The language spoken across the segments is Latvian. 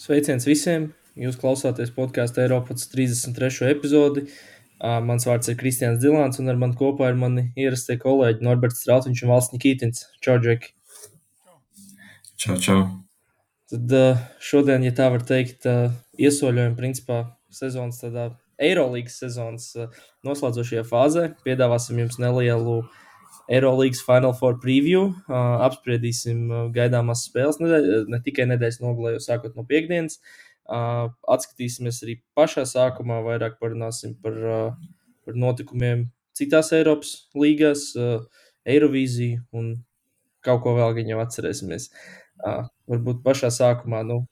Sveiciens visiem! Jūs klausāties podkāstu Eiropas 33. epizodi. Mans vārds ir Kristians Dilants, un ar mani kopā ir mani ierastie kolēģi Norberts Strautiņš un Valsts Nikītins. Čau, Džeki! Čau, čau! Tad šodien, ja tā var teikt, iesoļojam principā sezonas tādā Eirolīgas sezonas noslēdzošajā fāzē. Piedāvāsim jums nelielu Eirolandes Final Four preview. Uh, apspriedīsim gaidāmās spēles nedēļ, ne tikai nedēļas nogalē, jau sākot no piekdienas. Uh, atskatīsimies arī pašā sākumā, vairāk parunāsim par, uh, par notikumiem citās Eiropas līgās, uh, Eirovīziju un kaut ko vēl gan jau atcerēsimies. Uh, varbūt pašā sākumā nu,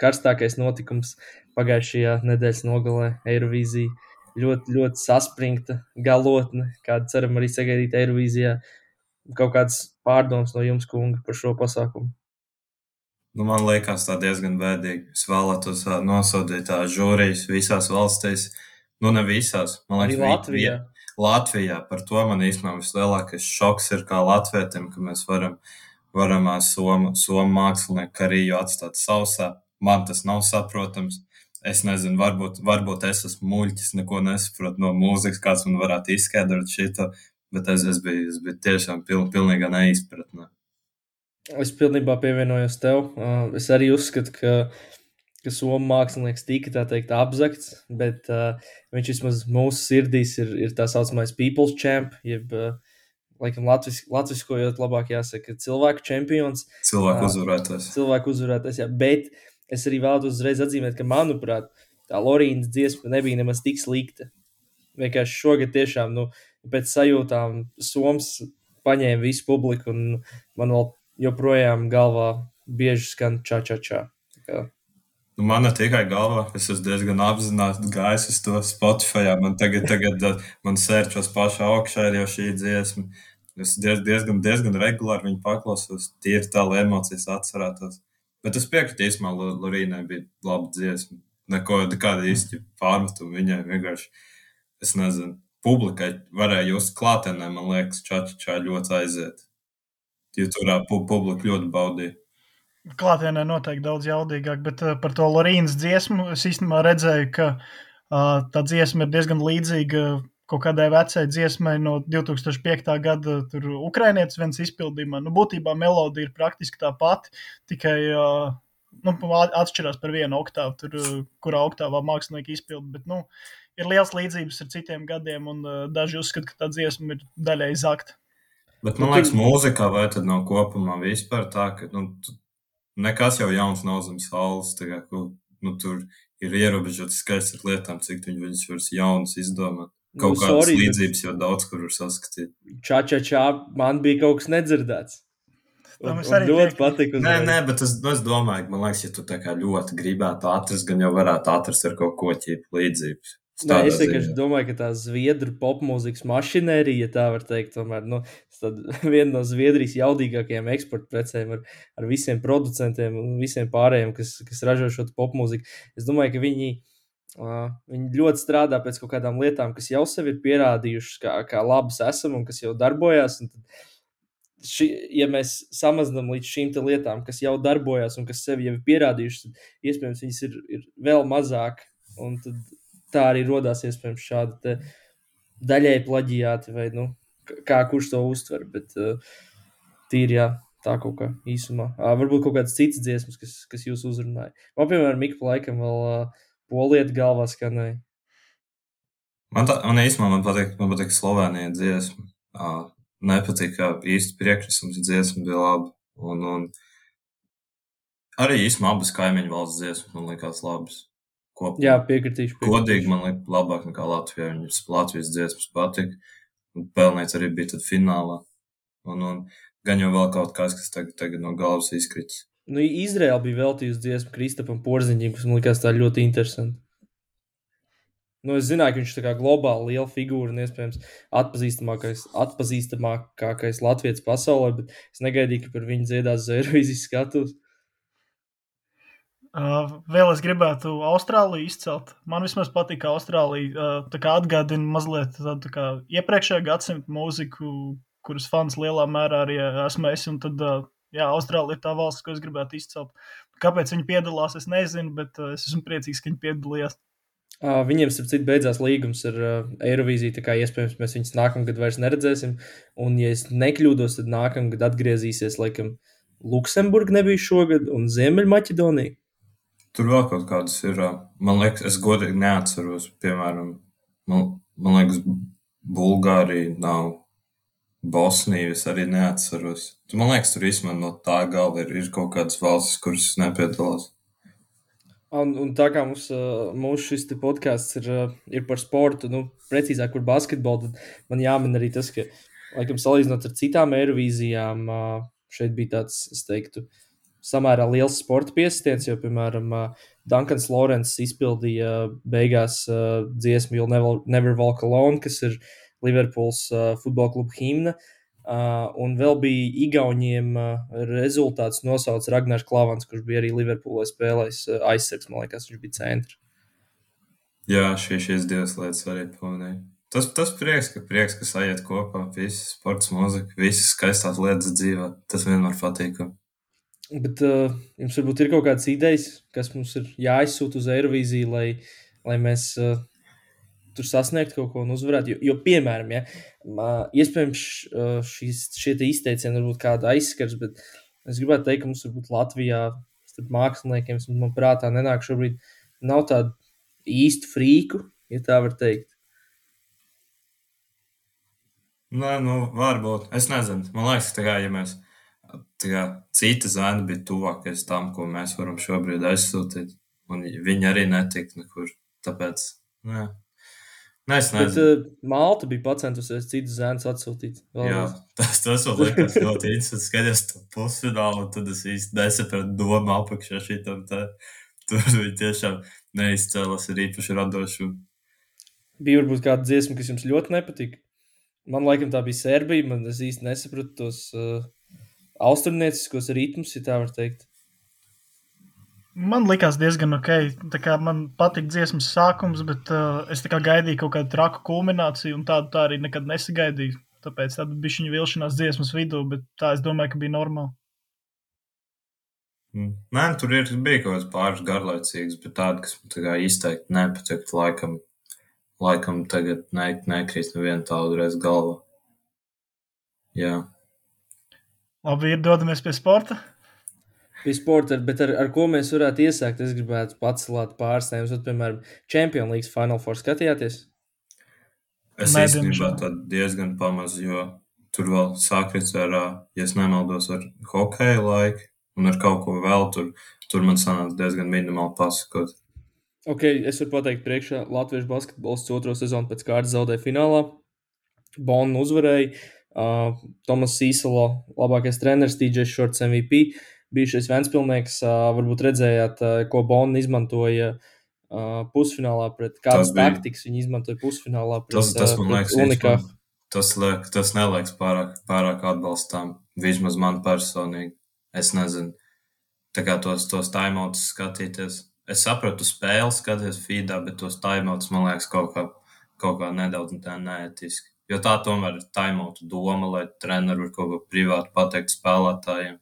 karstākais notikums pagājušajā nedēļas nogalē Eirovīzija ļoti, ļoti saspringta galotne, kādu ceram arī sagaidīt Eirovīzijā. Kaut kāds pārdoms no jums, kungi, par šo pasākumu. Nu, man liekas, tā diezgan bēdīgi. Es vēlētos uh, nosodīt tās žūrijas visās valstīs. Nu, ne visās. Man liekas, arī Latvijā. Latvijā par to man īstenībā vislielākais šoks ir kā latvietim, ka mēs varam, varam somu, somu mākslinieku karīju atstāt sausā. Man tas nav saprotams. Es nezinu, varbūt, varbūt es esmu muļķis, neko nesaprotu no mūzikas, kāds man varētu izskaidrot šo, bet es, es, biju, es biju tiešām pil, pilnīgā neizpratnē. Es pilnībā pievienojos tev. Es arī uzskatu, ka, ka somu mākslinieks tika tā teikt apzakts, bet uh, viņš vismaz mūsu sirdīs ir, ir tā saucamais people's champ, jeb, uh, laikam, latvis, latviskojot labāk jāsaka, cilvēku čempions. Cilvēku uzvarētājs. Cilvēku uzvarētājs, jā, bet uh, es arī vēlos uzreiz atzīmēt, ka, manuprāt, tā Lorīnas dziesma nebija nemaz tik slikta. Vienkārši šogad tiešām, nu, pēc sajūtām, Soms paņēma visu publiku, un man vēl joprojām galvā bieži skan čā, čā, čā. Nu, man ne tikai galvā, es esmu diezgan apzināti gājis uz to Spotify. Man tagad, tagad man sērčos pašā augšā ir jau šī dziesma. Es diezgan, diezgan regulāri viņu paklausos, tīri tā, lai emocijas atcerētos. Bet es piekrītu, īstenībā Lorīnai bija laba dziesma. Neko tādu īsti pārmetumu viņai vienkārši, es nezinu, publikai varēja just klātienē, man liekas, čačā ļoti aiziet. Jo tur publika ļoti baudīja. Klātienē noteikti daudz jaudīgāk, bet uh, par to Lorīnas dziesmu es īstenībā redzēju, ka uh, tā dziesma ir diezgan līdzīga kaut kādai vecai dziesmai no 2005. gada, tur Ukrainietis viens izpildījumā. Nu, būtībā melodija ir praktiski tā pati, tikai uh, nu, atšķirās par vienu oktāvu, tur, kurā oktāvā mākslinieki izpilda. Bet, nu, ir liels līdzības ar citiem gadiem, un uh, daži uzskata, ka tā dziesma ir daļai zakta. Bet man liekas, mūzikā vai tad nav kopumā vispār tā, ka nu, nekas jau jauns nav zem saules. Kā, nu, tur ir ierobežots skaits ar lietām, cik viņas var jaunas izdomāt. Kaut nu, kādas sorry, līdzības jau daudz kur var saskatīt. Čā, čā, čā, man bija kaut kas nedzirdēts. Man ļoti patīk. Nē, nē, bet es, es domāju, ka, man liekas, ja tu tā kā ļoti gribētu atrast, gan jau varētu atrast ar kaut ko ķīpu līdzības. Nē, es vienkārši domāju, ka tā zviedru popmūzikas mašinērija, ja tā var teikt, tomēr nu, viena no Zviedrijas jaudīgākajām eksporta precēm ar, ar visiem producentiem un visiem pārējiem, kas, kas ražo šo popmūziku. Es domāju, ka viņi Uh, viņi ļoti strādā pēc kaut kādām lietām, kas jau sev ir pierādījušas, kā, kā labas esam un kas jau darbojas. Ši, ja mēs samazinām līdz šīm lietām, kas jau darbojas un kas sev jau ir pierādījušas, tad iespējams viņas ir, ir vēl mazāk. Tā arī radās iespējams šādi daļēji plaģiāti, vai nu, kā kurš to uztver. Bet uh, tīri jā, tā kaut kā īsumā. Uh, varbūt kaut kādas citas dziesmas, kas, kas jūs uzrunāja. Man, piemēram, Mikls laikam vēl. Uh, poliet galvā skanēja. Man, tā, man īstenībā man patīk, man patīk Slovenija dziesma. Uh, nepatīk, ka īsti priekšnesums dziesma bija laba. Un, un arī īstenībā abas kaimiņu valsts dziesmas man likās labas. Kopumā. Jā, piekritīšu. piekritīšu. Godīgi man liekas labāk nekā Latvijā. Viņas Latvijas dziesmas patika. Un pelnīts arī bija finālā. Un, un gan jau vēl kaut kas, kas tagad, tagad no galvas izkritis. Nu, Izraela bija veltījusi dziesmu Kristapam Porziņam, kas man likās tā ļoti interesanti. Nu, es zināju, ka viņš ir globāli liela figūra un iespējams atpazīstamākais, atpazīstamākais Latvijas pasaulē, bet es negaidīju, ka par viņu dziedās Zvaigznes skatus. Uh, vēl es gribētu Austrāliju izcelt. Man vismaz patīk Austrālija. Uh, atgādina mazliet tādu tā iepriekšējā gadsimta mūziku, kuras fans lielā mērā arī esmu es. Un tad uh, jā, Austrālija ir tā valsts, ko es gribētu izcelt. Kāpēc viņi piedalās, es nezinu, bet uh, es esmu priecīgs, ka viņi piedalījās. Uh, viņiem, starp citu, beidzās līgums ar uh, Eirovīziju. Tā kā iespējams mēs viņus nākamgad vairs neredzēsim. Un, ja es nekļūdos, tad nākamgad atgriezīsies laikam Luksemburga nebija šogad un Ziemeļmaķedonija. Tur vēl kaut kādas ir. Man liekas, es godīgi neatceros. Piemēram, man, man liekas, Bulgārija nav. Bosniju es arī neatceros. Man liekas, tur īstenībā no tā gala ir, ir kaut kādas valstis, kuras nepiedalās. Un, un tā kā mums, mūsu šis podkāsts ir, ir par sportu, nu, precīzāk par basketbolu, tad man jāmin arī tas, ka, laikam, salīdzinot ar citām Eirovīzijām, šeit bija tāds, es teiktu, samērā liels sporta piesitiens, jo, piemēram, Dunkans Lorents izpildīja beigās dziesmu You'll Never, Never Walk Alone, kas ir Liverpools futbola kluba himna. Uh, Uh, un vēl bija Igauniem uh, rezultāts nosaucis Ragnars Klavans, kurš bija arī Liverpoolē spēlējis uh, aizsargs, man liekas, viņš bija centrs. Jā, šī, šīs divas lietas arī pamanīju. Tas, tas prieks, ka prieks, ka sajiet kopā, visas sports, mūzika, visas skaistās lietas dzīvē. Tas vienmēr patīk. Bet uh, jums varbūt ir kaut kādas idejas, kas mums ir jāizsūta uz Eirovīziju, lai, lai mēs uh, tur sasniegt kaut ko un uzvarēt. Jo, jo piemēram, ja, iespējams, šīs, šie izteicieni varbūt kāda aizskars, bet es gribētu teikt, ka mums varbūt Latvijā starp māksliniekiem, man prātā nenāk šobrīd, nav tādu īstu frīku, ja tā var teikt. Nē, nu, varbūt. Es nezinu. Man liekas, ka, kā, ja mēs kā, cita zēna bija tuvākais tam, ko mēs varam šobrīd aizsūtīt, un viņi arī netika nekur. Tāpēc, nē. Nē, es nezinu. Bet, uh, Malta bija pacentusies citu zēnu atsūtīt. Jā, tas, tas man liekas ļoti interesanti. Skaties to pusfinālu, un tad es īsti nesapratu domu apakšā šitam. Tā. Tur viņi tiešām neizcēlās ar īpaši radošu. Bija varbūt kāda dziesma, kas jums ļoti nepatika. Man laikam tā bija Serbija, man es īsti nesapratu tos uh, austrumnieciskos ritmus, ja tā var teikt. Man likās diezgan ok. Man patīk dziesmas sākums, bet uh, es gaidīju kaut kādu traku kulmināciju, un tādu tā arī nekad nesagaidīju. Tāpēc tāda bija viņa vilšanās dziesmas vidū, bet tā es domāju, ka bija normāli. Mm. Nē, tur ir, bija kaut kāds pāris garlaicīgs, bet tāda, kas man izteikti nepatīk, laikam, laikam tagad ne, nekrīt nevienu tādu reizi galvā. Jā. Labi, ir dodamies pie sporta sporta, bet ar, ar ko mēs varētu iesākt? Es gribētu pacelāt pāris tēmas, piemēram, Champions League Final Four skatījāties? Es Nē, īstenībā diezgan pamaz, jo tur vēl sākās ar, ja nemaldos, ar hokeja laiku un ar kaut ko vēl. Tur, tur man sanāca diezgan minimāli pasakot. Ok, es varu pateikt, priekšā Latvijas basketbols otro sezonu pēc kārtas zaudēja finālā. Bonu uzvarēja. Uh, Tomas Sīsalo, labākais treneris, TJ Shorts MVP. Uh, bijušais Vēnspilnieks, varbūt redzējāt, ko Bona izmantoja pusfinālā pret kādas taktikas viņi izmantoja pusfinālā pret tas, tas man liekas unikā. Tas, liek, tas neliekas pārāk, pārāk atbalstām, vismaz man personīgi. Es nezinu, tā kā tos, tos taimautus skatīties. Es sapratu spēli, skaties feedā, bet tos taimautus man liekas kaut kā, kaut kā nedaudz tā neetiski. Jo tā tomēr ir taimautu doma, lai treneri var kaut ko privāti pateikt spēlētājiem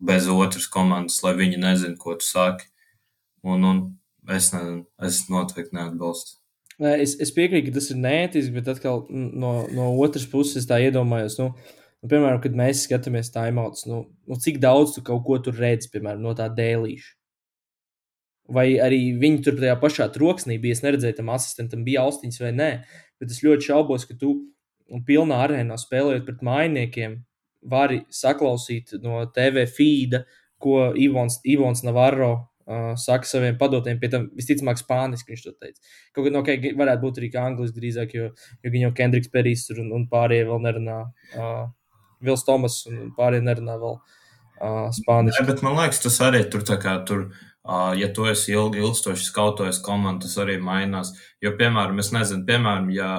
bez otras komandas, lai viņi nezinātu, ko tu saki. Un, un es nezinu, es noteikti neatbalstu. Es, es piekrītu, ka tas ir neētiski, bet atkal no, no otras puses tā iedomājos. Nu, nu, piemēram, kad mēs skatāmies timeouts, nu, nu, cik daudz tu kaut ko tur redzi, piemēram, no tā dēlīša. Vai arī viņi tur tajā pašā troksnī bija. Es neredzēju, tam asistentam bija austiņas vai nē, bet es ļoti šaubos, ka tu pilnā arēnā spēlējot pret mainiekiem, vari saklausīt no TV feeda, ko Ivons, Ivons Navarro uh, saka saviem padotiem, pie tam visticamāk spāniski viņš to teica. Kaut gan, ok, varētu būt arī angliski drīzāk, jo, jo viņa jau Kendriks Perijs un, un pārējie vēl nerunā. Uh, Vils Tomas un pārējie nerunā vēl uh, spāniski. Jā, bet man liekas, tas arī tur tā kā tur. Uh, ja tu esi ilgi, ilgstoši skautojis komandu, tas arī mainās. Jo, piemēram, es nezinu, piemēram, ja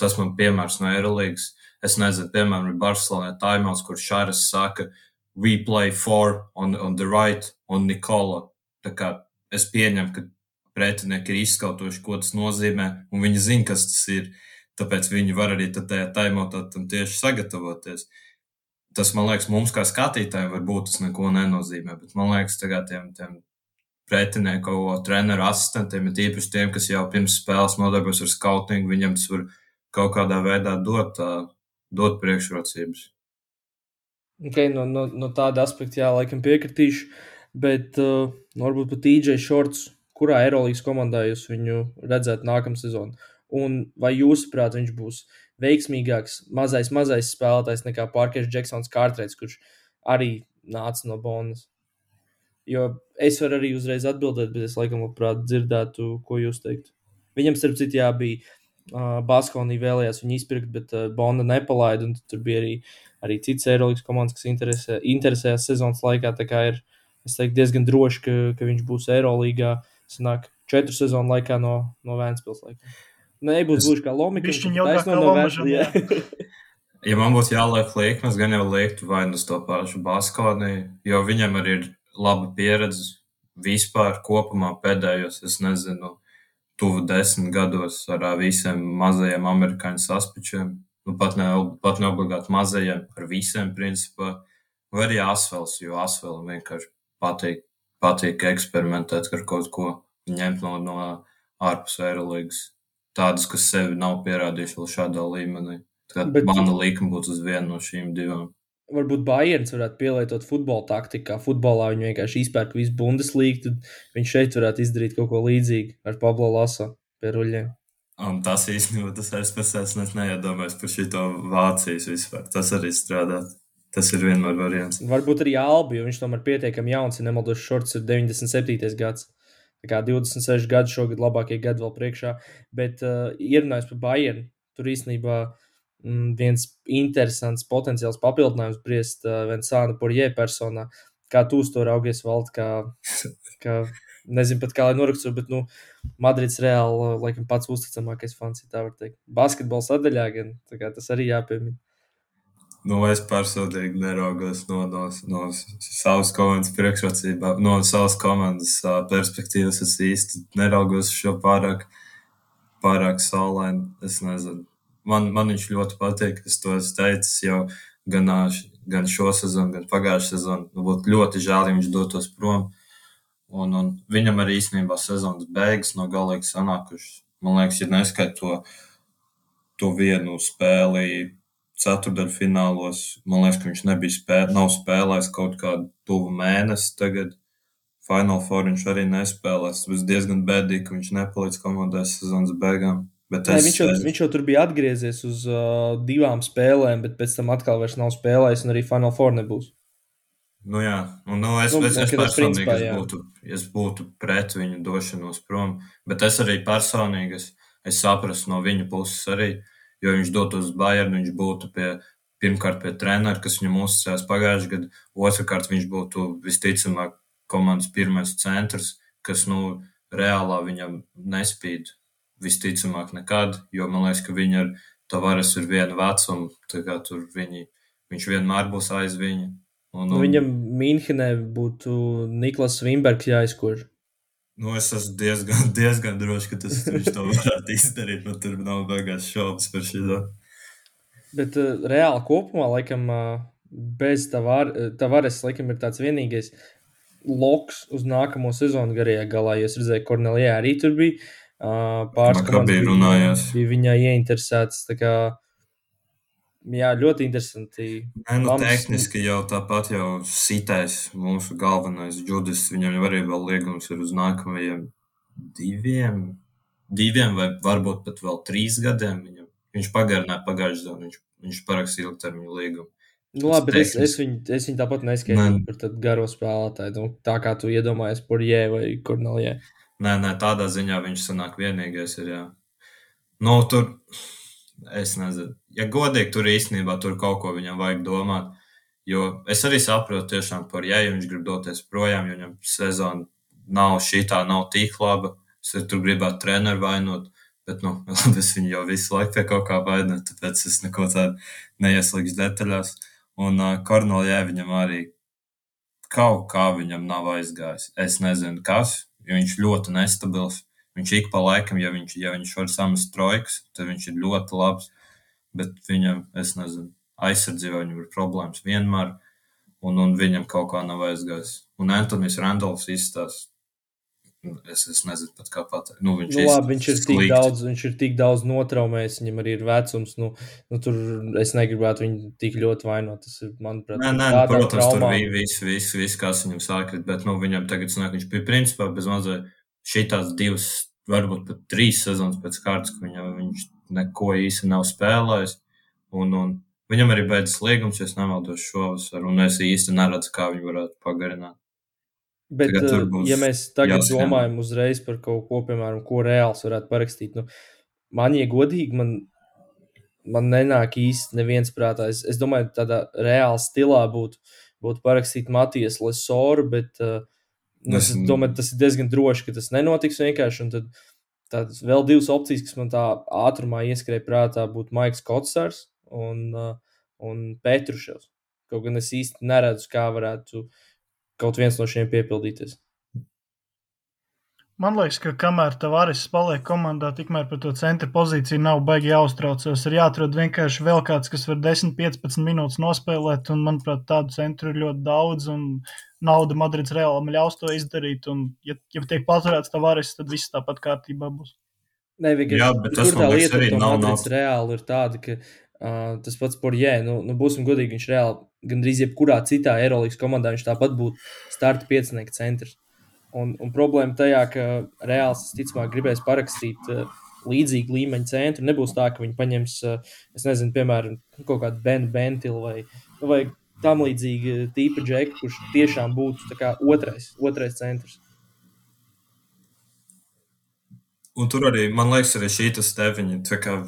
tas man piemērs no Eirolandes, Es nezinu, piemēram, Barcelonā timeouts, kur Šāras saka, we play four on, on the right, un Nikola. Tā kā es pieņemu, ka pretinieki ir izskautojuši, ko tas nozīmē, un viņi zina, kas tas ir. Tāpēc viņi var arī tajā timeoutā tam tieši sagatavoties. tas, man liekas, mums kā skatītājiem varbūt tas neko nenozīmē, bet man liekas, tagad tiem, tiem pretinieku treneru asistentiem, ir tīpaši tiem, kas jau pirms spēles nodarbojas ar skautingu, viņam tas var kaut kādā veidā dot, dot priekšrocības. Okay, no, no, no tāda aspekta, jā, laikam piekritīšu, bet uh, varbūt pat DJ Shorts, kurā Eirolandes komandā jūs viņu redzētu nākamā sezonā? Un vai jūsuprāt, viņš būs veiksmīgāks, mazais, mazais spēlētājs nekā Parkers Džeksons Kārtrēts, kurš arī nāca no Bonas? Jo es varu arī uzreiz atbildēt, bet es laikam labprāt dzirdētu, ko jūs teiktu. Viņam, starp citu, jā, bija uh, Baskonī vēlējās viņu izpirkt, bet uh, Bonda nepalaida. Tur bija arī, arī citas Eirolandes komandas, kas interesē, interesējās sezonas laikā. Tā kā ir teiktu, diezgan droši, ka, ka viņš būs Eirolandā. Sanāk, četru sezonu laikā no, no Vēncpils. Laikā. Nebūs gluži kā Lomika. Viņš jau tā kā no Vēncpils. Ja man būtu jāliek liekmes, gan jau liektu vai nu uz to pašu Baskonī, jo viņam arī ir laba pieredze vispār kopumā pēdējos, es nezinu, tuvu desmit gados ar visiem mazajiem amerikāņu saspičiem. Nu, pat, ne, pat neobligāti mazajiem, ar visiem principā. Vai arī asfels, jo asfēlam vienkārši patīk, patīk eksperimentēt ar kaut ko, ņemt no, no ārpus aerolīgas. Tādas, kas sevi nav pierādījuši vēl šādā līmenī. Tad Bet... mana likuma būtu uz vienu no šīm divām varbūt Bayerns varētu pielietot futbola taktiku, kā futbolā viņi vienkārši izpērk visu Bundeslīgu, tad viņš šeit varētu izdarīt kaut ko līdzīgu ar Pablo Laso pie ruļļiem. Un tas īstenībā tas es pēc es neiedomājos par šito Vācijas vispār. Tas arī strādā. Tas ir vienmēr variants. Varbūt arī Albi, jo viņš tomēr pietiekami jauns, ja nemaldos, šorts ir 97. gads. Tā kā 26 gadi šogad labākie gadi vēl priekšā. Bet uh, ierunājot par Bayernu, tur īstenībā uh, viens interesants potenciāls papildinājums briest uh, Vensāna Porjē personā. Kā tu uz to raugies, Vald, kā, kā nezinu pat kā lai noraksturu, bet, nu, Madrids reāli, laikam, pats uzticamākais fans, ja tā var teikt. Basketbola sadaļā gan, tā kā tas arī jāpiemina. Nu, es personīgi neraugos no, no, no savas komandas priekšrocībām, no savas komandas uh, perspektīvas. Es īsti neraugos šo pārāk, pārāk saulaini. Es nezinu man, man viņš ļoti patīk. Es to esmu teicis jau gan, gan šo sezonu, gan pagājušā sezonu. Nu, būtu ļoti žēl, ja viņš dotos prom. Un, un viņam arī īstenībā sezonas beigas no galīgi sanākušas. Man liekas, ja neskait to, to vienu spēli ceturdaļfinālos, man liekas, ka viņš nebija nav spēlējis kaut kādu tuvu mēnesi tagad. Finālā formā viņš arī nespēlēs. Tas bija diezgan bēdīgi, ka viņš nepalīdz komandai sezonas beigām. Bet es, Nē, viņš, jau, es... viņš jau tur bija atgriezies uz uh, divām spēlēm, bet pēc tam atkal vairs nav spēlējis, un arī Final Four nebūs. Nu, jā, un, nu, es, nu, es, es personīgi principā, es būtu, es būtu pret viņu došanos prom, bet es arī personīgi es, es saprastu no viņa puses arī, jo viņš dotu uz Bayernu, viņš būtu pie, pirmkārt pie trenera, kas viņam uzticējās pagājušajā gadā, otrkārt viņš būtu visticamāk komandas pirmais centrs, kas, nu, reālā viņam nespīd visticamāk nekad, jo man liekas, ka viņi ar Tavares ir viena vecuma, tā kā tur viņi, viņš vienmēr būs aiz viņa. Un, un... Nu, viņam Mīnhenē būtu Niklas Vimbergs jāizkož. Nu, es esmu diezgan, diezgan drošs, ka tas, viņš to varētu izdarīt. Man tur nav beigās šaubas par šo. Bet uh, reāli kopumā, laikam, uh, bez Tavares, Tavares, laikam, ir tāds vienīgais loks uz nākamo sezonu garajā galā. Jo es redzēju, Kornelijā arī tur bija. Pāris komandas bija, bija viņai ieinteresētas. Kā, jā, ļoti interesanti. Nē, nu, Mams... tehniski jau tāpat jau sitais mūsu galvenais džudis. Viņam jau arī vēl liegums ir uz nākamajiem diviem, diviem vai varbūt pat vēl trīs gadiem. Viņam. Viņš pagarināja pagājušajā gadā, viņš, viņš parakstīja ilgtermiņu līgumu. Nu, labi, bet es, es, viņu, es viņu tāpat neskaitīju par garo spēlētāju. Nu, tā kā tu iedomājies par Jē vai Kornelijai. Nē, nē, tādā ziņā viņš sanāk vienīgais. Ir, jā. nu, tur es nezinu, ja godīgi tur īstenībā tur kaut ko viņam vajag domāt. Jo es arī saprotu, tiešām par ja viņš grib doties projām, jo viņam sezona nav šī tā, nav tik laba. Es tur gribētu treneru vainot, bet nu, es viņu jau visu laiku pie kaut kā vainoju, tāpēc es neko tādu neieslīgšu detaļās. Un uh, Kornelijai viņam arī kaut kā viņam nav aizgājis. Es nezinu, kas, jo viņš ļoti nestabils. Viņš ik pa laikam, ja viņš, ja viņš var samest trojkas, tad viņš ir ļoti labs. Bet viņam, es nezinu, aizsardzībā viņam ir problēmas vienmēr, un, un viņam kaut kā nav aizgājis. Un Antonius Randolfs izstāsta. Es, es nezinu, pat kā pateikt. Nu, viņš, Nu, labi, viņš ir tik slikti. daudz, viņš ir tik daudz notraumējis, viņam arī ir vecums. Nu, nu, tur es negribētu viņu tik ļoti vainot. Tas ir, manuprāt, Nē, nē, nu, protams, tur traumām. bija viss, viss, viss, kas viņam sākrit, bet nu, viņam tagad sanāk, viņš bija principā bez mazliet šitās divas, varbūt pat trīs sezonas pēc kārtas, ka viņam, viņš neko īsti nav spēlējis. Un, un viņam arī beidzas liegums, ja es nemaldos šovasar, un es īsti neredzu, kā viņu varētu pagarināt. Bet, eh, būs ja mēs tagad jāskan. domājam uzreiz par kaut ko, piemēram, ko reāls varētu parakstīt, nu, man, ja godīgi, man, man nenāk īsti neviens prātā. Es, es domāju, tādā reālā stilā būtu, būtu parakstīt Matijas Lesoru, bet uh, nu, es Es- domāju, tas ir diezgan droši, ka tas nenotiks vienkārši. Un tad tādas vēl divas opcijas, kas man tā ātrumā ieskrēja prātā, būtu Maiks Kotsars un, uh, un Petruševs. Kaut gan es īsti neredzu, kā varētu kaut viens no šiem piepildīties. Man liekas, ka kamēr Tavares paliek komandā, tikmēr par to centra pozīciju nav baigi jāuztraucas. Ir jāatrod vienkārši vēl kāds, kas var 10-15 minūtes nospēlēt, un manuprāt, tādu centru ir ļoti daudz, un nauda Madrids reāli ļaus to izdarīt, un ja, ja tiek paturēts Tavares, tad viss tāpat kārtībā būs. Nē, vienkārši Jā, bet tas, man liekas, arī nav- Madrids nav- reāli ir tāda, ka uh, tas pats Porjē, nu, nu būsim godīgi, viņš reāli gandrīz jebkurā citā Eirolandes komandā viņš tāpat būtu starta piecinieka centrs. Un, un problēma tajā, ka reāls, ticamāk, gribēs parakstīt uh, līdzīgu līmeņa centru. Nebūs tā, ka viņi paņems, uh, nezinu, piemēram, kaut kādu Benu Bentilu vai, vai tam līdzīgu tīpa džeku, kurš tiešām būtu otrais, otrais centrs. Un tur arī, man liekas, arī šī tas kā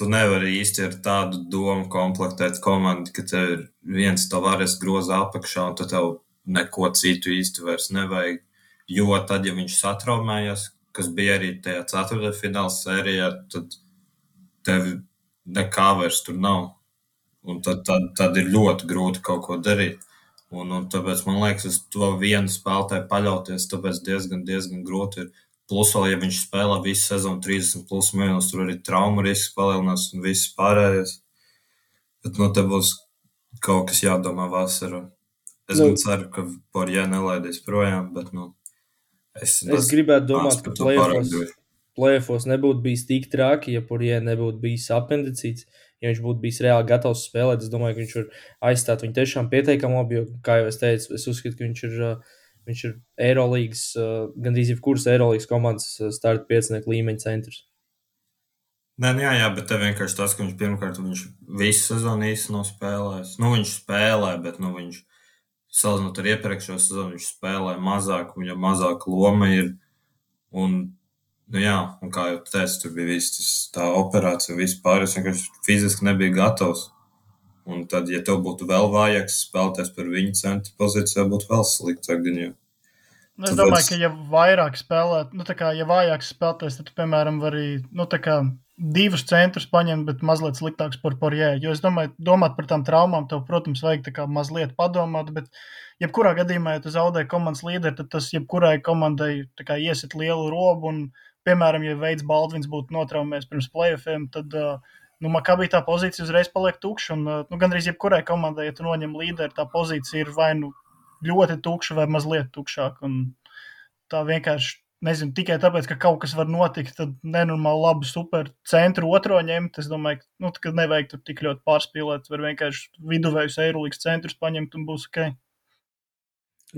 tu nevari īsti ar tādu domu komplektēt komandu, ka tev ir viens tavares groza apakšā, un tad tev neko citu īsti vairs nevajag. Jo tad, ja viņš satraumējas, kas bija arī tajā ceturtdaļfināla sērijā, tad tev nekā vairs tur nav. Un tad, tad, tad ir ļoti grūti kaut ko darīt. Un, un tāpēc man liekas, uz to vienu spēlētāju paļauties, tāpēc diezgan, diezgan grūti ir. Plus, vēl, ja viņš spēlē visu sezonu 30 plus minūtes, tur arī traumu risks palielinās un viss pārējais. Bet no te būs kaut kas jādomā vasarā. Es Nu. nu, ceru, ka Porjē nelaidīs projām, bet nu, es, Es gribētu domāt, ka plēfos, plēfos nebūtu bijis tik traki, ja Porjē nebūtu bijis apendicīts. Ja viņš būtu bijis reāli gatavs spēlēt, es domāju, ka viņš var aizstāt viņu tiešām pietiekami labi. Jo, kā jau es teicu, es uzskatu, ka viņš ir, uh, viņš ir Eirolandes, uh, gandrīz jebkuras Eirolandes komandas uh, starta piecinieku līmeņa centrs. Nē, nu jā, jā, bet te vienkārši tas, ka viņš pirmkārt viņš visu sezonu īsti nav spēlējis. Nu, viņš spēlē, bet nu, viņš salīdzinot ar iepriekšējo sezonu, viņš spēlē mazāk, viņam mazāk loma ir. Un, nu, jā, un kā jau teicu, tur bija viss tā operācija, vispār. Es vienkārši fiziski nebiju gatavs. Un tad, ja tev būtu vēl vājāks spēlētājs par viņu centra pozīcijā, būtu vēl sliktāk. jau. Nu, Es Tāpēc- domāju, ka, ja vairāk spēlēt, nu, tā kā, ja vājāks spēlētājs, tad, piemēram, var arī, nu, tā kā divus centrus paņemt, bet mazliet sliktāks par porjē. Jo es domāju, domāt par tām traumām, tev, protams, vajag tā kā mazliet padomāt, bet jebkurā gadījumā, ja tu zaudē komandas līderi, tad tas jebkurai komandai kā iesit lielu robu un, piemēram, ja veids Baldvins būtu notraumējies pirms playoffiem, tad, uh, nu, Makabī tā pozīcija uzreiz paliek tukša un, uh, nu, gandrīz jebkurai komandai, ja tu noņem līderi, tā pozīcija ir vai nu ļoti tukša vai mazliet tukšāka. Un tā vienkārši, nezinu, tikai tāpēc, ka kaut kas var notikt, tad nenormāli labu super centru otro ņemt. Es domāju, ka, nu, ka nevajag tur tik ļoti pārspīlēt. Var vienkārši viduvējus Eirolandes centrus paņemt un būs ok.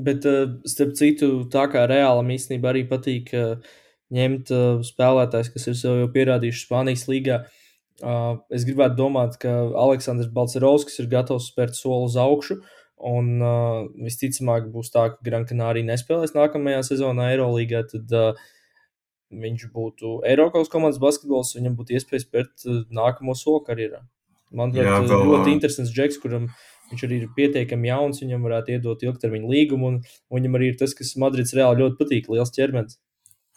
Bet, uh, starp citu, tā kā reālam īstenībā arī patīk uh, ņemt spēlētājs, kas ir sev jau pierādījuši Spānijas līgā. Uh, es gribētu domāt, ka Aleksandrs Balcerovskis ir gatavs spērt soli uz augšu. Un uh, visticamāk, būs tā, ka Gran Canaria nespēlēs nākamajā sezonā Eirolandā. Tad uh, viņš būtu Eiropas komandas basketbols, viņam būtu iespēja spērt uh, nākamo soli karjerā. Manuprāt, Jā, Jā, vēl, ļoti ā, interesants džeks, kuram viņš arī ir pietiekami jauns, viņam varētu iedot ilgtermiņa līgumu, un, un viņam arī ir tas, kas Madrids reāli ļoti patīk, liels ķermenis.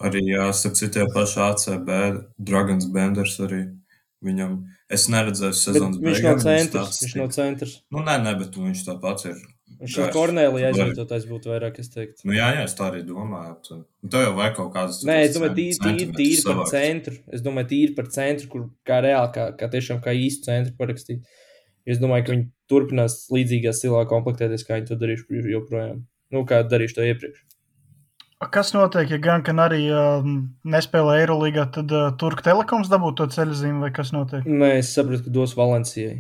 Arī jāsaka, citie paši ACB, Dragons Benders arī. Viņam, es neredzēju sezonas viņš beigām nav viņa centrs. Viņš nav centrs. Nu, nē, nē, bet viņš tāpat ir. Viņš garš. Kornelija aizvietotājs, būtu vairāk, es teiktu. Nu, jā, jā, es tā arī domāju. Tu, nu, tev jau vajag kaut kādas Nē, es domāju, tīri, tīri, tīri par centru. Es domāju, tīri par centru, kur kā reāli, kā, kā tiešām kā īstu centru parakstīt. Es domāju, ka viņi turpinās līdzīgā stilā komplektēties, kā viņi to darījuši joprojām. Nu, kā darījuši to iepriekš. Kas notiek, ja gan arī uh, nespēlē Eirolandā, tad uh, Turka telekoms dabūtu to ceļzīmi, vai kas notiek? Nē, es saprotu, ka dos Valencijai.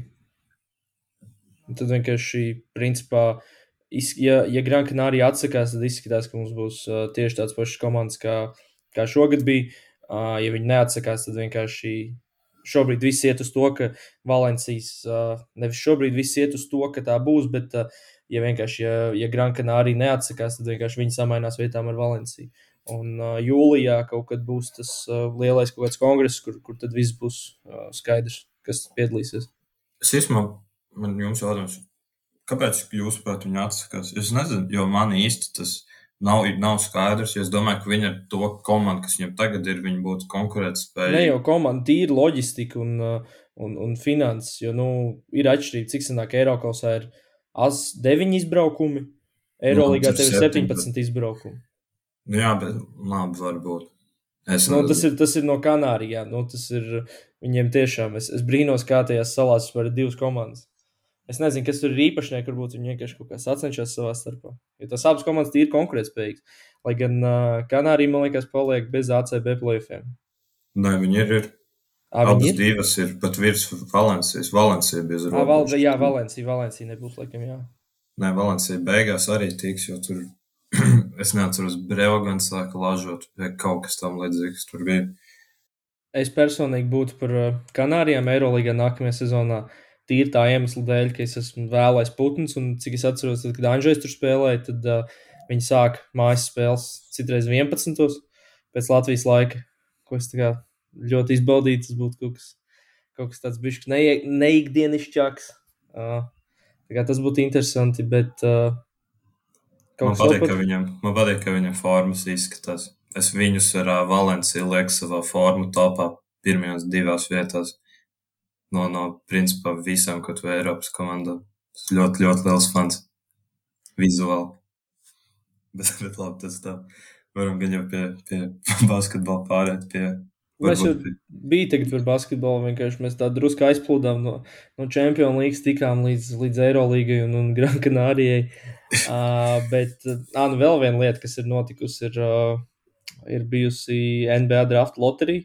Tad vienkārši, principā, ja, ja Gran Canaria atsakās, tad izskatās, ka mums būs uh, tieši tāds pašs komandas, kā, kā šogad bija. Uh, ja viņi neatsakās, tad vienkārši šobrīd viss iet uz to, ka Valencijas, uh, nevis šobrīd viss iet uz to, ka tā būs, bet, uh, ja vienkārši, ja, ja Gran Canaria neatsakās, tad vienkārši viņi samainās vietām ar Valenciju. Un uh, jūlijā kaut kad būs tas uh, lielais kaut kāds kongress, kur, kur tad viss būs uh, skaidrs, kas piedalīsies. Es īstenībā, man jums jautājums, kāpēc jūs, prāt, viņi atsakās? Es nezinu, jo man īsti tas nav, nav skaidrs. Es domāju, ka viņi ar to komandu, kas viņam tagad ir, viņi būtu konkurētspējīgi. Ne jau komanda, tīri loģistika un, uh, un, un finanses. Jo nu, ir atšķirība, cik senāk Eiropasā ir 9 izbraukumi, Eirolandā nu, tev ir 17 izbraukumi. Nu, jā, bet labi, varbūt. Es nu, tas, ir, tas ir no Kanārijām. Nu, tas ir viņiem tiešām. Es, es brīnos, kā tajās salās var divas komandas. Es nezinu, kas tur ir īpašnieki, varbūt viņi vienkārši kaut kā sacenšas savā starpā. Jo tas abas komandas ir konkurētspējīgas. Lai gan uh, Kanārija, man liekas, paliek bez ACB plēsoņiem. Nē, viņi ir. ir. Abas ir? divas ir pat virs Valencijas. Valencija bez robežas. Val, jā, Valencija, Valencija nebūs, laikam, jā. Nē, Valencija beigās arī tiks, jo tur, es neatceros, Breogans sāka lažot, vai kaut kas tam līdzīgs tur bija. Es personīgi būtu par Kanārijām Eiroligā nākamajā sezonā. Tīri tā iemesla dēļ, ka es esmu vēlais putns, un cik es atceros, tad, kad Anģēns tur spēlēja, tad uh, viņi sāk mājas spēles citreiz 11. pēc Latvijas laika, ko es ļoti izbaudīju. Tas būtu kaut kas, kaut kas tāds bijis ne, neikdienišķāks. Uh, tas būtu interesanti, bet. Uh, man patīk, pat... ka viņam, man patīk, ka viņam formas izskatās. Es viņus ar uh, Valenciju lieku savā formu topā pirmajās divās vietās no, no principā visām kaut vai Eiropas komandām. Tas ļoti, ļoti liels fans. Vizuāli. Bet, bet labi, tas tā. Varam gan jau pie, pie basketbola pārēt pie. Mēs jau bijām tagad par basketbolu. Vienkārši mēs tā drusku aizplūdām no, no Champions League, tikām līdz, līdz Eirolangai un, un Gran Canarijai. uh, bet uh, nu vēl viena lieta, kas ir notikusi, ir, uh, ir bijusi NBA draft loterija.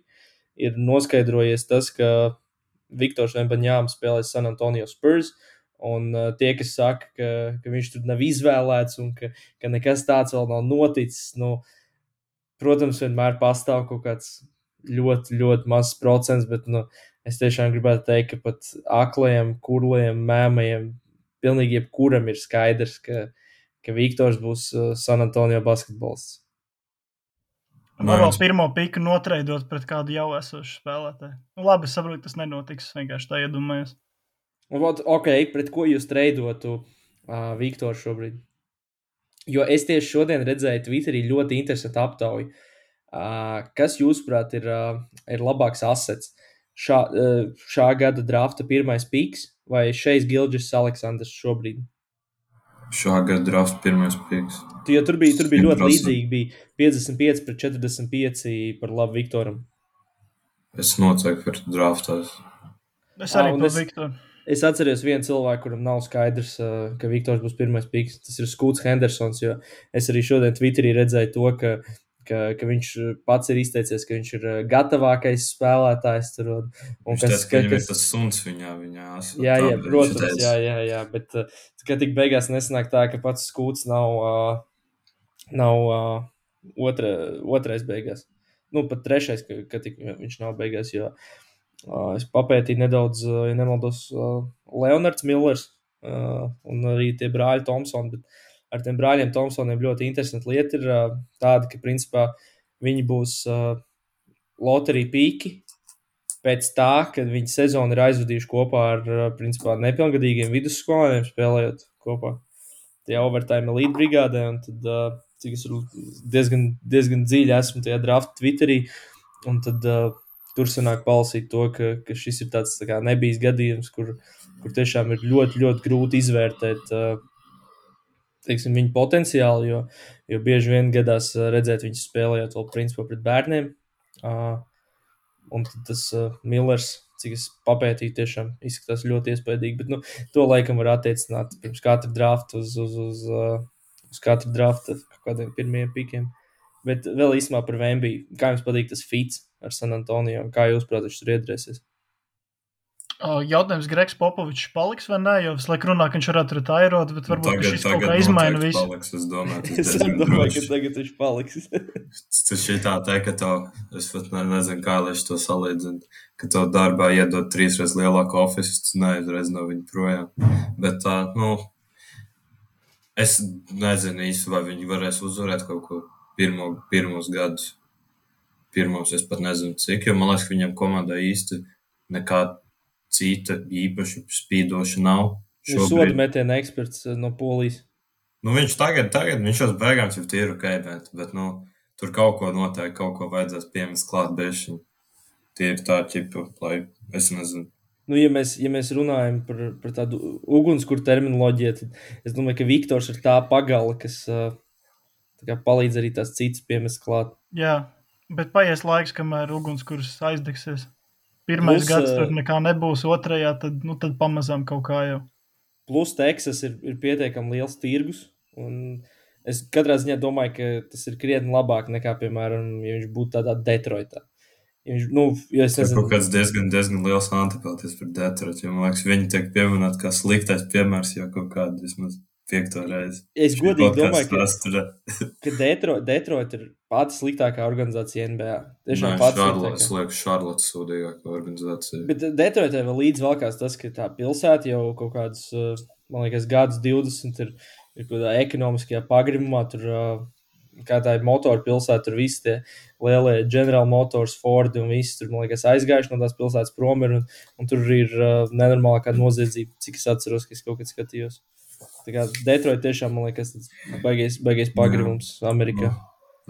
Ir noskaidrojies tas, ka Viktors Vembaņāms spēlēs San Antonio Spurs. Un uh, tie, kas saka, ka, ka viņš tur nav izvēlēts un ka, ka nekas tāds vēl nav noticis, nu, protams, vienmēr pastāv kaut kāds ļoti, ļoti mazs procents, bet nu, es tiešām gribētu teikt, ka pat aklajiem, kurliem, mēmajiem, pilnīgi jebkuram ir skaidrs, ka, ka Viktors būs uh, San Antonio basketbolists. Varbūt pirmo piku notreidot pret kādu jau esošu spēlētāju. Nu, labi, es saprotu, tas nenotiks. Es vienkārši tā iedomājos. Ok, pret ko jūs treidotu uh, Viktoru šobrīd? Jo es tieši šodien redzēju Twitterī ļoti interesantu aptauju. Uh, kas, jūsuprāt, ir, uh, ir labāks asets? Šā, uh, šā gada drafta pirmais piks vai šeit Gilģis Aleksandrs šobrīd? šā gada drafts pirmais pieks. Jo tur bija, tur bija ļoti līdzīgi. Bija 55 pret 45 par labu Viktoram. Es noteikti par draftās. Es arī par Viktoru. Es atceros vienu cilvēku, kuram nav skaidrs, ka Viktors būs pirmais piks. Tas ir Skūts Hendersons. Es arī šodien Twitterī redzēju to, ka ka, ka viņš pats ir izteicies, ka viņš ir eh, gatavākais spēlētājs. Tur, un, un viņš kas, teica, ka kas... ir tas suns viņā. viņā jā, jā, protams, jā, jā, jā, bet eh, ka tik beigās nesanāk tā, ka pats skūts nav, uh, nav uh, otra, otrais beigās. Nu, pat trešais, ka, ka tik, viņš nav beigās, jo uh, es papētīju nedaudz, uh, ja nemaldos, uh, Leonards Millers uh, un arī tie brāļi Thompsoni. Bet, ar tiem brāļiem Thompsoniem ļoti interesanta lieta ir uh, tāda, ka principā viņi būs uh, loterija pīki. Pēc tā, kad viņi sezonu ir aizvadījuši kopā ar uh, principā, nepilngadīgiem vidusskolēniem, spēlējot kopā tajā overtime līdz brigādē. Tad, uh, cik es diezgan, diezgan dziļi esmu tajā draft Twitterī, un tad uh, tur sanāk palasīt to, ka, ka šis ir tāds tā kā, nebijis gadījums, kur, kur tiešām ir ļoti, ļoti grūti izvērtēt. Uh, teiksim, viņa potenciālu, jo, jo bieži vien gadās redzēt viņus spēlējot vēl principā pret bērniem. Uh, un tas uh, Millers cik es papētīju, tiešām izskatās ļoti iespaidīgi. Bet nu, to laikam var attiecināt pirms katra drafta uz, uz, uz, uh, uz katru drafta kādiem pirmiem pikiem. Bet vēl īstenībā par Vembi. Kā jums patīk tas fits ar San Antonio? Kā jūs, protams, tur iedrēsies? Jautājums, Gregs Popovičs paliks vai nē, jo visu laiku runā, ka viņš varētu retairot, bet varbūt tagad, šis kaut kā izmaina visu. Paliks, es domāju, es domāju ka tagad viņš paliks. Tas šī tā teikt, ka tev, es pat nezinu, kā lai es to salīdzinu, ka tev darbā iedod trīsreiz lielāku ofisu, tas neizreiz no viņa projām. Bet tā, nu, es nezinu īsti, vai viņi varēs uzvarēt kaut ko pirmo, pirmos gadus. Pirmos es pat nezinu, cik, jo man liekas, ka viņam komandā īsti nekā cita īpaši spīdoša nav. Viņš soda metiena eksperts eh, no Polijas. Nu, viņš tagad, tagad viņš jau beigās jau ir ok, bet, bet nu, tur kaut ko noteikti, kaut ko vajadzēs piemest klāt bēšiņu. Tie ir tā ķipa, lai es nezinu. Nu, ja, mēs, ja mēs runājam par, par tādu ugunskura terminoloģiju, tad es domāju, ka Viktors ir tā pagala, kas uh, tā palīdz arī tās citas piemest klāt. Jā, bet paies laiks, kamēr ugunskurs aizdegsies. Pirmais Plus, gads tur nekā nebūs, otrajā tad, nu, tad pamazām kaut kā jau. Plus Teksas ir, ir pietiekami liels tirgus. Es katrā ziņā domāju, ka tas ir krietni labāk nekā, piemēram, ja viņš būtu tādā Detroitā. Ja viņš, nu, ja es nezinu, kaut kāds diezgan, diezgan liels antipātijas par Detroitu, man liekas, viņi tiek pieminēti kā sliktais piemērs jau kaut kādu vismaz piekto reizi. Es godīgi domāju, ka, ka Detroit, Detroit ir pati sliktākā organizācija NBA. Tiešām Nē, pati Šarlotas, liekas, Šarlotas sūdīgākā organizācija. Bet Detroitē vēl līdz valkās tas, ka tā pilsēta jau kaut kādus, man liekas, gadus 20 ir, ir kādā ekonomiskajā pagrimumā, tur kā tā ir motoru pilsēta, tur visi tie lielie General Motors, Ford un viss tur, man liekas, aizgājuši no tās pilsētas prom ir, un, un tur ir uh, nenormālākā noziedzība, cik es atceros, ka es kaut kad skatījos. Detroit tiešām, man liekas, tas baigais, baigais pagrimums Amerikā.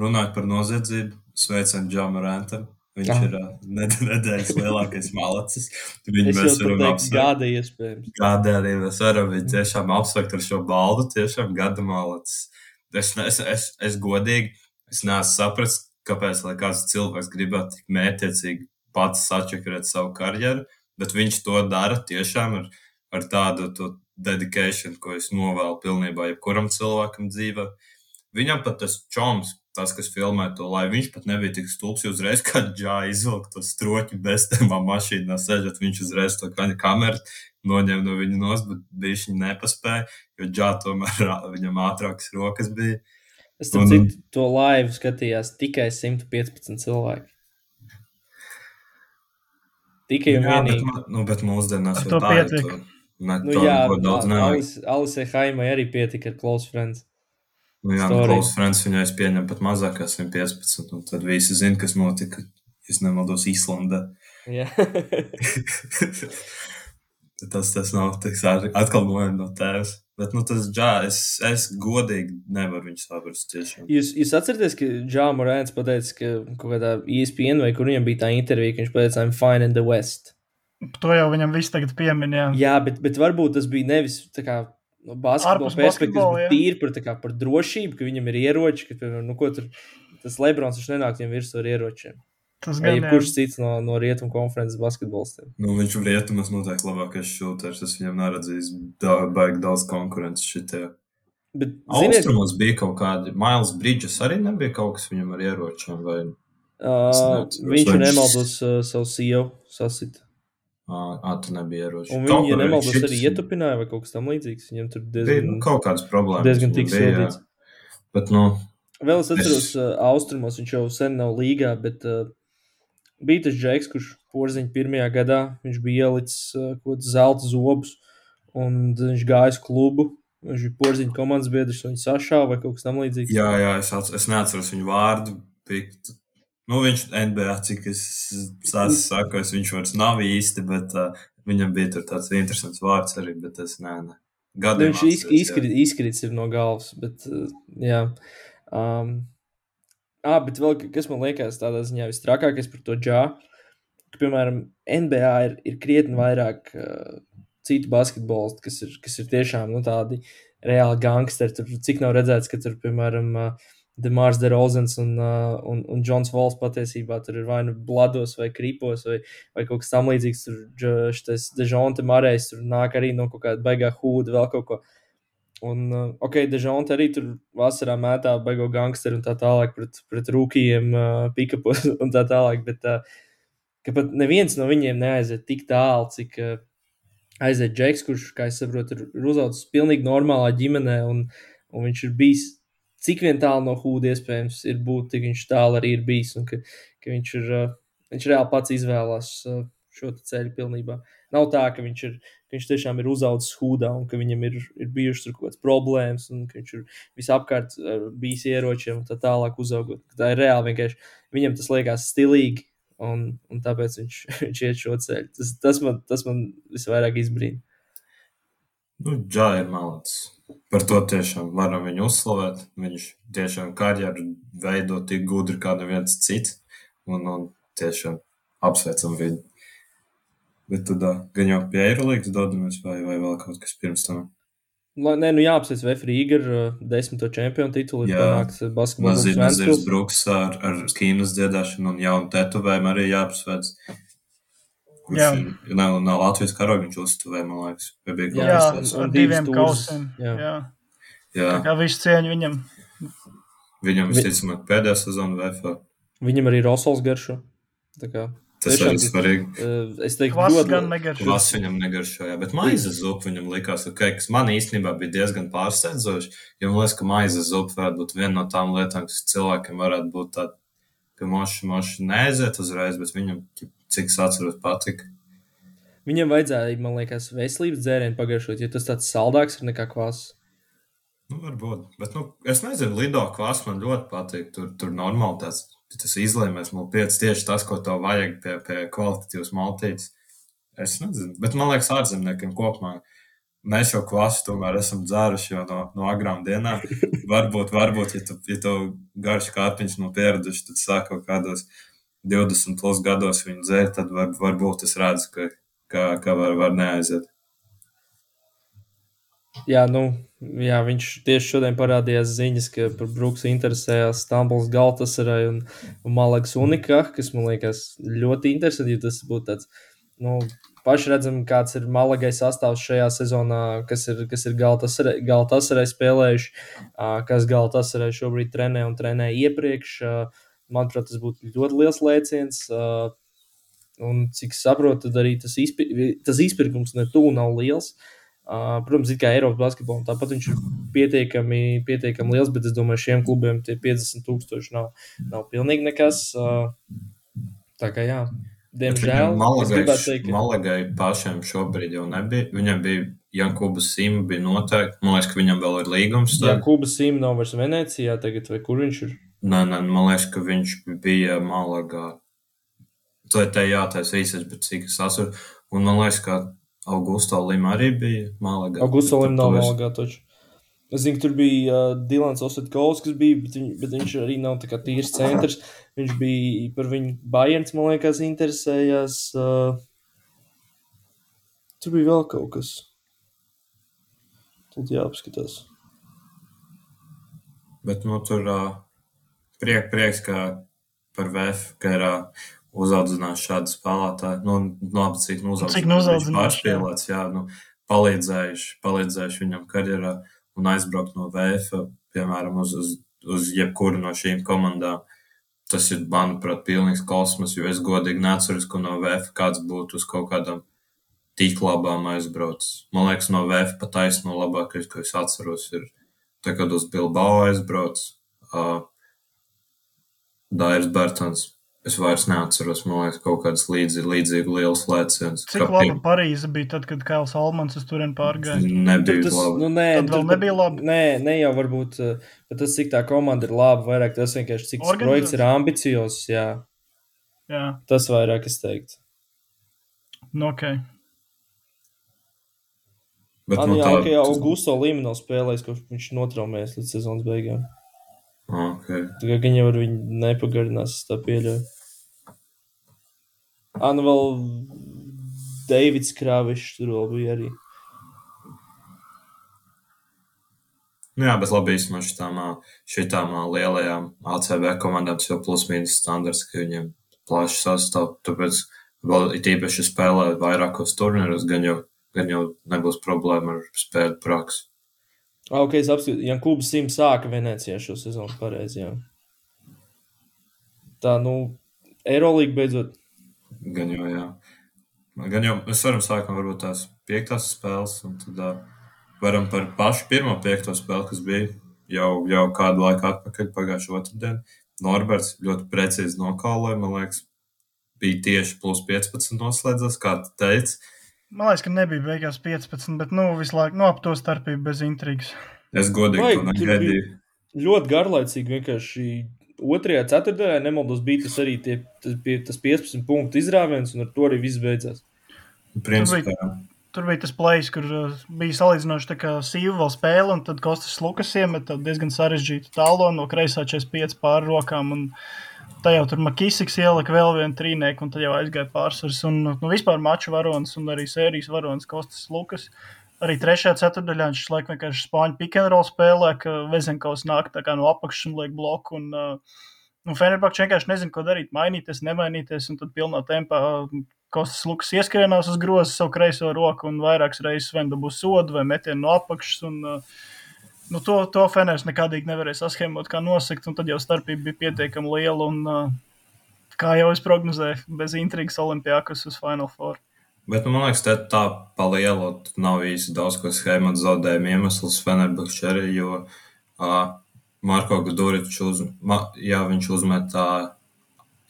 Runājot par noziedzību, sveicam Džamu Rantam. Viņš ah. ir uh, nedēļas lielākais malacis. Viņu mēs varam apsveikt. Gada iespējams. Gada arī mēs varam viņu tiešām apsveikt ar šo baldu. Tiešām gada malacis. Es, es, es, es godīgi, es neesmu sapratis, kāpēc kāds cilvēks gribētu tik mērķiecīgi pats sačakarēt savu karjeru, bet viņš to dara tiešām ar, ar tādu dedikāciju, ko es novēlu pilnībā jebkuram cilvēkam dzīvē. Viņam pat tas čoms, tas, kas filmē to, lai viņš pat nebija tik stulbs, uzreiz, kad džā izvilka to stroķi bez tēmā mašīnā sēžot, viņš uzreiz to kameru noņēma no viņa nost, bet viņš viņa nepaspēja, jo džā tomēr viņam ātrākas rokas bija. Es tam citu to laivu skatījās tikai 115 cilvēki. Tikai un vienīgi. Bet, nu, bet mūsdienās jau tā ir. Nu, jā, daudz Alisai Haimai arī pietika ar Close Friends. Nu, jā, nu, Close Friends viņai es pieņemu pat mazāk kā 115, un tad visi zina, kas notika, ja nemaldos, Īslandē. Jā. tas, tas nav tas atkal no tevis. Bet nu, tas džā, es, es godīgi nevaru viņu saprast. Tiešām. Jūs, jūs atceraties, ka Džā Morēns pateica, ka kaut kādā ESPN vai kur viņam bija tā intervija, ka viņš pateica, I'm fine in the West. To jau viņam viss tagad pieminēja. Jā, bet, bet varbūt tas bija nevis tā kā no basketbola perspektīvas, bet tīri par, kā, par drošību, ka viņam ir ieroči, ka, piemēram, nu, ko tur tas Lebrons viņš nenāk viņam virsū ar ieročiem. Tas gan ir. Kurš cits no, no rietumu konferences basketbolistiem? Nu, viņš ir rietumos noteikti labākais šūters. Es viņam neredzēju, da, baigi daudz konkurences šitajā. Bet, ziniet, Austrumos bija kaut kādi, Mails Bridges arī nebija kaut kas viņam ar ieročiem, vai? Uh, viņš nemaldos uh, savu sievu sasita. Ah, tur nebija ieroči. Un viņi, ja nemaldos, šips... arī ietupināja vai kaut kas tam līdzīgs. Viņam tur diezgan, bija, nu, kaut kādas problēmas. Diezgan tik sodīts. Bet, nu, Vēl es atceros, es... uh, Austrumos viņš jau sen nav līgā, bet uh, bija tas Džeks, kurš porziņš pirmajā gadā viņš bija ielicis uh, kaut kādus zelta zobus, un viņš gāja uz klubu. Viņš bija porziņš komandas biedrs, un viņš sašāva vai kaut kas tam līdzīgs. Jā, jā, es, atceros, es neatceros viņu vārdu. Bija Nu, viņš NBA, cik es saku, es viņš vairs nav īsti, bet uh, viņam bija tāds interesants vārds arī, bet es nē, nē. Gadu nu, viņš izkrīt, izkrits ir no galvas, bet uh, jā. Um, ah, bet vēl, kas man liekas tādā ziņā vistrakākais par to džā, ka, piemēram, NBA ir, ir krietni vairāk uh, citu basketbolistu, kas ir, kas ir tiešām, nu, tādi reāli gangsteri. Tur, cik nav redzēts, ka tur, piemēram, uh, Demārs Derozens un, uh, un, un Džons Vols patiesībā tur ir vai nu blados, vai kripos, vai, vai kaut kas tamlīdzīgs. Tur šis Dežonte Marējs tur nāk arī no kaut kāda baigā hūda, vēl kaut ko. Un, uh, ok, Dežonte arī tur vasarā mētā baigo gangsteru un tā tālāk pret, pret rūkījiem, uh, pikapos un tā tālāk, bet uh, ka pat neviens no viņiem neaiziet tik tālu, cik uh, aiziet Džeks, kurš, kā es saprotu, ir uzaugusi pilnīgi normālā ģimenē un, un viņš ir bijis cik vien tālu no hūda iespējams ir būt, tik viņš tālu arī ir bijis. Un ka, ka viņš, ir, uh, viņš reāli pats izvēlās uh, šo ceļu pilnībā. Nav tā, ka viņš, ir, ka viņš tiešām ir uzaugusi hūdā un ka viņam ir, ir bijušas kaut kādas problēmas, un ka viņš ir visapkārt uh, bijis ieročiem un tā tālāk uzaugot. Tā ir reāli vienkārši viņam tas liekas stilīgi. Un, un tāpēc viņš, viņš iet šo ceļu. Tas, tas, man, tas man visvairāk izbrīna. Nu, Džā ir malacis. Par to tiešām varam viņu uzslavēt. Viņš tiešām karjeru veido tik gudri kā neviens cits. Un, un tiešām apsveicam viņu. Bet tad gan jau pie Eirolandes dodamies, vai, vai vēl kaut kas pirms tam? Nē, nu jāapsveic Vēfrīga ar uh, desmito čempionu titulu. Jā, basketbols Mazīnas Bruks ar, ar skīnas dziedāšanu un jaunu tetovējumu arī jāapsveic. Kurš Jā. ir, nav, nav Latvijas karoga, viņš uztuvēja, man liekas, vai bija kaut Jā, kas tāds. ar diviem tūres. kausiem. Jā. Jā. Jā, Tā kā visu cieņu viņam. viņam Vi- visticamāk pēdējā sezona VF. Viņam arī Rosols garšo. Tā kā, Tas Tiešām arī tas- svarīgi. uh, es teiktu, Kvass ļoti gan negaršo. Vas viņam negaršoja, bet maizes zupa viņam likās, okay, kas man īstenībā bija diezgan pārsteidzoši. Jo man liekas, ka maizes zupa varētu būt viena no tām lietām, kas cilvēkiem varētu būt tāda, ka moši, moši neaiziet uzreiz, bet viņam, cik es atceros, patika. Viņam vajadzēja, man liekas, veselības dzērienu pagaršot, jo tas tāds saldāks ir nekā kvass. Nu, varbūt. Bet, nu, es nezinu, Lido kvass man ļoti patīk. Tur, tur normāli tāds, tas izlēmēs, man piec tieši tas, ko tev vajag pie, pie kvalitatīvas maltītes. Es nezinu, bet man liekas, ārzemniekiem kopumā. Mēs jau klasu tomēr esam dzēruši jau no, no agrām dienām. Varbūt, varbūt ja tu, ja tu garš kāpiņš no pieraduši, tad sāk kaut kādos 20 plus gados viņu dzērt, tad var, varbūt es redzu, ka, ka, ka var, var neaiziet. Jā, nu, jā, viņš tieši šodien parādījās ziņas, ka par Brooks interesējās Stambuls Galtasarai un, un Malagas Unikā, kas man liekas ļoti interesanti, jo tas būtu tāds, nu, paši redzam, kāds ir Malagai sastāvs šajā sezonā, kas ir, kas ir Galtasarai, Galtasarai spēlējuši, kas Galtasarai šobrīd trenē un trenē iepriekš. ā, Manuprāt, tas būtu ļoti liels lēciens. ā, Un cik saprotu, tad arī tas, izpir tas izpirkums ne tuvu nav liels. Uh, protams, kā Eiropas basketbolam, tāpat viņš ir pietiekami, pietiekami liels, bet es domāju, šiem klubiem tie 50 tūkstoši nav, nav pilnīgi nekas. Uh, tā kā jā, diemžēl. Malagai, pašiem šobrīd jau nebija. Viņam bija Jankubas Sīma, bija noteikti. Man liekas, ka viņam vēl ir līgums. Tad. Kuba Sīma nav vairs Venecijā tagad, vai kur viņš ir? Nē, nē, man liekas, ka viņš bija Malagā. Tā ir tā jātaisa īsais, bet cik es atceros. Un man liekas, ka Augusto Lima arī bija Malagā. Augusto Lim nav malgā taču. Es zinu, ka tur bija uh, Dilans Ositkovs, kas bija, bet, viņ, bet viņš arī nav tā kā tīrs centrs. Viņš bija par viņu Bayerns, man liekas, interesējās. Uh, tur bija vēl kaut kas. Tur jāapskatās. Bet nu, tur uh, priek, prieks, ka par VF, ka ir uh, uzaudzināts šādu spēlētāju. Nu, labi, cik nu Cik uzaudzināts. nu viņš uzaudzināts, Pārspēlēts, jā, nu, palīdzējuši, palīdzējuši viņam karjerā un aizbraukt no VF, piemēram, uz, uz, uz jebkuru no šīm komandām. Tas ir, manuprāt, pilnīgs kosmos, jo es godīgi neatceros, ka no VF kāds būtu uz kaut kādām tik labām aizbraucis. Man liekas, no VF pat taisno labākais, ko es atceros, ir tā, kad uz Bilbao aizbrauc. Uh, Dairis Bērtons. Es vairs neatceros, man liekas, kaut kādas līdzi, līdzīgi liels lēciens. Cik laba Parīze bija tad, kad Kails Almans uz turieni pārgāja? Nebija tas labi. nu, nē, Tad vēl tur- nebija labi? Nē, ne jau varbūt uh, bet tas, cik tā komanda ir laba, vairāk tas vienkārši, cik tas projekts ir ambiciozs. Jā, Jā, tas vairāk es teiktu. nu, ok. Bet, Man nu, jā, tā- ka jau Augusto Līmenī nav spēlējis, kopš viņš notraumējas līdz sezonas beigām. Ah, Okay. Tā kā viņi jau viņu nepagarinās, es tā pieļauju. Ah, nu vēl Deivids Krāvišs tur vēl bija arī. Nu, jā, bet labi īstenībā šitām, šitām lielajām ACB komandām tas jau plus mīnus standarts, ka viņiem plaši sastāv. Tāpēc vēl it īpaši spēlē vairākos turnīros, gan jau, gan jau nebūs problēma ar spēļu praksi. Ok, es apskatu, ja klubs simt sāka Venecijā šo sezonu pareizi, jā. Tā, nu, Eirolīga beidzot. Gan jau, jā. Gan jau mēs varam sākt varbūt tās piektās spēles, un tad uh, varam par pašu pirmo piekto spēli, kas bija jau, jau kādu laiku atpakaļ, pagājušā otrdienā. Norberts ļoti precīzi nokalpoja, man liekas, bija tieši plus 15 noslēdzas, kā tu teici. Man liekas, ka nebija beigās 15, bet nu, visu laiku nu, ap to starpību bez intrigas. Es godīgi tur negaidīju. Ļoti garlaicīgi vienkārši. Otrajā ceturtajā, nemaldos, bija tas arī tie, tas, bija tas 15 punktu izrāviens, un ar to arī viss beidzās. Principā, jā. Tur bija tas plakāts, kur uh, bija salīdzinoši sīva spēle, un tad Kostas Lukas iemet tādu diezgan sarežģītu tālu no kreisā 45 pāri rokām. Un tā jau tur Makisiks ielika vēl vienu trīnieku, un tad jau aizgāja pārsvars. Un nu, vispār maču varonis un arī sērijas varonis Kostas Lukas. Arī trešajā ceturdaļā viņš laikam vienkārši spāņu pikantrola spēlē, ka Vezenkovs nāk tā kā no apakšas un liek bloku. Un, uh, Nu, Fenerbahčs vienkārši nezina, ko darīt, mainīties, nemainīties. Un tad pilnā tempā uh, Kostas Lukas ieskrienās uz groza savu kreiso roku un vairākas reizes vien dabūs sodu vai metienu no apakšas. Un, uh, nu, to, to Feners nekādīgi nevarēja saschēmot, kā nosakt, un tad jau starpība bija pietiekami liela. Un, uh, kā jau es prognozēju, bez intrigas Olimpijākas uz Final Four. Bet, nu, man liekas, te tā palielot nav īsti daudz, ko schēmot zaudējumu iemesls Fenerbahčs arī, jo uh, Marko Guduričs uz, ma, jā, viņš uzmet, uh,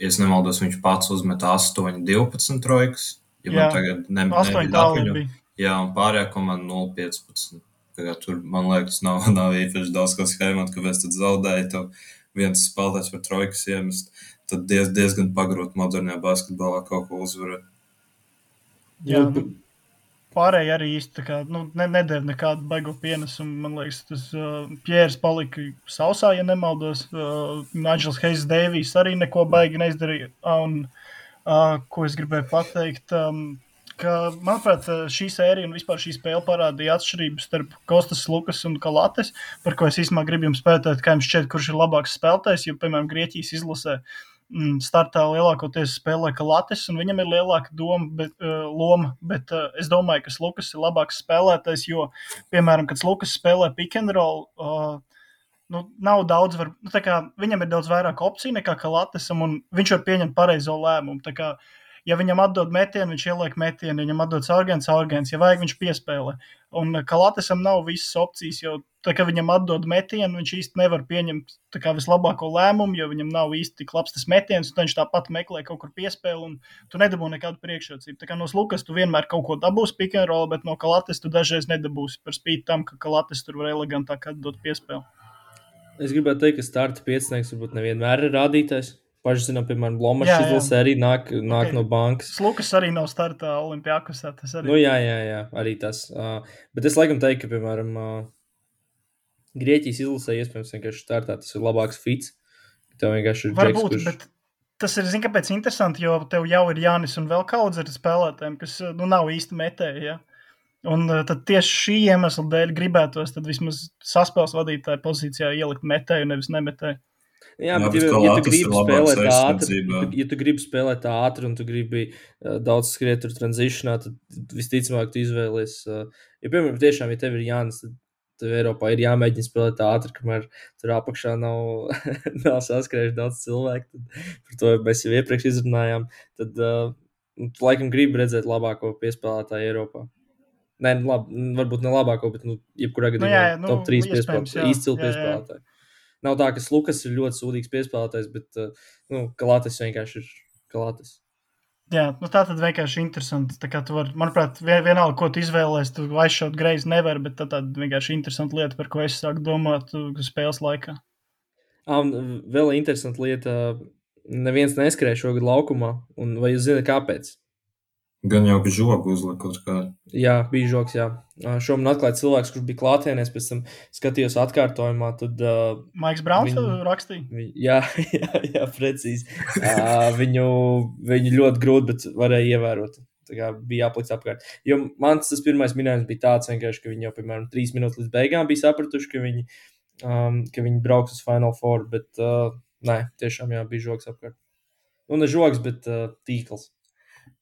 ja nemaldos, viņš pats uzmet 8, 12 trojkas. Ja Jā, tagad ne, Astoņi nebija tālu dapiņu, bija. jā, un pārējā komanda 0,15. Tā kā Tur, man liekas, nav, nav īpaši daudz ko schēmot, kāpēc tad zaudēja. Tev viens spēlētājs var trojkas iemest. Tad diez, diezgan pagrūti modernajā basketbolā kaut ko uzvarēt. Jā, Nu, Pārējie arī īsti kā, nu, ne, nedēļa nekādu baigo pienesumu. Man liekas, tas uh, Pjērs palika sausā, ja nemaldos. Uh, Nigels Heizs Dēvijs arī neko baigi neizdarīja. Un, uh, ko es gribēju pateikt? Um, ka, manuprāt, šī sērija un vispār šī spēle parādīja atšķirību starp Kostas Lukas un Kalates, par ko es īstenībā gribu jums pētīt, kā jums šķiet, kurš ir labāks spēlētājs. Jo, piemēram, Grieķijas izlasē mm, startā lielākoties spēlē Kalates, un viņam ir lielāka doma, bet, uh, loma. Bet uh, es domāju, ka Lukas ir labāks spēlētājs, jo, piemēram, kad Lukas spēlē pick and roll. Uh, Nu, nav daudz, var, nu, kā, viņam ir daudz vairāk opciju nekā Kalatesam, un viņš var pieņemt pareizo lēmumu. Kā, ja viņam atdod metienu, viņš ieliek metienu, ja viņam atdod augsts, augsts, ja vajag, viņš piespēlē. Un Kalatesam nav visas opcijas, jo tā kā viņam atdod metienu, viņš īsti nevar pieņemt kā vislabāko lēmumu, jo viņam nav īsti tik labs tas metiens, un viņš tāpat meklē kaut kur piespēli, un tu nedabū nekādu priekšrocību. Tā kā no Lukas tu vienmēr kaut ko dabūsi pick and roll, bet no Kalates tu dažreiz nedabūsi par spīti tam, ka Kalates tur var elegantāk atdot piespēli. Es gribētu teikt, ka starta piecinieks varbūt nevienmēr ir rādītājs. Paši zinām, piemēram, jā. izlasē arī nāk, nāk Ok. no bankas. Lukas arī nav startā Olimpijākusā. Tas arī Nu, jā, jā, jā, arī tas. Uh, bet es laikam teiktu, ka, piemēram, uh, Grieķijas izlasē iespējams vienkārši startā tas ir labāks fits. Tev vienkārši ir Varbūt, džeks, kurš... bet tas ir, zini, kāpēc interesanti, jo tev jau ir Jānis un vēl kaudz ar spēlētājiem, kas nu, nav īsti metēji. Ja? Un tad tieši šī iemesla dēļ gribētos tad vismaz saspēles vadītāja pozīcijā ielikt metēju, nevis nemetēju. Jā, Jā, bet, bet ja, ja tu gribi spēlēt ātri, ja, tu gribi spēlēt ātri un tu gribi uh, daudz skriet tur tranzīšanā, tad visticamāk tu izvēlies. Uh, ja, piemēram, tiešām, ja tev ir Jānis, tad tev Eiropā ir jāmēģina spēlēt ātri, kamēr tur apakšā nav, nav saskrējuši daudz cilvēku. Tad, par to mēs jau iepriekš izrunājām. Tad uh, tu laikam gribi redzēt labāko piespēlētāju Eiropā. Nē, nu, lab, varbūt ne labāko, bet, nu, jebkurā gadījumā jā, jā, nu, top 3 iespējams, piespēlētāji, jā, Nav tā, ka Lukas ir ļoti sūdīgs piespēlētājs, bet uh, nu, Kalātis vienkārši ir Kalātis. Jā, nu tā tad vienkārši interesanti. Tā kā tu vari, manuprāt, vien- vienalga, ko tu izvēlēsies, tu aizšaut greizi nevar, bet tā tāda vienkārši interesanta lieta, par ko es sāku domāt spēles laikā. Un vēl interesanta lieta, neviens neskrēja šogad laukumā, un vai jūs zināt, kāpēc? Gan jau bija žoga uzlikt kaut kā. Jā, bija žoks, jā. Šobrīd atklāja cilvēks, kurš bija klātienēs, pēc tam skatījos atkārtojumā, tad uh, Maiks Brauns Viņu- rakstīja. Vi- Jā, jā, jā precīzi. Uh, viņu, viņu ļoti grūti, bet varēja ievērot. kā, bija jāpaliks apkārt. Jo mans tas pirmais minējums bija tāds, ka viņi jau, piemēram, trīs minūtes līdz beigām bija sapratuši, ka viņi, um, ka viņi brauks uz Final Four, bet uh, nē, tiešām jā, bija žoks apkārt. Nu, ne žoks, bet uh, tīkls.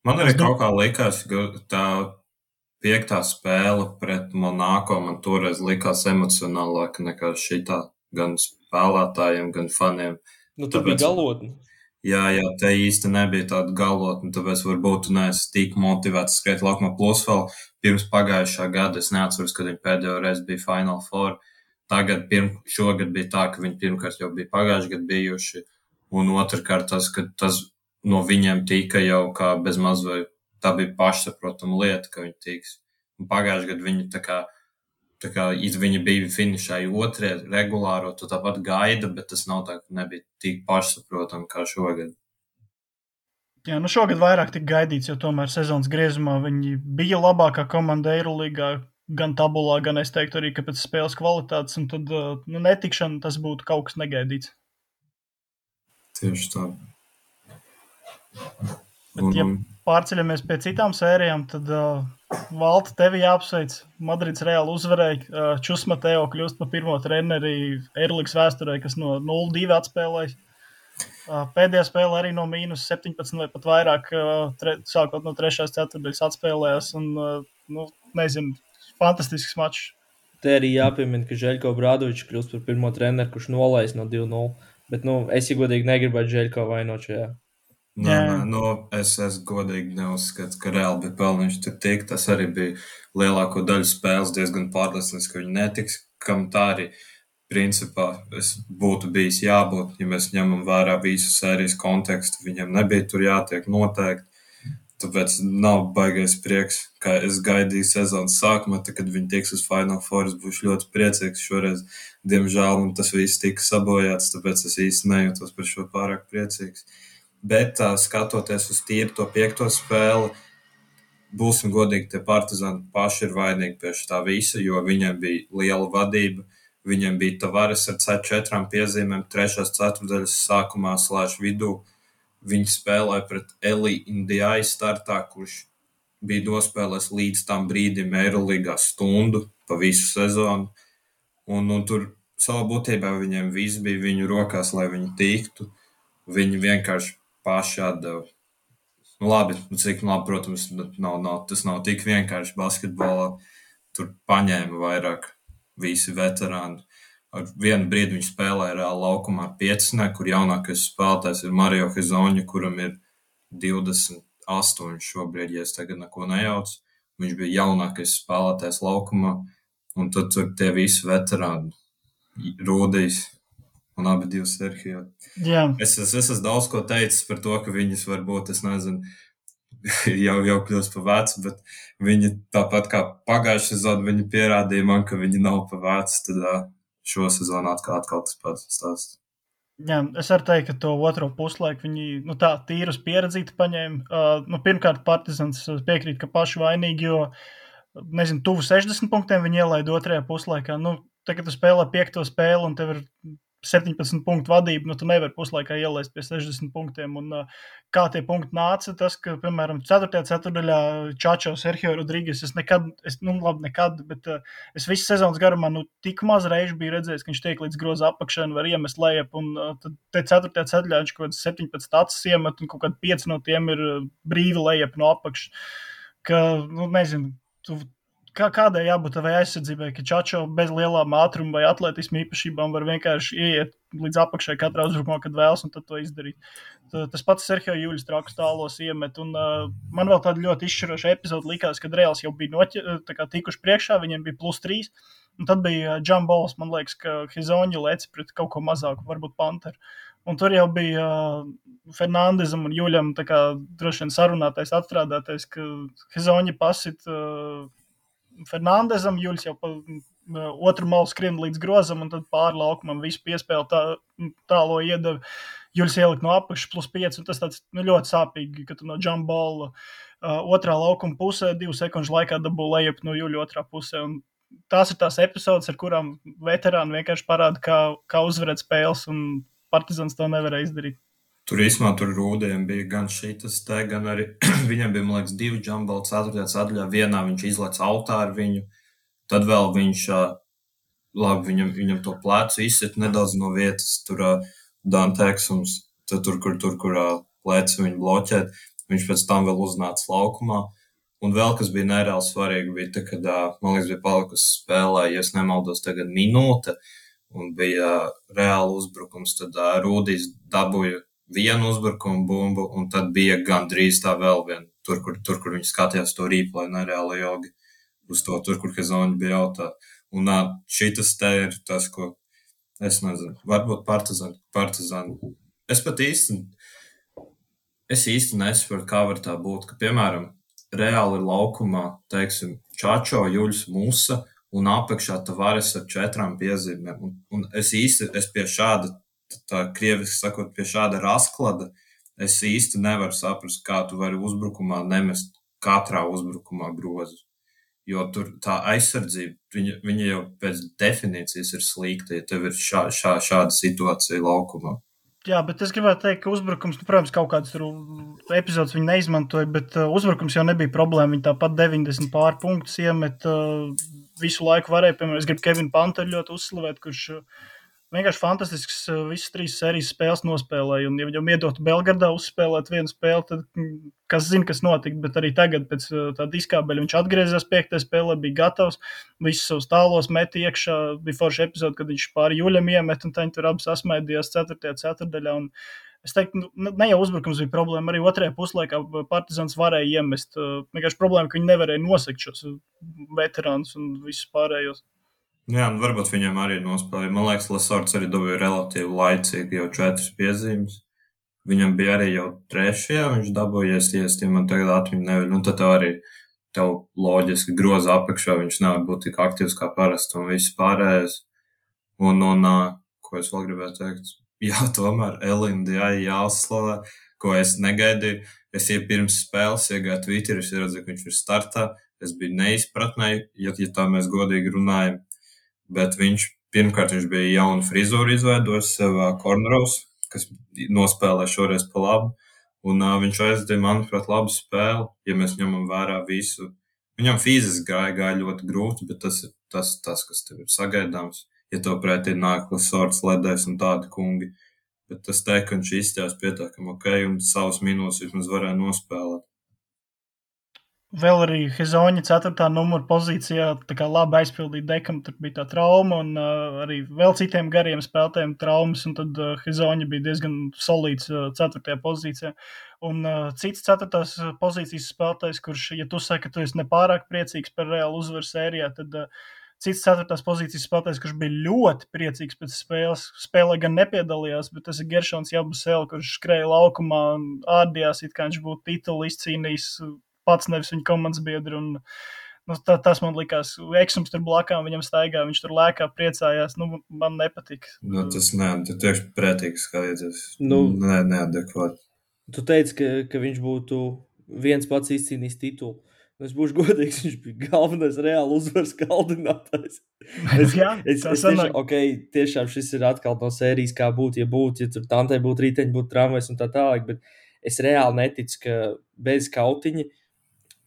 Man arī kaut kā likās, ka tā piektā spēle pret Monako man toreiz likās emocionālāka nekā šī tā gan spēlētājiem, gan faniem. Nu, tur Tāpēc... bija galotne. Jā, jā, te īsti nebija tāda galotne, tāpēc varbūt tu neesi tik motivēts skriet laukumā. Plus vēl pirms pagājušā gada es neatceros, kad viņi pēdējo reizi bija Final Four. Tagad, pirm, šogad bija tā, ka viņi pirmkārt jau bija pagājušajā gadā bijuši, un otrkārt tas, ka tas no viņiem tika jau kā bez maz vai tā bija pašsaprotama lieta, ka viņi tiks. Un pagājušajā gadā viņi tā kā Tā kā viņi bija finišēji otrie regulāro, tu tāpat gaida, bet tas nav tā, ka nebija tik pašsaprotami kā šogad. Jā, nu šogad vairāk tika gaidīts, jo tomēr sezonas griezumā viņi bija labākā komanda Eirolandā, gan tabulā, gan es teiktu arī, pēc spēles kvalitātes, un tad nu, netikšana tas būtu kaut kas negaidīts. Tieši tā. Bet, un, ja pārceļamies pie citām sērijām, tad uh, Valta tevi jāapsveic. Madrids reāli uzvarēja. Uh, Čusmateo kļūst par pirmo treneri Eirolandes vēsturē, kas no 0-2 atspēlēja. Uh, pēdējā spēlē arī no mīnus 17 vai pat vairāk, uh, tre, sākot no 3. ceturdaļas atspēlējās. Un, uh, nu, nezinu, fantastisks mačs. Te arī jāpiemina, ka Žēlko Brādovičs kļūst par pirmo treneru, kurš nolaist no 2-0. Bet, nu, es, ja godīgi, negribētu Žēlko vainot šajā. Nē, nē, nu, es, es godīgi neuzskatu, ka reāli bija pelnījis tur tikt. Tas arī bija lielāko daļu spēles diezgan pārliecināts, ka viņi netiks. Kam tā arī principā būtu bijis jābūt, ja mēs ņemam vērā visu sērijas kontekstu. Viņam nebija tur jātiek noteikti. Tāpēc nav baigais prieks, kā es gaidīju sezonas sākumā, tad, kad viņi tiks uz Final Four. Es būšu ļoti priecīgs. Šoreiz, diemžēl, man tas viss tika sabojāts, tāpēc es īsti nejūtos par šo pārāk priecīgs. Uh, Bet uh, skatoties uz tīri to piekto spēli, būsim godīgi, tie partizāni paši ir vainīgi pie tā visa, jo viņiem bija liela vadība. Viņiem bija tavares ar C4 piezīmēm, trešās ceturdaļas sākumā, slēdz vidū. Viņi spēlēja pret Eliju Indijai startā, kurš bija nospēlējis līdz tam brīdim Eirolandā stundu pa visu sezonu. Un, un tur savā būtībā viņiem viss bija viņu rokās, lai viņi tiktu. Viņi vienkārši paši atdeva. Nu, labi, nu, cik labi, protams, nav, nav, tas nav tik vienkārši basketbolā. Tur paņēma vairāk visi veterāni. Ar vienu brīdi viņi spēlēja reāli laukumā ar pieciem, kur jaunākais spēlētājs ir Mario Hizoņa, kuram ir 28 šobrīd, ja es tagad neko nejaucu. Viņš bija jaunākais spēlētājs laukumā, un tad tur tie visi veterāni Rūdījis, un abi divi Serhija. Es, es, es esmu daudz ko teicis par to, ka viņas varbūt, es nezinu, jau, jau kļūst par vecu, bet viņi tāpat kā pagājušā sezonā, viņi pierādīja man, ka viņi nav par vecu. Tad šo sezonu atkal, atkal tas pats stāsts. Jā, es varu teikt, ka to otro puslaiku viņi nu, tā tīri uz pieredzīti paņēma. Uh, nu, pirmkārt, Partizans piekrīt, ka paši vainīgi, jo, nezinu, tuvu 60 punktiem viņi ielaida otrajā puslaikā. Nu, tagad tu spēlē piekto spēli un tev ir 17 punktu vadību, nu, tu nevari puslaikā ielaist pie 60 punktiem. Un, uh, kā tie punkti nāca, tas, ka, piemēram, 4. ceturdaļā Čačo, Sergio Rodrīgas, es nekad, es, nu, labi, nekad, bet uh, es visu sezonas garumā, nu, tik maz reižu biju redzējis, ka viņš tiek līdz groza apakšai un var iemest lejap. Un uh, tad te 4. ceturdaļā viņš kaut kāds 17 acis iemet, un kaut kādi 5 no tiem ir brīvi lejap no apakšas. Ka, nu, nezinu, tu kā, kādai jābūt tavai aizsardzībai, ka Čačo bez lielām ātruma vai atletismu īpašībām var vienkārši ieiet līdz apakšai katrā uzbrukumā, kad vēlas, un to izdarīt. Tas pats Sergio Juļs trauks tālos iemet, un uh, man vēl tāda ļoti izšķiroša epizode likās, kad Reāls jau bija noķi, tikuši priekšā, viņiem bija plus trīs, un tad bija Džambols, man liekas, ka Hizoņa lec pret kaut ko mazāku, varbūt Panteru. Un tur jau bija uh, Fernandezam un Juļam droši vien sarunātais, atstrādātais, ka Hizoņa pasit uh, Fernandezam, Juļs jau pa otru malu skrien līdz grozam, un tad pāri laukumam visu piespēli tā, tālo iedeva. Juļs ielika no apakšas plus 5, un tas tāds nu, ļoti sāpīgi, ka tu no džambola uh, otrā laukuma pusē divu sekundžu laikā dabū lejup no Juļa otrā pusē. Un tās ir tās epizodes, ar kurām veterāni vienkārši parāda, kā, kā uzvarēt spēles, un Partizans to nevarēja izdarīt. Tur īstenībā tur rūdiem bija gan šis te, gan arī viņam bija, man liekas, divi džambali, ceturtajā sadaļā. Vienā viņš izlaiž autā ar viņu, tad vēl viņš, labi, viņam, viņam to plecu izsit nedaudz no vietas, tur Dantēksums, tur, kur, tur, kur plecu viņu bloķēt. Viņš pēc tam vēl uznāca laukumā. Un vēl kas bija nereāli svarīgi, bija, tā, kad, man liekas, bija palikusi spēlē, ja nemaldos, tagad minūte, un bija reāli uzbrukums, tad Rūdīs dabūja vienu uzbrukumu bumbu, un tad bija gandrīz tā vēl viena. Tur, kur, tur, kur viņi skatījās to rīplai nereāli ilgi uz to, tur, kur Kazoņa bija jautā. Un šis te ir tas, ko es nezinu, varbūt partizāni. partizāni. Es pat īsti, es īsti nesaprotu, kā var tā būt, ka, piemēram, reāli ir laukumā, teiksim, Čačo, Juļs, Musa un apakšā Tavares ar četrām piezīmēm. Un, un es īsti, es pie šāda tā krieviski sakot, pie šāda rasklada, es īsti nevaru saprast, kā tu vari uzbrukumā nemest katrā uzbrukumā grozu. Jo tur tā aizsardzība, viņa, viņa jau pēc definīcijas ir slikta, ja tev ir šā, šā, šāda situācija laukumā. Jā, bet es gribētu teikt, ka uzbrukums, nu, protams, kaut kādas epizodes viņi neizmantoja, bet uh, uzbrukums jau nebija problēma. Viņi tāpat 90 pār punktus iemet uh, visu laiku. Varēja, piemēram, es gribu Kevinu Panteru ļoti uzslavēt, kurš uh, vienkārši fantastisks. Eh, visas trīs sērijas spēles nospēlēja. Un, ja viņam iedotu Belgradā uzspēlēt vienu spēli, tad mm, kas zina, kas notika. Bet arī tagad, pēc eh, tā diskābeļa, viņš atgriezās piektajā spēlē, bija gatavs. Visus savus tālos met iekšā. Bija forša epizode, kad viņš pāri jūļam iemet, un viņi tur abi sasmaidījās 4. ceturdaļā. Un, Es teiktu, nu, ne jau uzbrukums bija problēma, arī otrajā puslaikā Partizans varēja iemest. Eh, vienkārši problēma, ka viņi nevarēja nosegt šos veterānus un visus pārējos. Jā, un varbūt viņam arī nospēlēja. Man liekas, Lasards arī dabūja relatīvi laicīgi jau četras piezīmes. Viņam bija arī jau trešajā, viņš dabūjies ja man tagad atmiņa neviļ. Nu, tad arī tev loģiski groza apakšā, viņš nevar būt tik aktīvs kā parasti un viss pārējais. Un, un, ko es vēl gribēju teikt? Jā, tomēr Elinda jā, jāuzslavē, ko es negaidīju. Es jau pirms spēles iegāju Twitterī, es redzēju, ka viņš ir startā. Es biju neizpratnē, ja, ja tā mēs godīgi runājam bet viņš pirmkārt viņš bija jaunu frizūru izveidojis sev korneros, kas nospēlē šoreiz pa labu. Un uh, viņš aizdeva, manuprāt, labu spēli, ja mēs ņemam vērā visu. Viņam fiziski gāja, gāja ļoti grūti, bet tas ir tas, tas kas tev ir sagaidāms. Ja to pretī nāk Lasorts, Ledais un tādi kungi. Bet tas te, ka viņš izstājās pietiekami ok un savus minūtes vismaz varēja nospēlēt. Vēl arī Hezoņa 4. numura pozīcijā labi aizpildīja dekam, tur bija tā trauma, un uh, arī vēl citiem gariem spēlētājiem traumas, un tad uh, Hezoņa bija diezgan solīts uh, 4. pozīcijā. Un uh, cits 4. pozīcijas spēlētājs, kurš, ja tu saki, ka tu esi nepārāk priecīgs par reālu uzvaru sērijā, tad uh, cits 4. pozīcijas spēlētājs, kurš bija ļoti priecīgs pēc spēles, spēlē gan nepiedalījās, bet tas ir Geršons Jabusēl, kurš skrēja laukumā un ārdījās, it kā viņš būtu titulu izcīnījis pats, nevis viņa komandas biedri. Un, nu, tā, tas man likās, eksams tur blakām, viņam staigā, viņš tur lēkā, priecājās. Nu, man nepatika. Nu, tas nē, tu tieši pretīgi skaties. Nu, nē, neadekvāti. Tu teici, ka, ka viņš būtu viens pats izcīnījis titulu. Es būšu godīgs, viņš bija galvenais reāli uzvaras kaldinātājs. Es, Jā, es, es tiešām, okay, tiešām šis ir atkal no sērijas, kā būtu, ja būtu, ja tur tantē būtu riteņi, būtu tramvajs un tā tālāk, bet es reāli neticu, ka bez kautiņa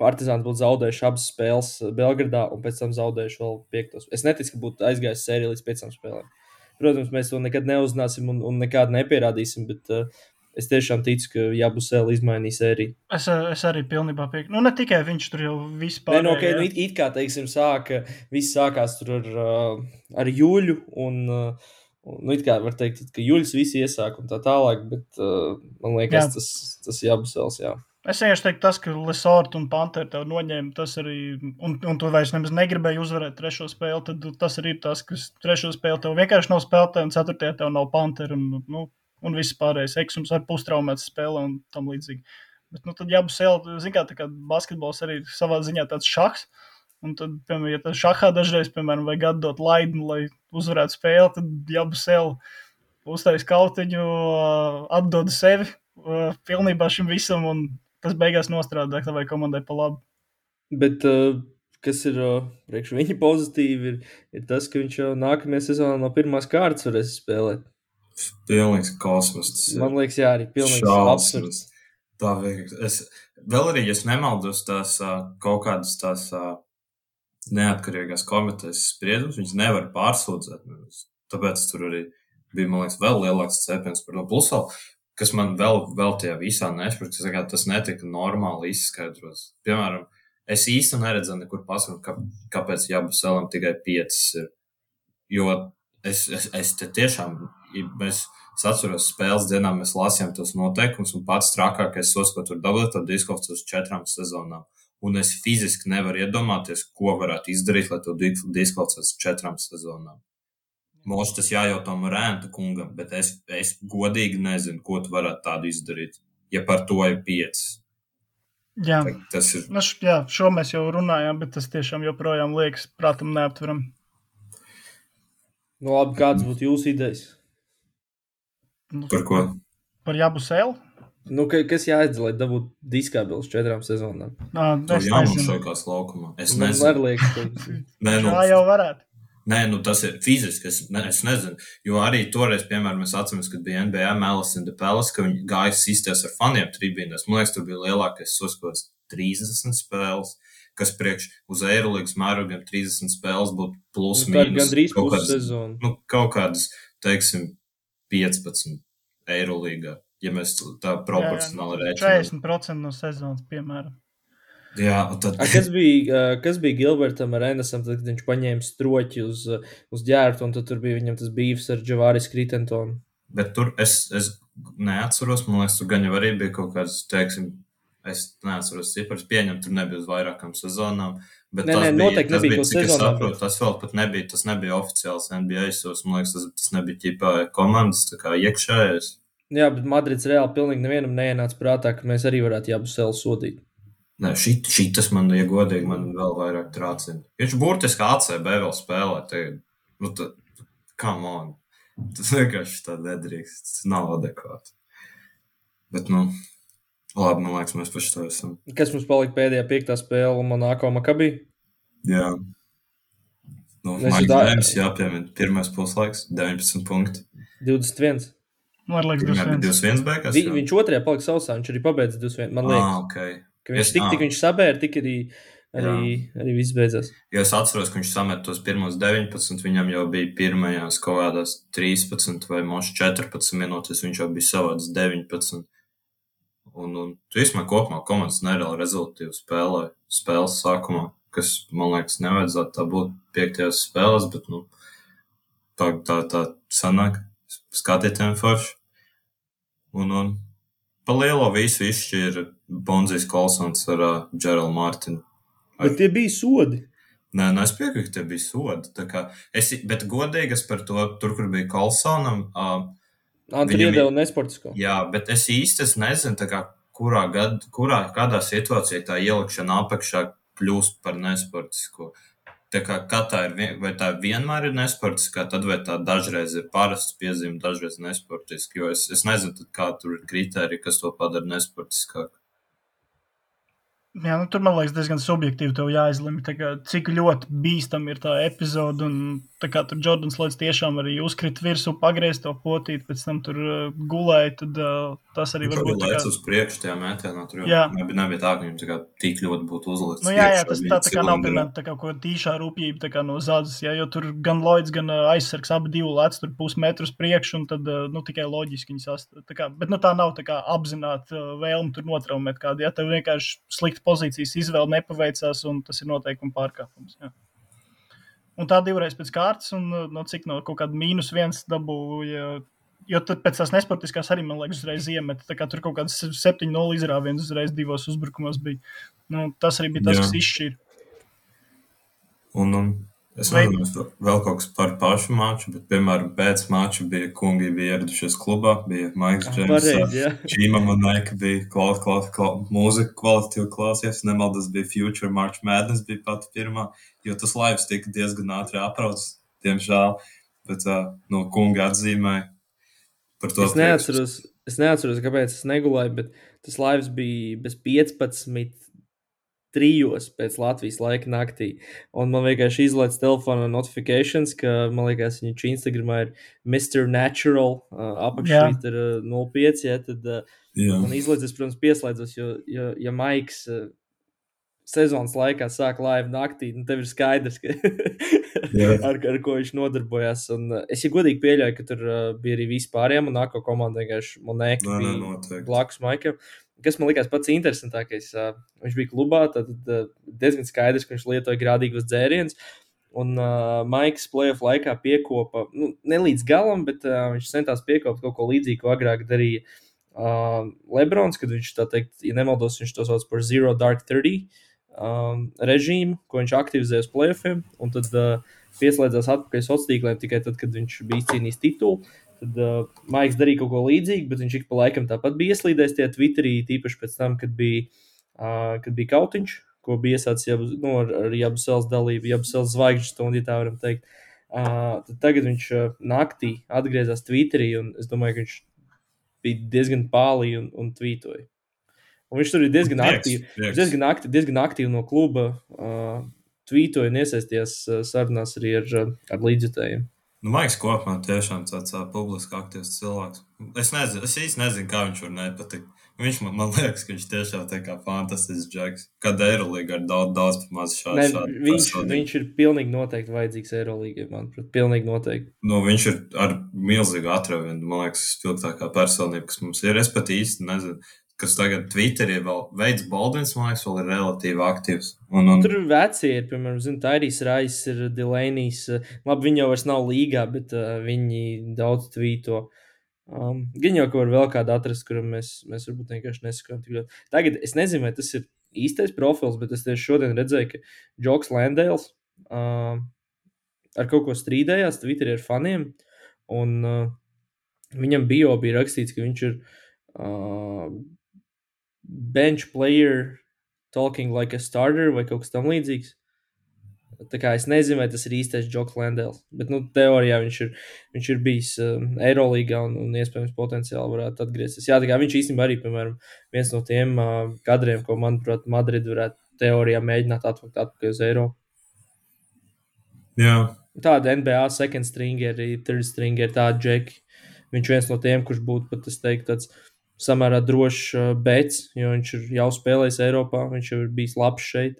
Partizāns būtu zaudējuši abas spēles Belgradā un pēc tam zaudējuši vēl piektos. Es neticu, ka būtu aizgājis sērija līdz piecām spēlēm. Protams, mēs to nekad neuzzināsim un, un nekad nepierādīsim, bet uh, es tiešām ticu, ka Jabusēl izmainīs sēriju. Es, es arī pilnībā piekrītu. Nu, ne tikai viņš tur jau vispār. Nē, no, okay, nu, it, it kā, teiksim, sāka, viss sākās tur ar, ar Jūļu un uh, Nu, it kā var teikt, ka Juļs visi iesāk un tā tālāk, bet uh, man liekas, jā. tas, tas jābasēls, jā. Es vienkārši teiktu, tas, ka Lesorta un Pantera tev noņēma, tas arī, un, un tu vairs nemaz negribēji uzvarēt trešo spēli, tad tas arī ir tas, kas trešo spēli tev vienkārši nav spēlētāji, un ceturtajā tev nav Pantera, un, nu, un viss pārējais eksums ar pustraumētas spēle un tam līdzīgi. Bet, nu, tad jābūt sēl, zin kā, tā kā basketbols arī savā ziņā tāds šahs, un tad, piemēram, ja tas šahā dažreiz, piemēram, vajag atdot laidni, lai uzvarētu spēli, tad jābūt sēl uztais kautiņu, atdod sevi pilnībā šim visam, un tas beigās nostrādā tavai komandai pa labu. Bet, uh, kas ir uh, priekš viņa pozitīvi, ir, ir tas, ka viņš jau nākamajā sezonā no pirmās kārtas varēs spēlēt. Pilnīgs kosmos. Man liekas, jā, arī pilnīgi Šausmas. absurds. Tā vienkārši. Es vēl arī, ja es nemaldos, tās kaut kādas tās neatkarīgās komitejas spriedumus, viņas nevar pārsūdzēt. Tāpēc tur arī bija, man liekas, vēl lielāks cepiens par to. Plus, kas man vēl, vēl tajā visā nesaprot, ka tas netika normāli izskaidrots. Piemēram, es īsti neredzēju nekur pasaulē, kā, kāpēc jābūt selam tikai piecas. Ir. Jo es, es, es te tiešām, mēs, es atceros, spēles dienā mēs lasījām tos noteikumus, un pats trakākais sos, ko tur dabūt, tad diskvalts uz četrām sezonām. Un es fiziski nevaru iedomāties, ko varētu izdarīt, lai to diskvalts uz četrām sezonām. Mums tas jājautā Rēnta kungam, bet es, es godīgi nezinu, ko tu varētu tādu izdarīt, ja par to ir piecas. Jā, Tas ir nu, š, jā, šo mēs jau runājām, bet tas tiešām joprojām liekas prātam neaptveram. Nu, labi, kādas būtu jūsu idejas? Nu, par ko. par Jabu Sēlu? Nu, ka, kas jāizdara, lai dabūtu diskābils četrām sezonām? Nā, Tur es jābūt nezinu. šajās laukumā. Es Man nezinu. arī liekas, ka Nē, nu, Tā jau varētu. Nē, nu tas ir fiziski. Es, ne, es nezinu. Jo arī toreiz, piemēram, mēs atceramies, kad bija NBA Melis un Depēlis, ka viņi gāja sīsties ar faniem tribīnēs. Man liekas, tur bija lielākais soskots 30 spēles, kas priekš uz Eirolandes mērogiem 30 spēles būtu plus nu, mīnus. gandrīz kaut kādas- sezona. Nu, kaut kādas, teiksim, 15 Eirolīgā. Ja mēs tā proporcionāli rēķinām. 40% no sezonas, piemēram. Jā, tad A, kas bija, kas bija Gilbertam ar Enesam, tad, kad viņš paņēma stroķi uz, uz ģērbtu, un tur bija viņam tas bijis ar Džavāris Kritentonu. Bet tur es, es neatceros, man liekas, tur gan jau arī bija kaut kāds, teiksim, es neatceros cipars, pieņem, tur nebija uz vairākām sezonām. Bet Nē, tas nē, bija, tas nebija cik es saprotu, tas vēl pat nebija, tas nebija oficiāls NBA sos, man liekas, tas, tas nebija ķipā komandas, tā kā iekšējais. Jā, bet Madrids reāli pilnīgi nevienam neienāca prātā, ka mēs arī varētu sev sodīt. Nē, šit, šitas man, ja godīgi, man vēl vairāk trācina. Viņš burtiski ACB vēl spēlē, tagad, nu, tad, come on. Tas vienkārši tā nedrīkst, tas nav adekvāti. Bet, nu, labi, man liekas, mēs paši to esam. Kas mums palika pēdējā piektā spēle Monako Makabī? Jā. Nu, Maiks tā- Dēms jāpiemina. Pirmais puslaiks, 19 punkti. 21. Man liekas, Pirmā bija 21. 21 beigās. Vi, viņš otrajā palika sausā, viņš arī pabeidza 21. Man liekas, Ah, ok. Ka viņš es- tik, tik viņš sabēra, tik arī, arī, arī viss beidzās. Jo es atceros, ka viņš samet tos pirmos 19, viņam jau bija pirmajās kaut kādās 13 vai moši 14 minūtes, viņš jau bija savāds 19. Un, un tu īstenībā kopumā komandas nereāli rezultātīvi spēlē spēles sākumā, kas, man liekas, nevajadzētu tā būt piektajās spēlēs, bet, nu, tā, tā, tā sanāk, skatītēm forši. Un, un pa lielo visu izšķīra Bonzijas Kolsons ar uh, Gerald Martinu. Bet tie bija sodi. Nē, nē, es piekrītu, tie bija sodi. Es, bet godīgi es par to, tur, kur bija Kolsonam, uh, ir- iedeva nesportisko. jā, bet es īsti es nezinu, kā, kurā, gad, kurā kādā situācijā tā ielikšana apakšā kļūst par nesportisko. Tā kā, kā tā ir, vai tā vienmēr ir nesportiskā, tad vai tā dažreiz ir parasts piezīme, dažreiz nesportiski. Jo es, es nezinu, kā tur ir kriteriji, kas to padara nesportiskāku. Jā, nu, tur man liekas, diezgan subjektīvi jāizlemj, cik ļoti bīstama ir tā epizode. Un, tā kā tur Jordans Lēns tiešām arī uzkrita virsū, pagriezt to potīti, pēc tam tur uh, gulēja. Tad uh, tas arī Tur var bija kā- uz priekšu tajā mētēnā. Tur jau nebija, nebija tā, ka viņam tā kā tik ļoti būtu uzlikts. Nu, jā, jā, tas tā, tā kā nav piemēram tā kā kāda tīšā rūpība tā kā no zādzes, jā, jo tur gan Lloyds, gan ā, aizsargs abi divi lec tur pusmetrus priekšu, un tad, ā, nu, tikai loģiski viņi sastāv. Tā kā, bet, nu, tā nav tā kā apzināta ā, vēlme tur notraumēt kādu, ja tev vienkārši slikta pozīcijas izvēle nepaveicās, un tas ir noteikuma pārkāpums, jā. Un tā divreiz pēc kārtas, un no cik no kaut kāda mīnus viens dabūja, jo tad pēc tās nesportiskās arī, man liekas, uzreiz iemet, tā kā tur kaut kāds 7-0 izrāviens uzreiz divos uzbrukumos bija. Nu, tas arī bija tas, Jā. kas izšķīra. Un, un es Vai- nezinu, es vēl kaut kas par pašu maču, bet, piemēram, pēc mača bija kungi, bija ieradušies klubā, bija Maiks. Pareizi, jā. Čīma Monēka bija klau, klau, klau, mūzika kvalitīva klausies, nemaldas bija Future March Madness bija pati pirmā, jo tas laivs tika diezgan ātri aprauts, diemžēl, bet uh, no kunga atzīmēja par to. Es neatceros, es neatceros, kāpēc es negulēju, bet tas laivs bija bez 15 trijos pēc Latvijas laika naktī. Un man vienkārši izlaiž telefona notifikācijas, ka, man liekas, viņš Instagramā ir Mr. Natural, uh, apakšā ir uh, 05. Ja, tad uh, Jā. man izlaižas, protams, pieslēdzos, jo, jo ja Maiks uh, sezonas laikā sāk laivu naktī, nu tev ir skaidrs, ka ar, ar ko viņš nodarbojās. Un, uh, es ja godīgi pieļauju, ka tur uh, bija arī vispārējiem, un nākamā komanda vienkārši Monēka bija blakus Maikam kas man likās pats interesantākais, uh, viņš bija klubā, tad diezgan skaidrs, ka viņš lietoja grādīgos dzērienus. Un uh, Maiks playoff laikā piekopa, nu, ne līdz galam, bet uh, viņš centās piekopt kaut ko līdzīgu, ko agrāk darīja uh, Lebrons, kad viņš tā teikt, ja nemaldos, viņš to sauc par Zero Dark 30 um, režīmu, ko viņš aktivizēja uz playoffiem, un tad uh, pieslēdzās atpakaļ sociāliem tīkliem tikai tad, kad viņš bija izcīnījis titulu. Tad uh, Maiks darīja kaut ko līdzīgu, bet viņš ik pa laikam tāpat bija ieslīdējis tajā Twitterī, tīpaši pēc tam, kad bija, uh, kad bija kautiņš, ko bija iesācis jau nu, ar, ar Jabusels dalību, Jabusels zvaigžņu stundu, ja tā varam teikt. Uh, tagad viņš uh, naktī atgriezās Twitterī, un es domāju, ka viņš bija diezgan pāli un, un tvītoja. Un viņš tur ir diezgan aktīvi, diezgan aktīvi, diezgan aktīvi no kluba uh, tvītoja un iesaistījās uh, sarunās arī ar, ar līdzjutējiem. Nu, Maiks kopumā tiešām tāds uh, publiski aktīvs cilvēks. Es nezinu, es īsti nezinu, kā viņš var nepatikt. Viņš man, man liekas, ka viņš tiešām kā fantastisks džeks. Kad Eirolandā ir daudz, daudz maz šādu ne, viņš, personīgi. viņš ir pilnīgi noteikti vajadzīgs Eirolandā, manuprāt, pilnīgi noteikti. Nu, viņš ir ar milzīgu atravienu, man liekas, spilgtākā personība, kas mums ir. Es pat īsti nezinu, kas tagad Twitterī vēl veids Baldvins, man liekas, vēl ir relatīvi aktīvs. Un, un... Tur vecie ir, piemēram, zin, Tairijs Rais, ir Dilēnijas. Labi, viņi jau vairs nav līgā, bet uh, viņi daudz tvīto. Um, Gan jau, ka var vēl kādu atrast, kuram mēs, mēs varbūt vienkārši nesakām tik ļoti. Tagad es nezinu, vai tas ir īstais profils, bet es tieši šodien redzēju, ka Džoks Landēls uh, ar kaut ko strīdējās Twitterī ar faniem, un uh, viņam bio bija rakstīts, ka viņš ir uh, bench player talking like a starter vai kaut kas tamlīdzīgs. Tā kā es nezinu, vai tas ir īstais Džoks Landēls. Bet, nu, teorijā viņš ir, viņš ir bijis uh, Eirolandā un, un iespējams potenciāli varētu atgriezties. Jā, tā kā viņš īstenībā arī, piemēram, viens no tiem uh, kadriem, ko, manuprāt, Madrid varētu teorijā mēģināt atvilkt atpakaļ uz Eiropu. Jā. Tāda NBA second stringeri, third stringeri, tāda džeki. Viņš viens no tiem, kurš būtu pat, es teiktu, tāds samērā drošs uh, bets, jo viņš ir jau spēlējis Eiropā, viņš jau ir bijis labs šeit.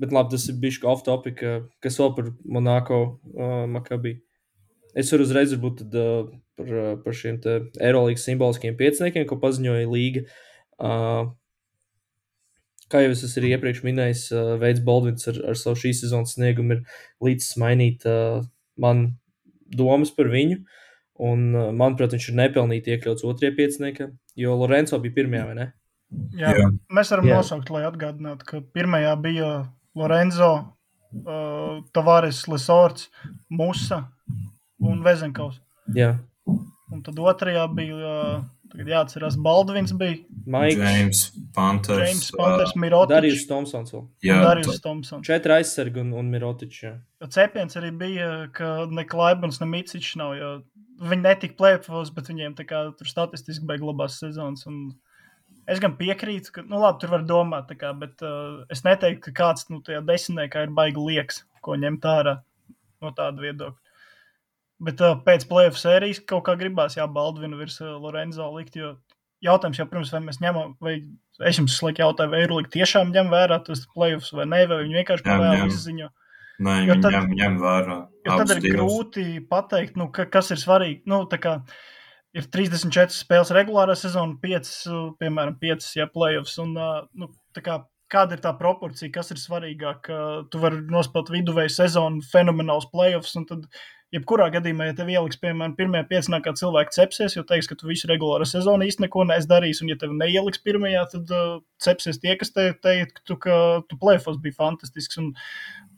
Bet labi, tas ir bijis off-topic, uh, kas vēl par Monako uh, Makabī. Es varu uzreiz būt tad, uh, par, uh, par šiem Eirolandes simboliskiem pieciniekiem, ko paziņoja Līga. Uh, kā jau es arī iepriekš minēju, uh, Veids Baldvins ar, ar savu šīs sezonas sniegumu ir līdz mainīt uh, man domas par viņu. Uh, Un, uh, manuprāt, viņš ir nepelnīti iekļauts otrajā pieciniekā, jo Lorenzo bija pirmajā, vai ne? Jā, Jā. mēs varam Jā. nosaukt, lai atgādinātu, ka pirmajā bija Lorenzo, uh, Tavares, Lesorts, Musa un Vezenkaus. Jā. Un tad otrajā bija uh, Tagad jāatcerās, Baldvins bija. Maiks, James Panthers, James Panthers uh, Mirotičs. Darījus Tomsons. Vēl. Jā, Darījus Tomsons. Četri aizsargi un, un Mirotičs. Cepiens arī bija, ka ne Klaibans, ne Micičs nav, jo viņi netika plēpos, bet viņiem tā kā tur statistiski beig labās sezonas. Un es gan piekrītu, ka, nu labi, tur var domāt, kā, bet uh, es neteiktu, ka kāds, nu, tajā desmitniekā ir baigi lieks, ko ņemt ārā no tāda viedokļa. Bet uh, pēc playoff sērijas kaut kā gribās, jā, Baldvinu virs uh, Lorenzo likt. Jo jautājums jau, protams, vai mēs ņemam, vai es jums sliku jautāju, vai Eirolika tiešām ņem vērā tos playoffs vai nē, vai viņi vienkārši kā izziņo. Nē, jo tad, ņem, ņem vērā. Jo tad ir divas. grūti pateikt, nu, ka, kas ir svarīgi. Nu, kā, ir 34 spēles regulārā sezonā, 5, piemēram, 5 ja, playoffs. Un, nu, kā, kāda ir tā proporcija, kas ir svarīgāk? Tu vari nospēlēt viduvēju sezonu, fenomenāls playoffs, un tad jebkurā gadījumā, ja tev ieliks, piemēram, pirmajā piecinākā cilvēka cepsies, jo teiks, ka tu visu regulāro sezonu īsti neko neesi darījis, un ja tev neieliks pirmajā, tad uh, cepsies tie, kas te teikt, ka tu, ka tu plēfos bija fantastisks, un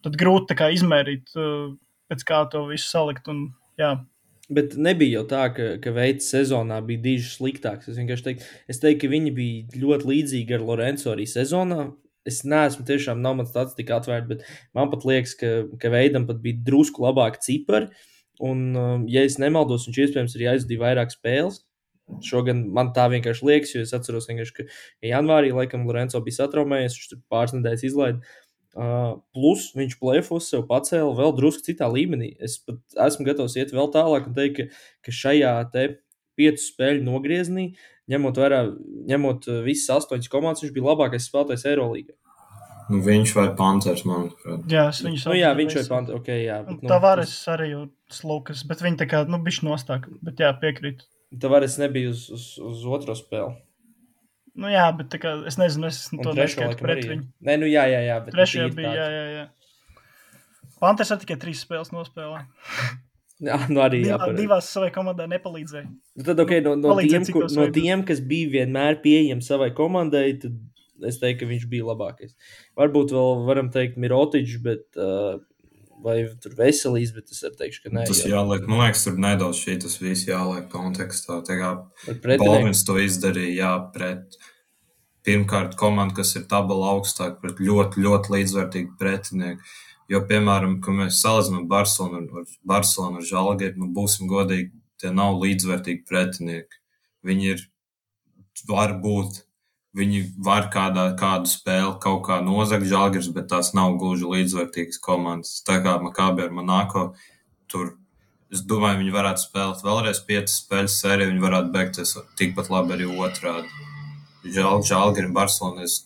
tad grūti kā izmērīt, uh, pēc kā to visu salikt, un jā. Bet nebija jau tā, ka, ka veids sezonā bija diži sliktāks. Es vienkārši teiktu, es teiktu, ka viņi bija ļoti līdzīgi ar Lorenzo arī sezonā es neesmu tiešām, nav man statistika atvērta, bet man pat liekas, ka, ka veidam pat bija drusku labāk cipari. Un, um, ja es nemaldos, viņš iespējams arī aizdīja vairāk spēles. Šogad man tā vienkārši liekas, jo es atceros, ka janvārī laikam Lorenzo bija satraumējies, viņš tur pāris nedēļas izlaiž. Uh, plus viņš plēfos sev pacēla vēl drusku citā līmenī. Es pat esmu gatavs iet vēl tālāk un teikt, ka, ka šajā piecu spēļu nogriezienī, ņemot vērā, ņemot visas astoņas komandas, viņš bija labākais spēlētājs Eirolandā. Nu, viņš vai Panthers, manuprāt. Jā, viņš, nu, jā, viņš vai Panthers. Okay, jā, bet, nu, Tavares tas... arī slūkas, bet viņi tā kā, nu, bišķi nostāk, bet jā, piekrīt. Tavares nebija uz, uz, uz otro spēli. Nu, jā, bet kā, es nezinu, es to neskatu pret arī, viņu. Nē, nu jā, jā, jā. Trešajā bija, jā, jā, jā. Panthers tikai trīs spēles nospēlē. Jā, nu arī Divā, jā, divās savai komandai nepalīdzēja. Nu tad, okay, no, no, tiem, kur, no tiem, kas bija vienmēr pieejami savai komandai, tad es teiktu, ka viņš bija labākais. Varbūt vēl varam teikt Mirotičs, bet uh, vai tur veselīs, bet es teikšu, ka nē. Tas jā. jāliek, man liekas, tur nedaudz šī tas viss jāliek kontekstā. Tā kā Balvins to izdarīja, jā, pret pirmkārt komandu, kas ir tabula augstāk, pret ļoti, ļoti līdzvērtīgu pretinieku. Jo, piemēram, kad mēs salīdzinām Barcelonu ar Barcelonu ar Žalgēru, nu, būsim godīgi, tie nav līdzvērtīgi pretinieki. Viņi ir, var būt Viņi var kādā, kādu spēli kaut kā nozagt žāģers, bet tās nav gluži līdzvērtīgas komandas. Tā kā Makābi ar Monako, tur es domāju, viņi varētu spēlēt vēlreiz piecas spēles sēriju, viņi varētu beigties tikpat labi arī otrādi. Žāģeri un Barcelona es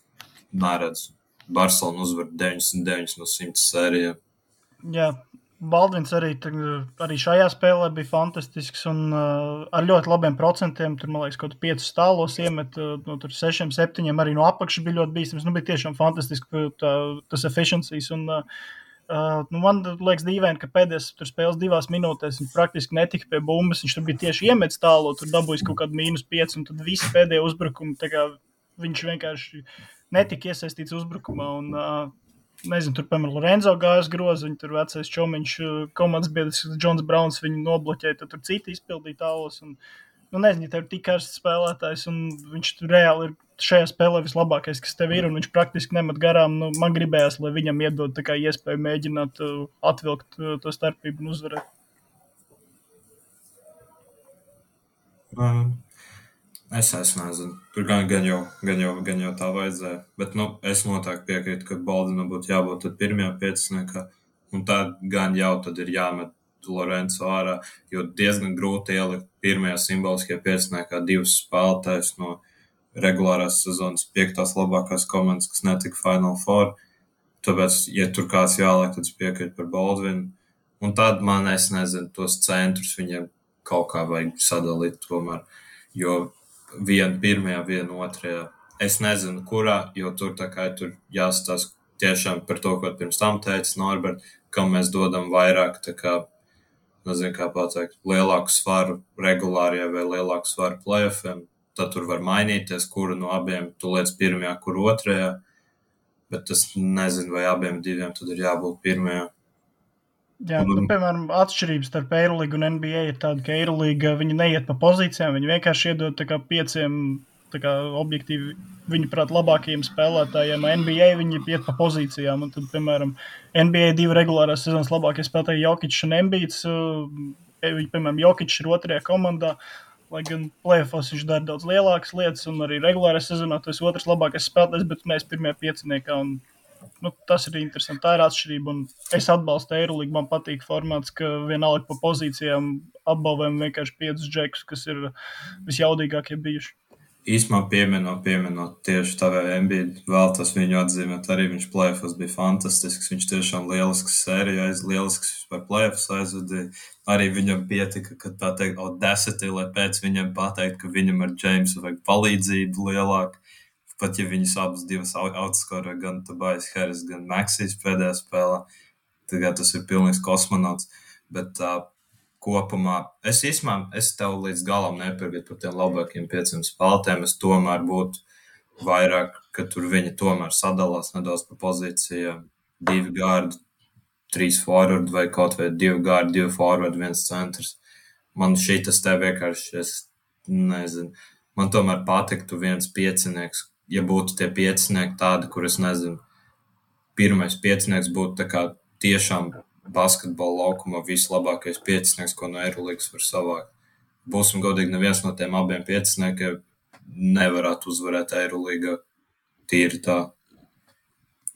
neredzu. Barcelona uzvar 99 no 100 sērijām. Jā, Baldvins arī, arī šajā spēlē bija fantastisks un uh, ar ļoti labiem procentiem. Tur, man liekas, kaut kādā piecos stāvos iemet uh, no 6, 7 arī no apakšas bija ļoti bīstams. Nu, bija tiešām fantastiski tā, tas efficiencies. Un, uh, Uh, nu man liekas, dīvaini, ka pēdējās spēles divās minūtēs viņš praktiski netika pie bumbas. Viņš tur bija tieši iemetis tālu, tur dabūjis kaut kādu mīnus 5, un tad visi pēdējie uzbrukumi, viņš vienkārši netika iesaistīts uzbrukumā. Un, uh, nezinu, tur, piemēram, Lorenzo gājas grozi, viņa tur vecais čomiņš, uh, komandas biedrs Džons Browns viņu nobloķēja, tad tur citi izpildīja tālus. Un, nu, nezinu, ja tev ir tik karsts spēlētājs, un viņš tur reāli ir šajā spēlē vislabākais, kas tev ir, un viņš praktiski nemet garām. Nu, man gribējās, lai viņam iedod iespēju mēģināt uh, atvilkt uh, to starpību un uzvarēt. Um, Es, es nezinu, tur gan, gan, jau, gan, jau, gan jau tā vajadzēja. Bet nu, es noteikti piekrītu, ka Baldinam būtu jābūt pirmajā pieciniekā. Un tad gan jau tad ir jāmet Lorenzo ārā, jo diezgan grūti ielikt pirmajā simboliskajā pieciniekā divus spēlētājus no regulārās sezonas piektās labākās komandas, kas netika Final Four. Tāpēc, ja tur kāds jāliek, tad es piekrītu par Baldvinu. Un tad man, es nezinu, tos centrus viņiem kaut kā vajag sadalīt tomēr. Jo viena pirmajā, viena otrajā. Es nezinu, kurā, jo tur tā kā tur jāstāsta tiešām par to, ko pirms tam teica Norbert, kam mēs dodam vairāk, tā kā, nezinu, kā pateikt, lielāku svaru regulārajā vai lielāku svaru playoffiem. Tad tur var mainīties, kuru no abiem tu liec pirmajā, kur otrajā. Bet es nezinu, vai abiem diviem tad ir jābūt pirmajā. Jā, nu, piemēram, atšķirības starp Eirolandu un NBA ir tāda, ka Eirolanda viņi neiet pa pozīcijām, viņi vienkārši iedod kā, pieciem kā, objektīvi, viņuprāt, labākajiem spēlētājiem. NBA viņi iet pa pozīcijām, un tad, piemēram, NBA divi regulārās sezonas labākie spēlētāji Jokic un Embīts. Eh, viņi, piemēram, Jokic ir otrajā komandā. Lai gan plēsofos viņš dara daudz lielākas lietas, un arī regulārā sezonā tas ir otrs labākais spēlētājs, bet mēs pirmie pieciniekā. Nu, tas ir interesanti. Tā ir atšķirība. Es atbalstu Eirolandu. Man patīk formāts, ka vienalga pa pozīcijām apbalvojam vienkārši piecus džekus, kas ir visjaudīgākie bijuši. Īsumā pieminot, pieminot tieši tādā MBA vēl tas viņu atzīmēt. Arī viņš plēfos bija fantastisks. Viņš tiešām lielisks sērijā, lielisks par plēfos aizvadīja. Arī viņam pietika, ka tā teikt, audacity, lai pēc viņam pateikt, ka viņam ar Jamesu vajag palīdzību lielāku pat ja viņas abas divas outskorē, gan Tobias Harris, gan Maksīs pēdējā spēlē, tad tas ir pilnīgs kosmonauts. Bet uh, kopumā es īstenībā, es tev līdz galam nepiekrītu par tiem labākiem pieciem spēlētājiem. Es tomēr būtu vairāk, ka tur viņi tomēr sadalās nedaudz pa pozīcijām. Divi gārdi, trīs forward vai kaut vai divi gārdi, divi forward, viens centrs. Man šī tas te vienkārši, es nezinu. Man tomēr patiktu viens piecinieks, ja būtu tie piecinieki tādi, kur es nezinu, pirmais piecinieks būtu tiešām basketbola laukumā vislabākais piecinieks, ko no Eirolandes var savākt. būsim godīgi, neviens no tiem abiem pieciniekiem nevarētu uzvarēt Eirolīgā. Tīri tā.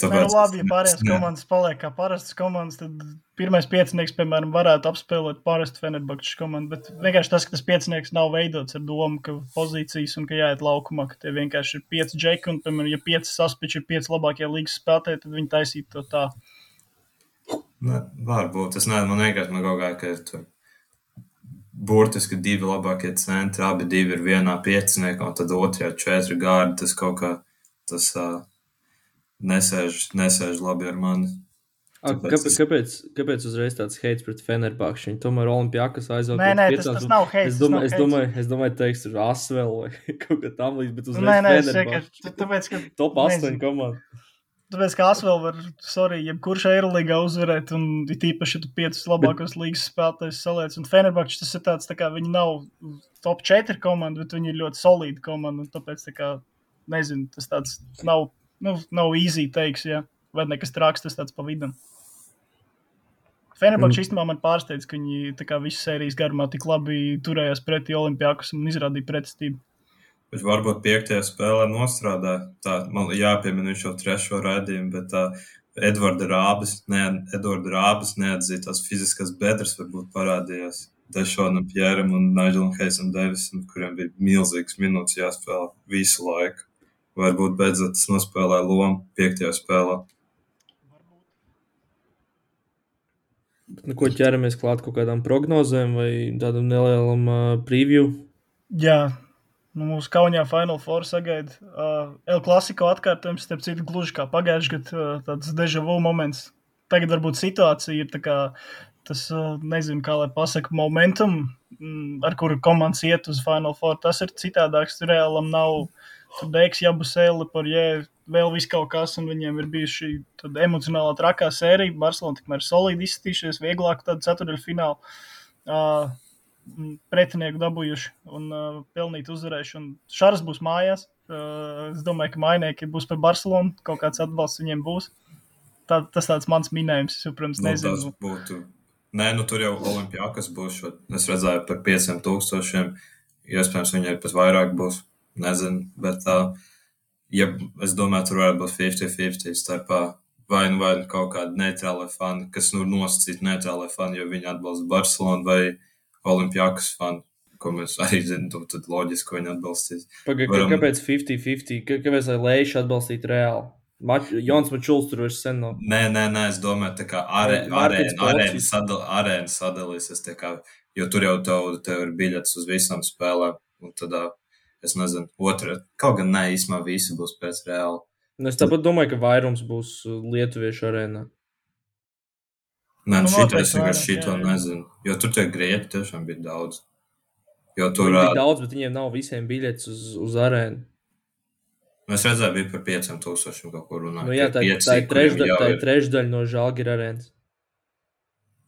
Tāpēc, nu, labi, ja pārējās ne. komandas paliek kā parastas komandas, tad pirmais piecinieks, piemēram, varētu apspēlēt parastu Fenerbahču komandu. Bet vienkārši tas, ka tas piecinieks nav veidots ar domu, ka pozīcijas un ka jāiet laukumā, ka tie vienkārši ir pieci džeki un, piemēram, ja pieci saspiči ir pieci labākie līgas spēlētāji, tad viņi taisītu to tā. Ne, varbūt tas nezinu, man vienkārši man kaut kā, ka ir tur burtiski divi labākie centri, abi divi ir vienā pieciniekā, un tad otrajā četri gārdi. Tas kaut kā tas uh, nesēž, nesēž labi ar mani. Tāpēc kāpēc, kāpēc, kāpēc uzreiz tāds heits pret Fenerbahču? Viņi tomēr Olimpijākas aizvāja. Nē, nē, tas, tas nav heits. Es domāju, es domāju, es domāju, teiks, tur Asvel vai kaut kā tam līdz, bet uzreiz nē, nē, Fenerbahču. Tāpēc, ka... Top 8 komanda. Tāpēc, kā Asvel var, sorry, jebkurš Eirolīgā uzvarēt, un it īpaši, ja tu piecus labākos līgas spēlētājus saliec, un Fenerbahču tas ir tāds, tā kā viņi nav top 4 komanda, bet viņi ir ļoti solīdi komanda, un tāpēc, tā kā, nezinu, tas tāds nav, nu, nav easy teiks, ja, vai nekas trāks, tas tāds pa vidam. Fenerbahču mm. īstenībā man pārsteidz, ka viņi tā kā visas sērijas garumā tik labi turējās pretī Olimpijākus un izrādīja pretestību. Bet varbūt piektajā spēlē nostrādā. Tā man jāpiemina viņš jau trešo raidījumu, bet tā Edvarda Rābis, ne, Edvarda Rābis neatzītās fiziskās bedres varbūt parādījās Dešonam Pjēram un Nigelam Heisam Devisam, kuriem bija milzīgs minūtes jāspēlē visu laiku. Varbūt beidzot tas nospēlēja lomu piektajā spēlē. Nu, ko ķeramies klāt kaut kādām prognozēm vai tādam nelielam uh, preview? Jā, Nu, mūsu kaunijā Final Four sagaida uh, El Clasico atkārtojums, starp citu, gluži kā pagājušajā gadā, uh, tāds deja vu moments. Tagad varbūt situācija ir tā kā tas, uh, nezinu, kā lai pasaka, momentum, mm, ar kuru komandas iet uz Final Four. Tas ir citādāks. Tur reālam nav Deiks, Jabusēli, par jē, vēl viss kaut kas, un viņiem ir bijuši tāda emocionālā trakā sērija. Barcelona tikmēr solīdi izskatījušies, vieglāk tādu ceturdaļfinālu. Uh, pretinieku dabūjuši un uh, pelnīt uzvarēšanu. Šāras būs mājās. Uh, es domāju, ka mainieki būs par Barcelonu. Kaut kāds atbalsts viņiem būs. Tā, tas tāds mans minējums. Es, protams, nu, nezinu. Tas būtu. Nē, nu tur jau Olimpijākas būs. Šo, es redzēju par 5000. Iespējams, viņai pat vairāk būs. Nezinu. Bet, uh, ja, es domāju, tur varētu būt 50-50 starpā vai nu vai kaut kāda neitrāla fani, kas nu nosacīta neitrāla fani, jo viņi atbalsta Barcelonu vai Olimpijākas fani, ko mēs arī zinām, nu, tad loģiski, viņi atbalstīs. Paga, Varam... Kāpēc 50-50? Kāpēc lai Leiša atbalstītu reāli? Mač, Jons Mačuls tur vairs sen nav. Nē, nē, nē, es domāju, tā kā arē, arēna, arēna, sadal, arēna sadalīsies, kā, jo tur jau tev, tev ir biļets uz visām spēlēm, un tad, es nezinu, otra, kaut gan nē, īsumā visi būs pēc reāli. Nu, es tāpat domāju, ka vairums būs lietuviešu arēnā. Nē, nu, šito es vienkārši šito nezinu. Jo tur tie grieķi tiešām bija daudz. Jo tur bija uh, daudz, bet viņiem nav visiem biļets uz, uz arēnu. Mēs redzējām, bija par 5000 kaut kur runāt. Nu, jā, tā, pieci, tā ir trešdaļa, tā ir trešdaļa no Žalgira arēnas.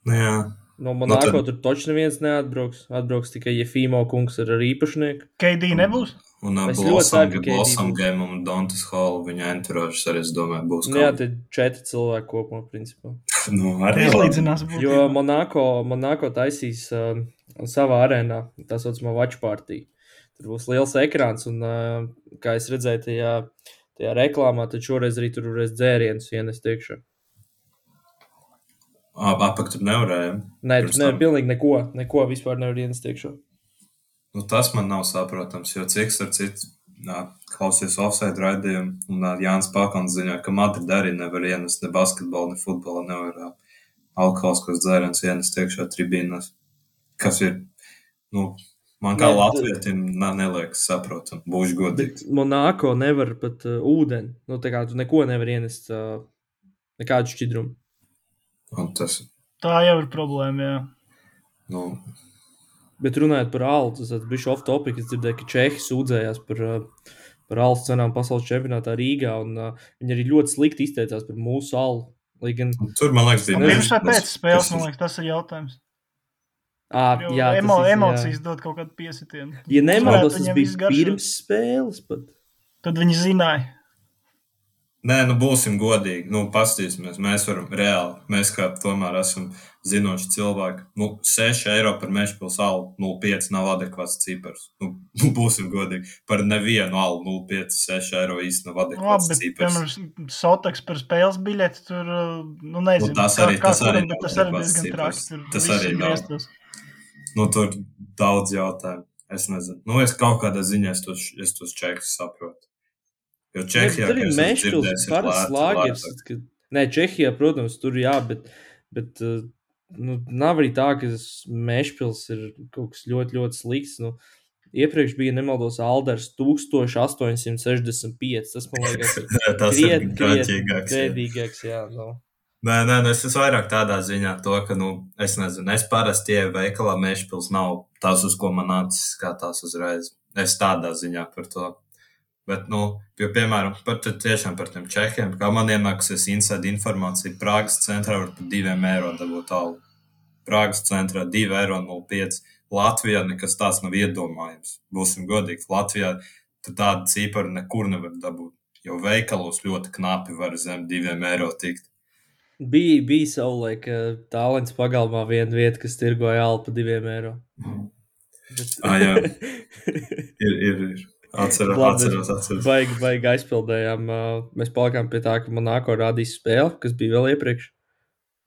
Nu, jā. No Monako nu, tad... tur taču neviens neatbrauks. Atbrauks tikai Jefimo kungs ar, ar īpašnieku. KD nebūs? Un uh, Blossom Game un Dantas Hall viņa enturāžas arī, es domāju, būs. Nu, jā, te četri cilvēki kopumā, principā. nu, arī izlīdzinās. Jo Monako, Monako taisīs uh, savā arēnā, tā saucamā watch party. Tur būs liels ekrāns, un, uh, kā es redzēju tajā, tajā reklāmā, tad šoreiz arī tur varēs dzērienus ienest iekšā. Apakt tur nevarēja. Nē, tur nevar pilnīgi neko, neko vispār nevar ienest iekšā. Nu, tas man nav saprotams, jo cik starp citu klausies offside raidījumu, un Jānis Pakons ziņoja, ka Madrid arī nevar ienest ne basketbolu, ne futbolu, nevar alkoholiskos dzērienus ienest iekšā tribīnās, kas ir, nu, man kā latvietim neliekas saprotam, būšu godīgs. Monako nevar pat uh, ūdeni, nu, tā kā tu neko nevar ienest, uh, nekādu šķidrumu. Un tas. Tā jau ir problēma, jā. Nu, Bet runājot par alu, tas bija off topic. Es dzirdēju, ka Čehi sūdzējās par, uh, par alu cenām pasaules čempionātā Rīgā. Un, uh, viņi arī ļoti slikti izteicās par mūsu alu. Gan... Tur, man liekas, bija pirms vai pēc spēles, man liekas, tas ir jautājums. À, jā, emo, ir, emocijas jā. dod kaut kādu piesitienu. Ja nemaldos, tas bija pirms spēles pat. Tad viņi zināja. Nē, nu būsim godīgi. Nu, Pastāvēsimies, mēs varam reāli. Mēs kā tomēr esam zinoši cilvēki. Nu, 6 eiro par meža pilsētu, 0,5 nav adekvāts cipars. Nu, nu, būsim godīgi. Par nevienu alu 0,5, 6 eiro īsti nav adekvāts Labi, bet, cipars. piemēram, Sotaks par spēles biļeti tur, nu, nezinu. Nu, tas arī- kā tas arī kuram, tas arī diezgan. Tur Tas arī griestos. Nu, tur daudz jautājumu. Es nezinu. Nu, es kaut kādā ziņā es tos, es tos čekus saprotu. Jo Čehijā, Tur ir lāgers. lētāk. ka- Nē, Čehijā, protams, tur jā, bet, bet uh, nu, nav arī tā, ka Mešpils ir kaut kas ļoti, ļoti slikts. Nu, iepriekš bija, nemaldos, Alders 1865. Tas, man liekas, Tas ir jā. bēdīgāks. Jā, nu. Nē, nē, nu es esmu vairāk tādā ziņā, to, ka, nu, es nezinu, es parasti ieeju veikalā, mēšpils nav tās, uz ko man nācis skatās uzreiz. Es tādā ziņā par to. Bet, nu, jo, piemēram, par, tiešām par tiem čehiem, kā man ienākusies inside informācija, Prāgas centrā var par diviem eiro dabūt algu. Prāgas centrā 2,05 eiro. Latvijā nekas tāds nav iedomājams. Būsim godīgi, Latvijā tu tādu ciparu nekur nevar dabūt. Jo veikalos ļoti knapi var zem diviem eiro tikt. Bija, bija savulaik uh, tālens pagalmā viena vieta, kas tirgoja alpu par diviem eiro. Bet... Ah, jā. Ir, ir, ir. Atceros, atceros, atceros. Baigi, baigi aizpildējām. Mēs palikām pie tā, ka Monako rādīs spēli, kas bija vēl iepriekš.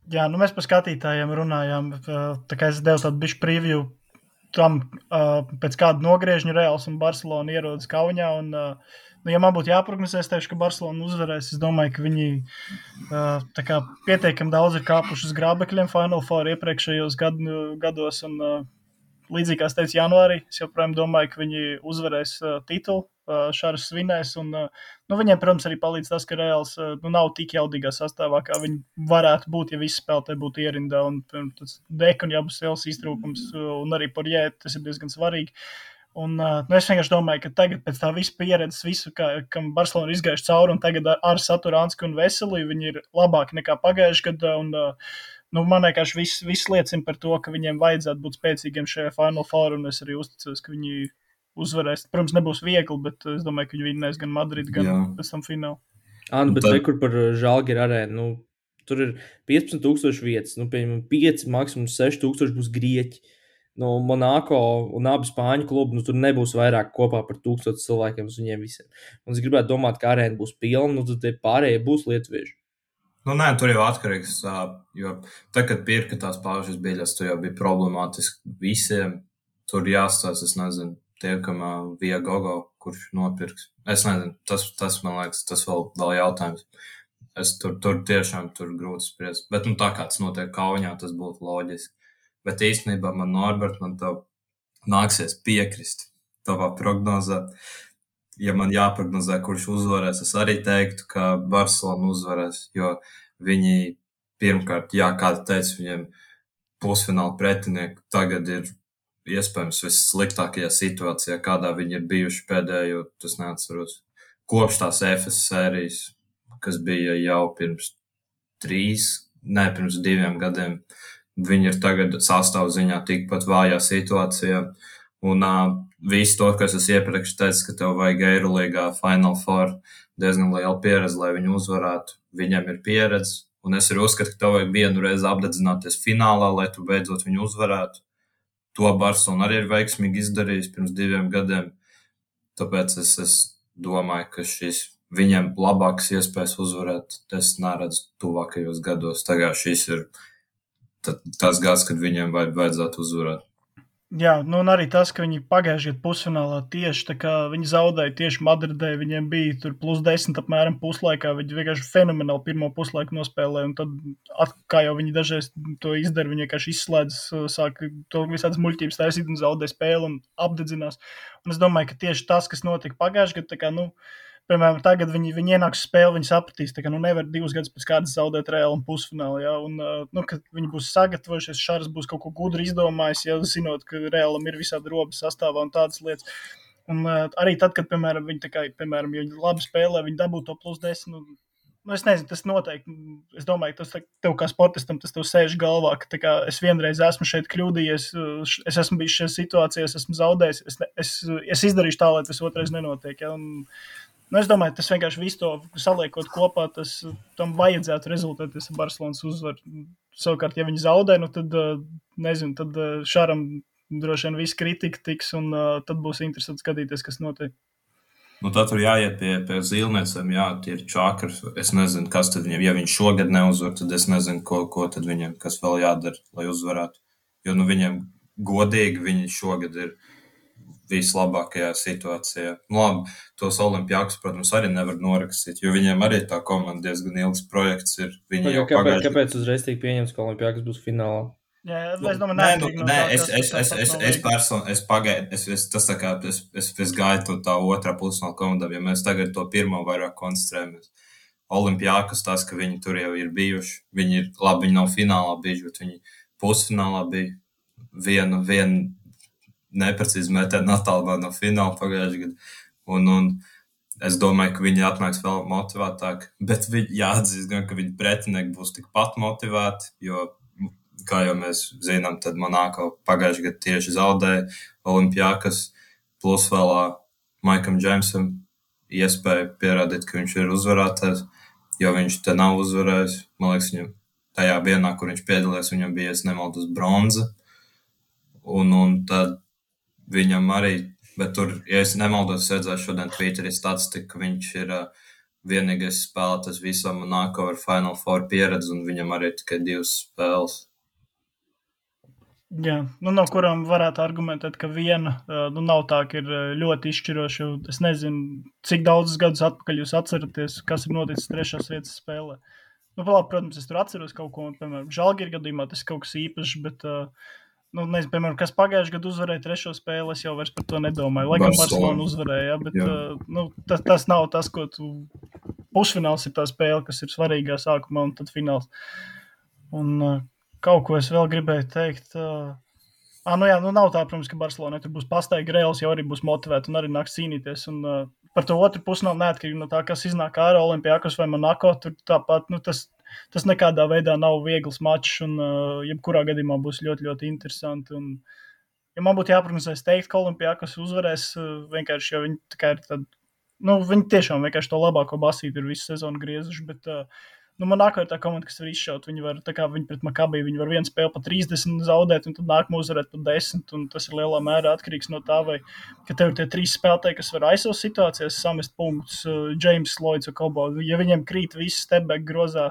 Jā, nu mēs par skatītājiem runājām. Tā kā es devu tādu bišu preview tam, pēc kāda nogriežņa Reāls un Barcelona ierodas Kaunijā. Un, nu, ja man būtu jāprognozē, es teikšu, ka Barcelona uzvarēs. Es domāju, ka viņi kā pietiekami daudz ir kāpuši uz grābekļiem Final Four iepriekšējos gad, gados. Un, līdzīgi kā es teicu, janvārī, es joprojām domāju, ka viņi uzvarēs uh, titulu. Uh, Šāras svinēs, un uh, nu, viņiem, protams, arī palīdz tas, ka Reāls uh, nu, nav tik jaudīgā sastāvā, kā viņi varētu būt, ja visi spēlētāji būtu ierindā. Un, piemēram, tas deka un jābūt sēles iztrūkums, uh, un arī par jē, tas ir diezgan svarīgi. Un, uh, nu, es vienkārši domāju, ka tagad, pēc tā visa pieredzes, visu, kā, kam Barcelona ir izgājuši cauri, un tagad ar, ar Saturānsku un Veselī viņi ir labāki nekā pagājušajā gadā. Un, uh, nu, man liekas, viss, viss liecina par to, ka viņiem vajadzētu būt spēcīgiem šajā Final Four, un es arī uzticos, ka viņi uzvarēs. Protams, nebūs viegli, bet es domāju, ka viņi vinnēs gan Madridu, gan Jā. pēc tam finālu. Anu, Un bet tad... kur par Žalgiru arēnu. Nu, tur ir 15,000 vietas, nu, piemēram, 5, maksimums 6,000 būs grieķi. No Monako un abu spāņu klubu nu, tur nebūs vairāk kopā par 1000 cilvēkiem uz viņiem visiem. Un es gribētu domāt, ka arēna būs pilna, nu tad tie pārējie būs lietuvieši. Nu, nē, tur jau atkarīgs. Jo tad, kad pirka tās pašas biļetes, tur jau bija problemātiski visiem. Tur jāstāsta, es nezinu, tie, kam bija gogo, kurš nopirks. Es nezinu, tas, tas man liekas, tas vēl, vēl jautājums. Es tur, tur tiešām tur grūti spriest. Bet, nu, tā kā tas notiek Kaunijā, tas būtu loģiski. Bet īstenībā man, Norbert, man tev nāksies piekrist tavā prognozē. Ja man jāprognozē, kurš uzvarēs, es arī teiktu, ka Barcelona uzvarēs, jo viņi pirmkārt, jā, kā tu teici, viņiem pusfināla pretinieki tagad ir iespējams vissliktākajā situācijā, kādā viņi ir bijuši pēdējo, tas neatceros, kopš tās FS sērijas, kas bija jau pirms trīs, ne pirms diviem gadiem. Viņi ir tagad sastāvziņā tikpat vājā situācijā. Un uh, visu to, kas es iepriekš teicu, ka tev vajag Eirolandā Final Four diezgan liela pieredze, lai viņu uzvarētu. Viņam ir pieredze, un es arī uzskatu, ka tev vajag vienu reizi apdedzināties finālā, lai tu beidzot viņu uzvarētu. To Barcelona arī ir veiksmīgi izdarījis pirms diviem gadiem. Tāpēc es, es domāju, ka šis viņam labākas iespējas uzvarēt, es neredzu tuvākajos gados. Tagad šis ir ta- tas gads, kad viņiem vajadzētu uzvarēt. Jā, nu un arī tas, ka viņi pagājušajā gadā pusfinālā tieši tā kā viņi zaudēja tieši Madridē, viņiem bija tur plus 10 apmēram puslaikā. Viņi vienkārši fenomenāli pirmo puslaiku nospēlēja, un tad, at, kā jau viņi dažreiz to izdara, viņi vienkārši izslēdz, sāk to visādas muļķības taisīt un zaudē spēli un apdedzinās. Un es domāju, ka tieši tas, kas notika pagājušajā gadā, tā kā, nu, Piemēram, tagad viņi, viņi ienāks spēlē, viņi sapratīs, ka nu, nevar divus gadus pēc kārtas zaudēt reāli un pusfinālā. Ja? Un, nu, kad viņi būs sagatavojušies, Šārs būs kaut ko gudru izdomājis, ja zinot, ka reālam ir visādi robi sastāvā un tādas lietas. Un, uh, arī tad, kad, piemēram, viņi, kā, piemēram, ja viņi labi spēlē, viņi dabū to plus 10. Un, Nu, es nezinu, tas noteikti. Es domāju, tas tev kā sportistam tas tev sēž galvā, ka kā, es vienreiz esmu šeit kļūdījies, es esmu bijis šajā situācijā, es esmu zaudējis. Es, ne, es, es izdarīšu tā, lai tas otrais nenotiek. Ja? Un, Nu, es domāju, tas vienkārši visu to saliekot kopā, tas tam vajadzētu rezultēties ar Barcelonas uzvaru. Savukārt, ja viņi zaudē, nu tad, nezinu, tad Šāram droši vien viss kritika tiks, un uh, tad būs interesanti skatīties, kas notiek. Nu, tad tur jāiet pie, pie zīmēm, jā, tie ir čakri. Es nezinu, kas tad viņam, ja viņš šogad neuzvar, tad es nezinu, ko, ko tad viņam, kas vēl jādara, lai uzvarētu. Jo nu, viņiem godīgi viņi šogad ir vislabākajā situācijā. Nu, labi, tos olimpiākus, protams, arī nevar norakstīt, jo viņiem arī tā komanda diezgan ilgs projekts ir. Viņi jau kāpēc, pagājuši... kāpēc uzreiz tika pieņemts, ka olimpiākus būs finālā? Jā, es domāju, nē, nu, nē, es, es, es, es, es personīgi, es pagaidu, es, es, tas tā kā, es, es, es gāju to tā otrā pusē no komandām, ja mēs tagad to pirmo vairāk koncentrējamies. Olimpijākas tas, ka viņi tur jau ir bijuši, viņi ir, labi, viņi nav finālā bijuši, bet viņi pusfinālā bija vienu, vienu neprecīzi metienu attālumā no fināla pagājušajā gadā. Un, un es domāju, ka viņi atnāks vēl motivētāki, bet viņi jāatzīst gan, ka viņi pretinieki būs tikpat motivēti, jo kā jau mēs zinām, tad Monako pagājušajā gadā tieši zaudēja Olimpijākas, plus vēl Maikam Džeimsam iespēja pierādīt, ka viņš ir uzvarētājs, jo viņš te nav uzvarējis. Man liekas, viņam tajā dienā, kur viņš piedalījās, viņam bija, ja nemaldos, bronza. Un, un tad viņam arī, bet tur, ja es nemaldos, redzēju šodien Twitterī statistiku, ka viņš ir uh, vienīgais spēlētājs visam Monako ar Final Four pieredzi, un viņam arī tikai divas spēles. Jā, nu, no kurām varētu argumentēt, ka viena nu, nav tā, ka ir ļoti izšķiroša. Es nezinu, cik daudzus gadus atpakaļ jūs atceraties, kas ir noticis trešās vietas spēlē. Nu, labi, protams, es tur atceros kaut ko, piemēram, Žalgiris gadījumā tas ir kaut kas īpašs, bet, nu, nezinu, piemēram, kas pagājušajā gadā uzvarēja trešo spēli, es jau vairs par to nedomāju. Lai gan Barcelona uzvarēja, bet jā. nu, tas, tas nav tas, ko tu pusfināls ir tā spēle, kas ir svarīgā sākumā un tad fināls. Un, kaut ko es vēl gribēju teikt. Uh, Ah, nu jā, nu nav tā, protams, ka Barcelona tur būs pastaigta grēls, jau arī būs motivēta un arī nāks cīnīties. Un, uh, par to otru pusi nav neatkarīgi no tā, kas iznāk ārā Olimpijākos vai Monako. Tur tāpat nu, tas, tas nekādā veidā nav viegls mačs, un uh, jebkurā gadījumā būs ļoti, ļoti interesanti. Un, ja man būtu jāprognozē, es teiktu, ka Olimpijākos uzvarēs uh, vienkārši, jo viņi, ir tad, nu, viņi tiešām vienkārši to labāko basītu ir visu sezonu griezuši. Bet, uh, Nu, Monako ir tā komanda, kas var izšaut. Viņi var, kā viņi pret Makabiju, viņi var vienu spēli pa 30 zaudēt, un tad nākamā uzvarēt pa 10. Tas ir lielā mērā atkarīgs no tā, vai tev ir tie trīs spēlētāji, kas var aizsākt situācijas, samest punktus. James uh, Lloyds un Kobo. Ja viņiem krīt viss stepback grozā,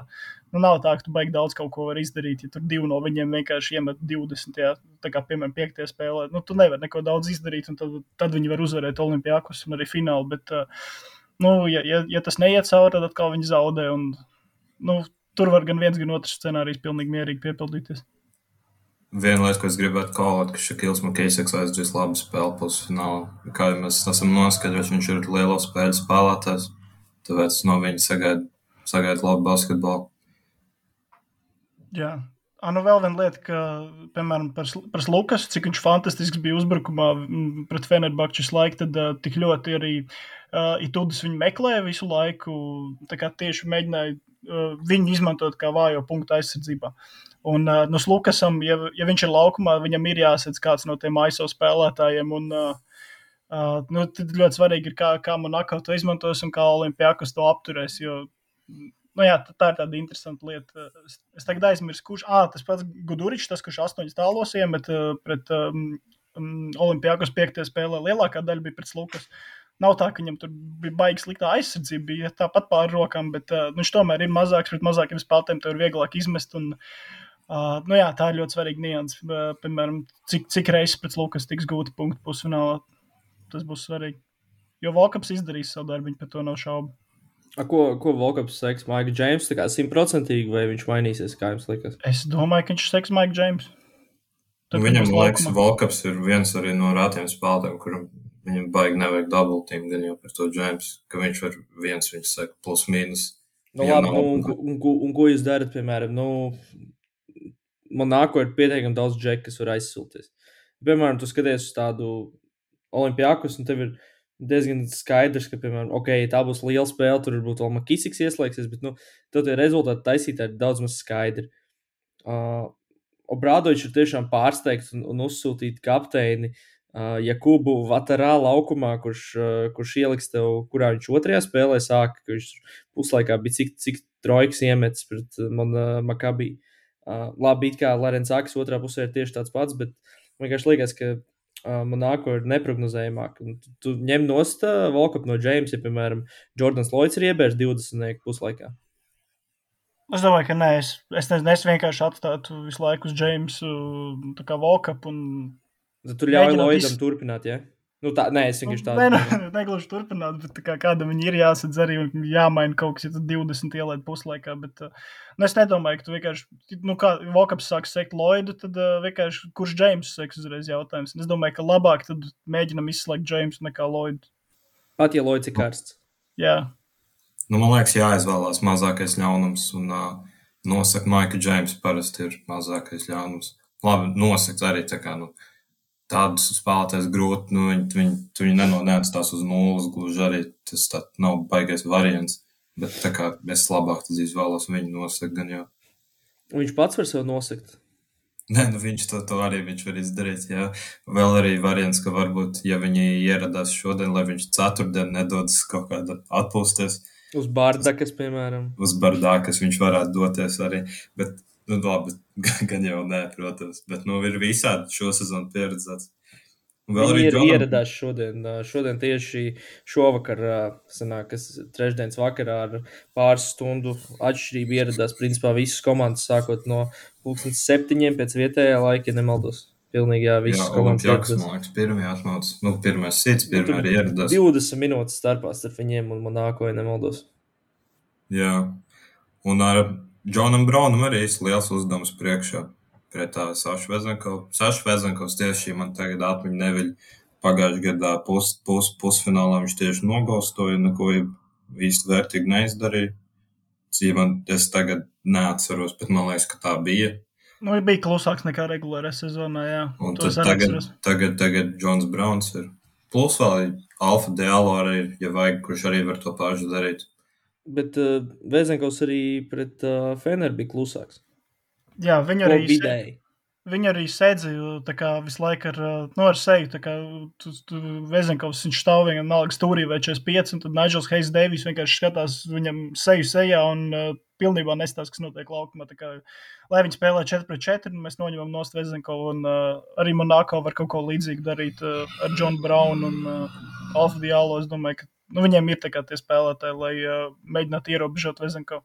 nu, nav tā, ka tu baigi daudz kaut ko var izdarīt. Ja tur divi no viņiem vienkārši iemet 20, jā, tā kā piemēram, piektajā spēlē, nu, tu nevari neko daudz izdarīt, un tad, tad viņi var uzvarēt Olimpijākus un arī finālu. Bet, uh, nu, ja, ja, ja tas neiet cauri, tad atkal viņi zaudē. Un, nu, tur var gan viens, gan otrs scenārijs pilnīgi mierīgi piepildīties. Viena lieta, ko es gribētu kalot, ka Šakils Makēsaks aizdzīs labu spēli pusfinālā. Kā jau mēs esam noskaidrojuši, viņš ir lielo spēļu spēlētājs, tāpēc no viņa sagaida, sagaida labu basketbolu. Jā, Ah, nu vēl viena lieta, ka, piemēram, par, par Lukas, cik viņš fantastisks bija uzbrukumā pret Fenerbahču laiku, tad uh, tik ļoti arī uh, Itudis viņu meklēja visu laiku. Tieši mēģināja viņu izmantot kā vājo punktu aizsardzībā. Un uh, nu, Lukasam, ja, ja viņš ir laukumā, viņam ir jāsadz kāds no tiem ASO spēlētājiem. Un, uh, uh, nu, tad ļoti svarīgi ir, kā, kā Monako to izmantos un kā Olimpijākas to apturēs. Jo, Nu, jā, tā ir tāda interesanta lieta. Es, es tagad aizmirsu, kurš ah, tas pats Guduričs, tas, kurš astoņus tālos iemet pret um, um, Olimpijākos piektajā spēlē. Lielākā daļa bija pret Lukas. Nav tā, ka viņam tur bija baigi sliktā aizsardzība, bija tāpat pāri rokām, bet uh, nu, viņš tomēr ir mazāks, pret mazākiem spēlētājiem to ir vieglāk izmest. Un, uh, nu, jā, tā ir ļoti svarīga nianses. Uh, piemēram, cik, cik reizes pret Lukas tiks gūti punkti pusfinālā. Tas būs svarīgi. Jo Volkaps izdarīs savu darbu, par to nav šaubu. A, ko, ko Volkaps seks? Maika Džeims tā kā simtprocentīgi vai viņš mainīsies, kā jums liekas? Es domāju, ka viņš seks Maika Džeims. Nu, viņam liekas, Volkaps ir viens arī no rātiem spēlētājiem, kuram viņam baigi nevajag dubultīm, gan jau par to Džeims, ka viņš var viens, viņš saka, plus mīnus. Nu, labi, nu, un, un, un, un, ko jūs darat, piemēram, nu, man nāko ir pietiekami daudz džeku, kas var aizsulties. Piemēram, tu skaties uz tādu olimpiākus, un tev ir diezgan skaidrs, ka, piemēram, okay, tā būs liela spēle, tur varbūt vēl Makisiks ieslēgsies, bet, nu, tad tie rezultāti taisīt ir daudz maz skaidri. Uh, Obrādovičs ir tiešām pārsteigts un, un uzsūtīt kapteini Uh, Jakubu Vatarā laukumā, kurš, kurš ieliks tev, kurā viņš otrajā spēlē sāka, ka viņš puslaikā bija cik, cik trojkas iemetis pret man, Makabī. Labi, it kā Lorence Akis otrā pusē ir tieši tāds pats, bet vienkārši liekas, ka Monako ir neprognozējamāk. Un tu, tu ņem nost Volkapu no Jamesa, ja, piemēram, Jordans Lloyds ir iebērs 20 puslaikā. Es domāju, ka nē, es, es, ne, es vienkārši atstātu visu laiku uz Jamesu, tā kā Volkapu un Tad tur ļauj Lloydam iz... turpināt, ja? Nu, tā, nē, es vienkārši tādu. Nē, nu, negluži turpināt, bet kā kādam viņi ir jāsadz arī un jāmaina kaut kas, ja tu 20 ielaid puslaikā. Bet, nu, es nedomāju, ka tu vienkārši, nu, kā Vokaps sāks sekt Lloydu, tad uh, vienkārši kurš James seks uzreiz jautājums. Es domāju, ka labāk tad mēģinam izslēgt James nekā Lloydu. Pat ja Lloyds ir karsts. Jā. Nu, man liekas, jāizvēlās mazākais ļaunums un uh, nosaka Maika James parasti ir mazākais ļaunums. Labi, nosakt arī tā kā, nu, tādus spēlētājus grūti. Nu, viņi, viņi, viņi nenonācās uz nulles, gluži arī tas nav baigais variants. Bet tā kā es labāk izvēlos viņu nosakt, gan jau. Viņš pats var sev nosakt. Nē, nu viņš to, to arī viņš var izdarīt. Jā. Vēl arī variants, ka varbūt, ja viņi ieradās šodien, lai viņš ceturtdien nedodas kaut kādā atpūsties. Uz Bārdakas, piemēram. Uz Bārdakas viņš varētu doties arī. Bet Nu, labi, gan jau nē, protams, bet nu, ir visādi šo sezonu pieredzēts. Arī ir Džonam... ieradās šodien, šodien tieši šovakar, sanāk, kas trešdienas vakarā ar pāris stundu atšķirību ieradās principā visas komandas, sākot no pulkstens septiņiem pēc vietējā laika, ja nemaldos. Pilnīgi jā, visas jā, komandas. Jā, man liekas, pirmajā atnāca, nu, pirmais sits, nu, pirmā arī ieradās. 20 minūtes starpā starp viņiem un Monako, ja nemaldos. Jā, un ar Džonam Braunam arī ir liels uzdevums priekšā pret tā Sašu Vezenkovu. Sašu Vezenkovs tieši man tagad atmiņa neviļ. Pagājušajā gadā pus, pus, pusfinālā viņš tieši nogaustoja, neko īsti vērtīgi neizdarīja. Man, es tagad neatceros, bet man liekas, ka tā bija. Nu, viņš bija klusāks nekā regulārā sezonā. Jā. Un tad tagad, tagad, tagad Džons Browns ir. Plus vēl Alfa Dialo arī ja vajag, kurš arī var to pašu darīt. Bet uh, Vēzenkovs arī pret uh, Feneru bija klusāks. Jā, viņa arī vidēji. Viņa arī sēdzīja visu laiku ar, nu, ar seju. Kā, tu, tu, Vezenkovs viņš stāv vienalga stūrī vai 45, un tad Nigels Heis Deivis vienkārši skatās viņam seju sejā un uh, pilnībā nestāsta, kas notiek laukumā. Kā, lai viņi spēlē 4 pret 4, mēs noņemam no Vezenkovu, un uh, arī Monako var kaut ko līdzīgu darīt uh, ar Johnu Braunu un uh, Alfa Diālo. Es domāju, ka nu, viņiem ir tie spēlētāji, lai uh, mēģinātu ierobežot Vezenko.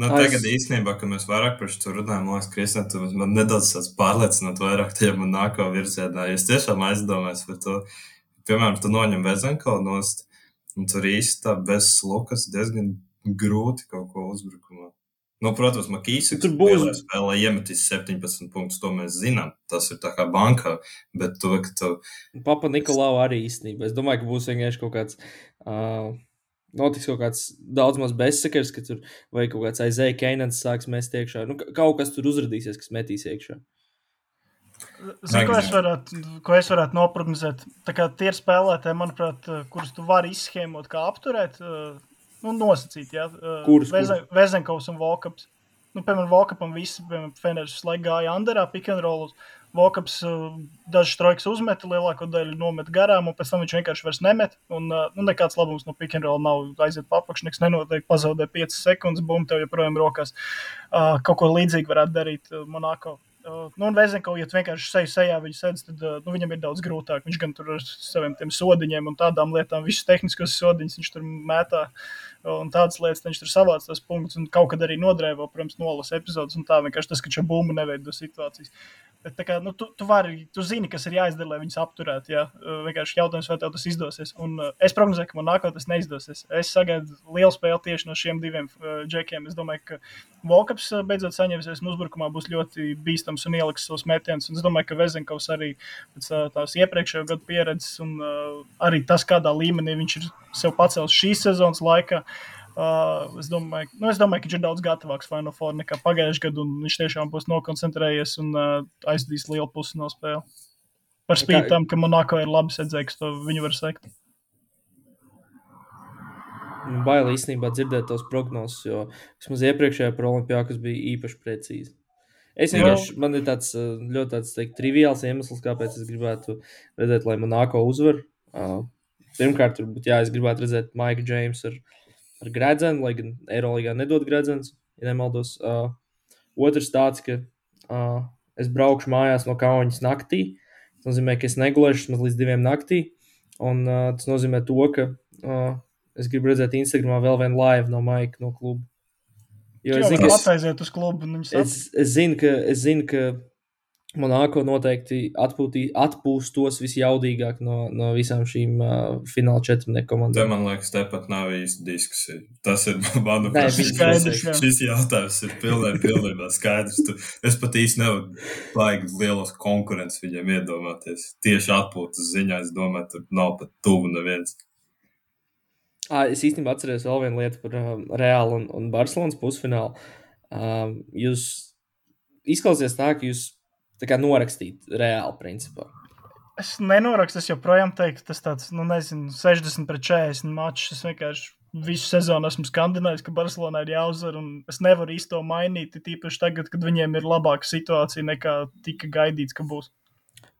Nu, tagad es... īstenībā, kad mēs vairāk par šo runājam, man liekas, Kristina, tu man nedaudz pārliecināt vairāk tajā man nākā virzienā. Es tiešām aizdomājos par to. Piemēram, tu noņem Vezenko nost, un tur īsti bez slukas diezgan grūti kaut ko uzbrukumā. Nu, protams, Makīs tur būs spēlē iemetīs 17 punktus, to mēs zinām. Tas ir tā kā bankā, bet to, ka tu. Papa Nikolau arī īstenībā. Es domāju, ka būs vienkārši kaut kāds. Uh, Notiks kaut kāds daudz maz bezsakars, ka tur vai kaut kāds aizēja Keinants sāks mest iekšā. Nu, kaut kas tur uzrādīsies, kas metīs iekšā. Zinu, ko, es varētu, ko es varētu noprognozēt? Tā kā tie ir spēlētāji, manuprāt, kurus tu vari izschēmot, kā apturēt. Uh, nu, nosacīt, ja kurus Vezen, Vezenkovs un Volkaps. Nu, piemēram, Volkapam visi, piemēram, Feneris laikā gāja Anderā, pick and roll. Volkaps dažas trojkas uzmeta, lielāko daļu nomet garām, un pēc tam viņš vienkārši vairs nemet. Un, nu, nekāds labums no roll nav. Aiziet pa apakšu, nekas nenotiek, pazaudē 5 sekundes, bum, tev joprojām rokās. Kaut ko līdzīgu varētu darīt Monako. Uh, nu, un Vezenko, ja tu vienkārši seju sejā viņu sēdz, tad uh, nu, viņam ir daudz grūtāk. Viņš gan tur ar saviem sodiņiem un tādām lietām, visus tehniskos sodiņus viņš tur mētā. Un tādas lietas viņš tur savāc tos punktus un kaut kad arī nodrēvo, protams, nolas epizodes un tā vienkārši tas, ka čia bumbu neveido situācijas. Bet, kā, nu, tu, tu, vari, tu zini, kas ir jāizdara, lai viņus apturētu. Jā. Vienkārši jautājums, vai tev tas izdosies. Un, es prognozēju, ka man nākotnē tas neizdosies. Es sagaidu lielu spēli tieši no šiem diviem džekiem. Es domāju, ka Volkaps beidzot saņemsies un uzbrukumā būs ļoti bīstams un ieliks savus metienus. Es domāju, ka Vezenkovs arī pēc tās iepriekšējo gadu pieredzes un arī tas, kādā līmenī viņš ir sev pacēlis šīs sezonas laikā. Uh, Uh, es, domāju, nu, es domāju, ka viņš ir daudz gatavāks Final Four nekā pagājušajā gadā, un viņš tiešām būs nokoncentrējies un uh, aizdīs lielu pusi no spēles. Par spīti tam, ka Monako ir labi sedzējis, to viņu var sekt. Bail īstenībā dzirdēt tos prognozes, jo vismaz iepriekšējā par Olimpijā, kas bija īpaši precīzi. Es vienkārši, man ir tāds ļoti tāds, teikt, triviāls iemesls, kāpēc es gribētu redzēt, lai Monako uzvar. Uh, pirmkārt, turbūt, jā, es gribētu redzēt Maiku Džeimsu ar, ar gredzenu, lai gan Eirolandā nedod gredzens, ja nemaldos. Uh, otrs tāds, ka uh, es braukšu mājās no Kaunas naktī. Tas nozīmē, ka es negulēšu līdz diviem naktī. Un uh, tas nozīmē to, ka uh, es gribu redzēt Instagramā vēl vienu live no Maika no kluba. Jo es zinu, ka tas aiziet uz klubu. Es, es, zinu, ka, es zinu, ka Monako noteikti atpūtī, atpūstos visjaudīgāk no, no visām šīm uh, fināla četrnieku komandām. Te, man liekas, tepat nav īsti diskusija. Tas ir, manuprāt, skaidrs. Šis jautājums ir pilnībā, pilnībā skaidrs. Tu, es pat īsti nevaru baigi lielos konkurences viņiem iedomāties. Tieši atpūtas ziņā, es domāju, tur nav pat tuvu neviens. À, es īstenībā atceros vēl vienu lietu par uh, Reālu un, un Barcelonas pusfinālu. Uh, jūs izklausāties tā, ka jūs tā kā norakstīt Reāli principā. Es nenorakstu, es joprojām teiktu, tas tāds, nu, nezinu, 60 pret 40 mačs. Es vienkārši visu sezonu esmu skandinājis, ka Barcelonā ir jāuzvar, un es nevaru īsti to mainīt. Tīpaši tagad, kad viņiem ir labāka situācija nekā tika gaidīts, ka būs.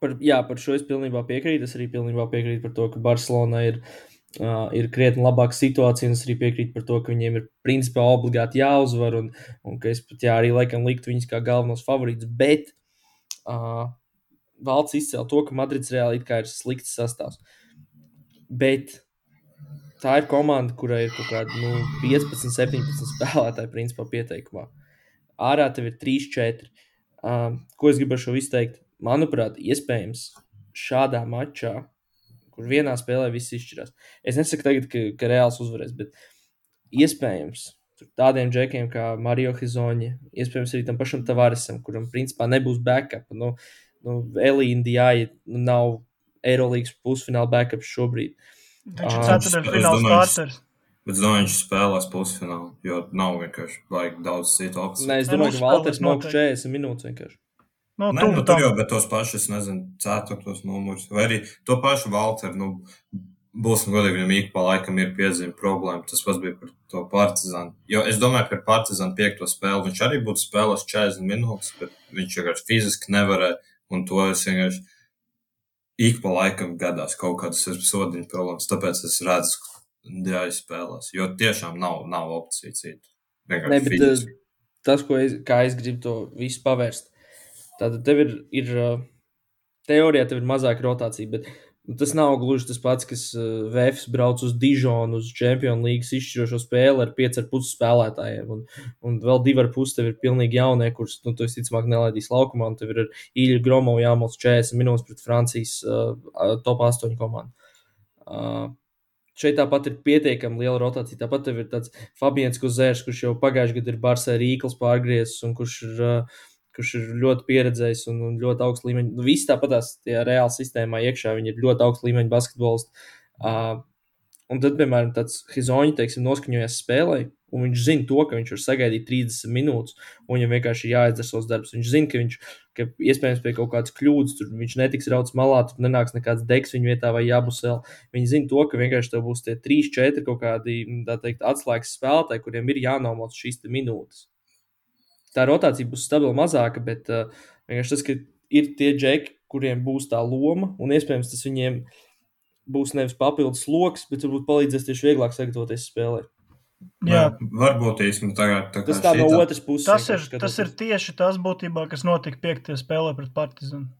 Par, jā, par šo es pilnībā piekrītu. Es arī pilnībā piekrītu par to, ka Barcelona ir uh, ir krietni labāka situācija. Un es arī piekrītu par to, ka viņiem ir principā obligāti jāuzvar, un, un ka es pat jā, arī laikam liktu viņus kā galvenos favorītus. Bet uh, valsts izcēla to, ka Madrids reāli ir slikts sastāvs. Bet tā ir komanda, kurai ir kaut kādi nu, 15, 17 spēlētāji, principā pieteikumā. Ārā tev ir 3, 4. Uh, ko es gribu ar šo izteikt? Manuprāt, iespējams, šādā mačā kur vienā spēlē viss izšķirās. Es nesaku tagad, ka, ka Reāls uzvarēs, bet iespējams tādiem džekiem kā Mario Hizoņa, iespējams arī tam pašam Tavaresam, kuram principā nebūs backup. Nu, nu, Elīna nu, nav Eirolandes pusfināla backup šobrīd. Viņš ir ceturtfināls starters. Bet es domāju, viņš spēlēs pusfinālu, jo nav vienkārši like, daudz citu opciju. Nē, es domāju, ka Valters nav 40 minūtes vienkārši. Nu, Nē, nu, tur jau, bet tos pašus, nezinu, ceturtos numurus, vai arī to pašu Valteru, nu, būsim godīgi, viņam ik pa laikam ir piezīme problēma. Tas pats bija par to partizānu. Jo es domāju, ka par partizānu piekto spēli viņš arī būtu spēlējis 40 minūtes, bet viņš vienkārši fiziski nevarēja, un to es vienkārši ik pa laikam gadās kaut kādas sodiņu problēmas. Tāpēc es redzu, ka jāizspēlēs, jo tiešām nav, nav opcija citu. Ne, bet, fiziski. tas, ko es, es gribu to visu pavērst, Tātad tev ir, ir teorijā tev ir mazāka rotācija, bet tas nav gluži tas pats, kas Vēfs brauc uz Dižonu, uz Champions League izšķirošo spēli ar 5,5 spēlētājiem. Un, un vēl 2,5 tev ir pilnīgi jaunie, kurus nu, tu visticamāk nelaidīs laukumā. Tev ir Īļa Gromo jāmals 40 minūtes pret Francijas uh, top 8 komandu. Uh, Šeit tāpat ir pietiekami liela rotācija. Tāpat ir tāds Fabians Kozērs, kurš jau pagājušajā gadā ir Barsē Rīkls pārgriezis un kurš ir uh, kurš ir ļoti pieredzējis un, un ļoti augsts līmeņa. Nu, Visi tāpatās tajā reāla sistēmā iekšā, viņi ir ļoti augsts līmeņa basketbolisti. Uh, un tad, piemēram, tāds Hizoņa, teiksim, noskaņojas spēlē, un viņš zina to, ka viņš var sagaidīt 30 minūtes, un viņam vienkārši ir jāizdara savs darbs. Viņš zina, ka viņš, ka iespējams pie kaut kādas kļūdas, tur viņš netiks rauts malā, tur nenāks nekāds degs viņa vietā vai jābusēl. Viņi zina to, ka vienkārši tev būs tie 3, 4 kaut kādi, tā teikt, atslēgas spēlētāji, kuriem ir jānomoc šīs minūtes tā rotācija būs stabila mazāka, bet uh, vienkārši tas, ka ir tie džeki, kuriem būs tā loma, un iespējams tas viņiem būs nevis papildus lokus, bet varbūt palīdzēs tieši vieglāk sagatavoties spēlē. Jā, varbūt īstenībā tagad. Tā tas tā no otras puses. Tas ir, tas ir tieši tas būtībā, kas notika piektajā spēlē pret Partizanu.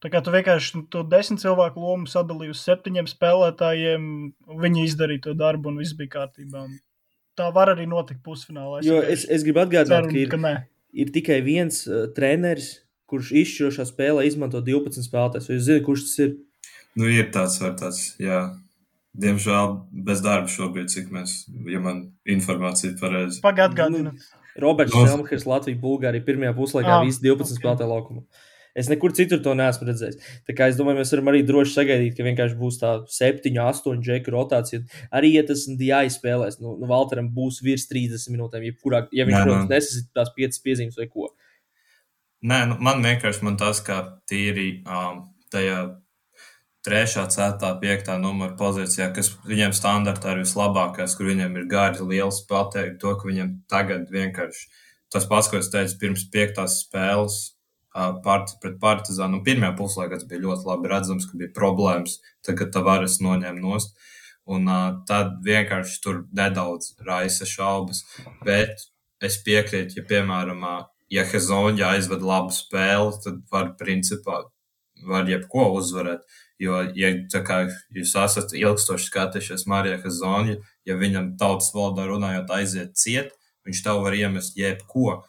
Tā kā tu vienkārši to desmit cilvēku lomu sadalīji uz septiņiem spēlētājiem, viņi izdarīja to darbu un viss bija kārtībā. Tā var arī notikt pusfinālā. Es, jo es, es gribu atgādināt, ceru, ka ir. Ka ir tikai viens uh, treneris, kurš izšķirošā spēlē izmanto 12 spēlētājus. Vai jūs zināt, kurš tas ir? Nu, ir tāds, var tāds, jā. Diemžēl bez darba šobrīd, cik mēs, ja man informācija ir pareiza. Pagaidā, atgādinu. Nu, Roberts Šelmhers, Latvija, Bulgārija, pirmajā puslaikā ah, visi 12 okay. spēlētāji laukumā. Es nekur citur to neesmu redzējis. Tā kā es domāju, mēs varam arī droši sagaidīt, ka vienkārši būs tā 7, 8 džeku rotācija. Arī, ja tas jāizspēlēs, nu, nu Valteram būs virs 30 minūtēm, jebkurā, ja viņš, protams, nesasīt tās 5 piezīmes vai ko. Nē, nu, man vienkārši man tas, kā tīri um, tajā 3, 4, 5 numura pozīcijā, kas viņiem standartā ir vislabākais, kur viņiem ir gari, liels pateikt, to, ka viņiem tagad vienkārši tas pats, ko es teicu pirms piektās spēles part, pret Partizānu. Nu, pirmajā puslaikā tas bija ļoti labi redzams, ka bija problēmas, tad, kad Tavares noņēma nost. Un uh, tad vienkārši tur nedaudz raisa šaubas. Bet es piekrītu, ja, piemēram, ja Hezonja aizved labu spēli, tad var principā var jebko uzvarēt. Jo, ja kā, jūs esat ilgstoši skatījušies Marijā Hezonja, ja viņam tautas valodā runājot aiziet ciet, viņš tev var iemest jebko,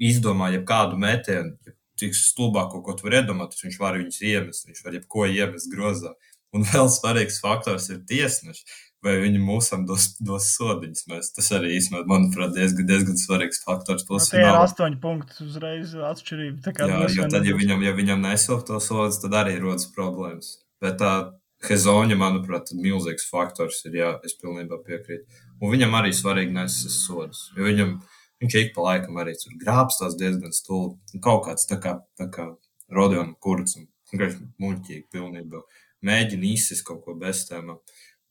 izdomā jebkādu metienu, cik stulbāko, ko tu vari iedomāties, viņš var viņus iemest, viņš var jebko iemest grozā. Un vēl svarīgs faktors ir tiesneši, vai viņi mūsam dos, dos sodiņus. Mēs, tas arī īstenībā, manuprāt, diezgan, diezgan svarīgs faktors. Nu, tie ir astoņi punkti uzreiz atšķirība. Jā, jo tad, ja viņam, ja viņam nesilp to sodus, tad arī rodas problēmas. Bet tā Hezoņa, manuprāt, ir milzīgs faktors. Ir, jā, es pilnībā piekrītu. Un viņam arī svarīgi nesis sodus. Jo viņam, Viņš ik pa laikam arī tur grābstās diezgan stulbi. Kaut kāds tā kā, tā kā Rodiona kurts un vienkārši muļķīgi pilnībā. Mēģina izsist kaut ko bez tēmām.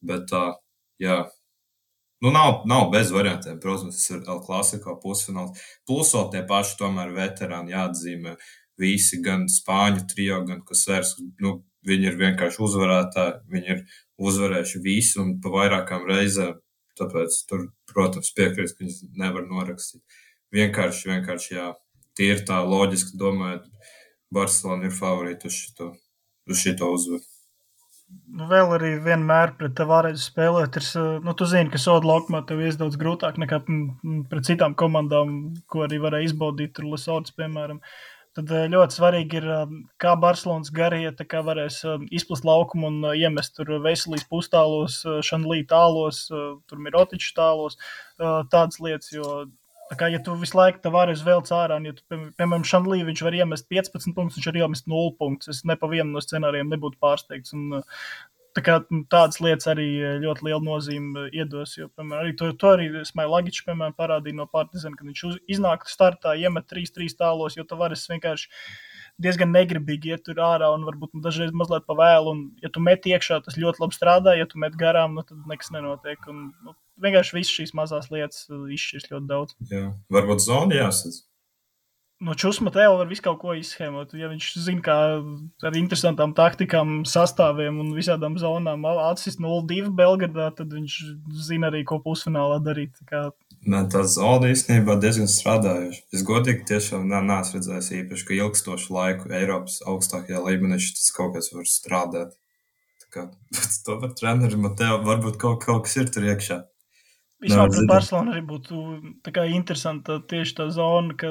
Bet tā, jā. Nu, nav, nav bez variantiem. Protams, tas ir L klasikā pusfināls. Plus vēl tie paši tomēr veterāni jāatzīmē. Visi, gan spāņu trijo, gan kas vairs, nu, viņi ir vienkārši uzvarētāji. Viņi ir uzvarējuši visu un pa vairākām reizēm Tāpēc tur, protams, piekrist, ka viņas nevar norakstīt. Vienkārši, vienkārši, jā, ir tā loģiski domājot, Barcelona ir favorīti uz šito, uz šito uzvaru. Nu, vēl arī vienmēr pret Tavares spēlēt, ir, nu, tu zini, ka soda laukumā tev ir daudz grūtāk nekā pret citām komandām, ko arī varēja izbaudīt, tur Lesords, piemēram. Uh, Tad eh, ļoti svarīgi ir, eh, kā Barcelonas garie kā varēs eh, izplast laukumu un iemest tur veselīs pustālos, šanlī tālos, tur mirotiču tālos, tādas lietas, jo Tā kā, ja tu visu laiku tā vari vēl cārā, un, ja tu, piemēram, Šanlī, viņš var iemest 15 punktus, viņš var iemest 0 punktus. Es ne pa vienu no scenārijiem nebūtu pārsteigts. Un, Tā kā, nu, tādas lietas arī eh, ļoti lielu nozīmi eh, iedos. Jo, piemēram, arī to, to arī Smailagičs parādīja no Partizana, kad viņš uz, iznāk startā, iemet 3-3 tālos, jo Tavares vienkārši diezgan negribīgi iet tur ārā un varbūt nu, dažreiz mazliet pa vēlu. Un, ja tu met iekšā, tas ļoti labi strādā, ja tu met garām, nu, tad nekas nenotiek. Un, nu, vienkārši visas šīs mazās lietas eh, izšķirs ļoti daudz. Jā, varbūt zona jāsadz no Čusma tev var visu kaut ko izsēmot. Ja viņš zina, kā ar interesantām taktikām, sastāviem un visādām zonām atsist 0-2 Belgradā, tad viņš zina arī, ko pusfinālā darīt. Kā... Nē, tā zona īstenībā diezgan strādājuši. Es godīgi tiešām neesmu redzējis īpaši, ka ilgstošu laiku Eiropas augstākajā līmenī šis kaut kas var strādāt. Tā kā to par treneru man te varbūt kaut, kaut kas ir tur iekšā. Vispār pret Barcelonu arī būtu interesanta tieši tā zona, ka,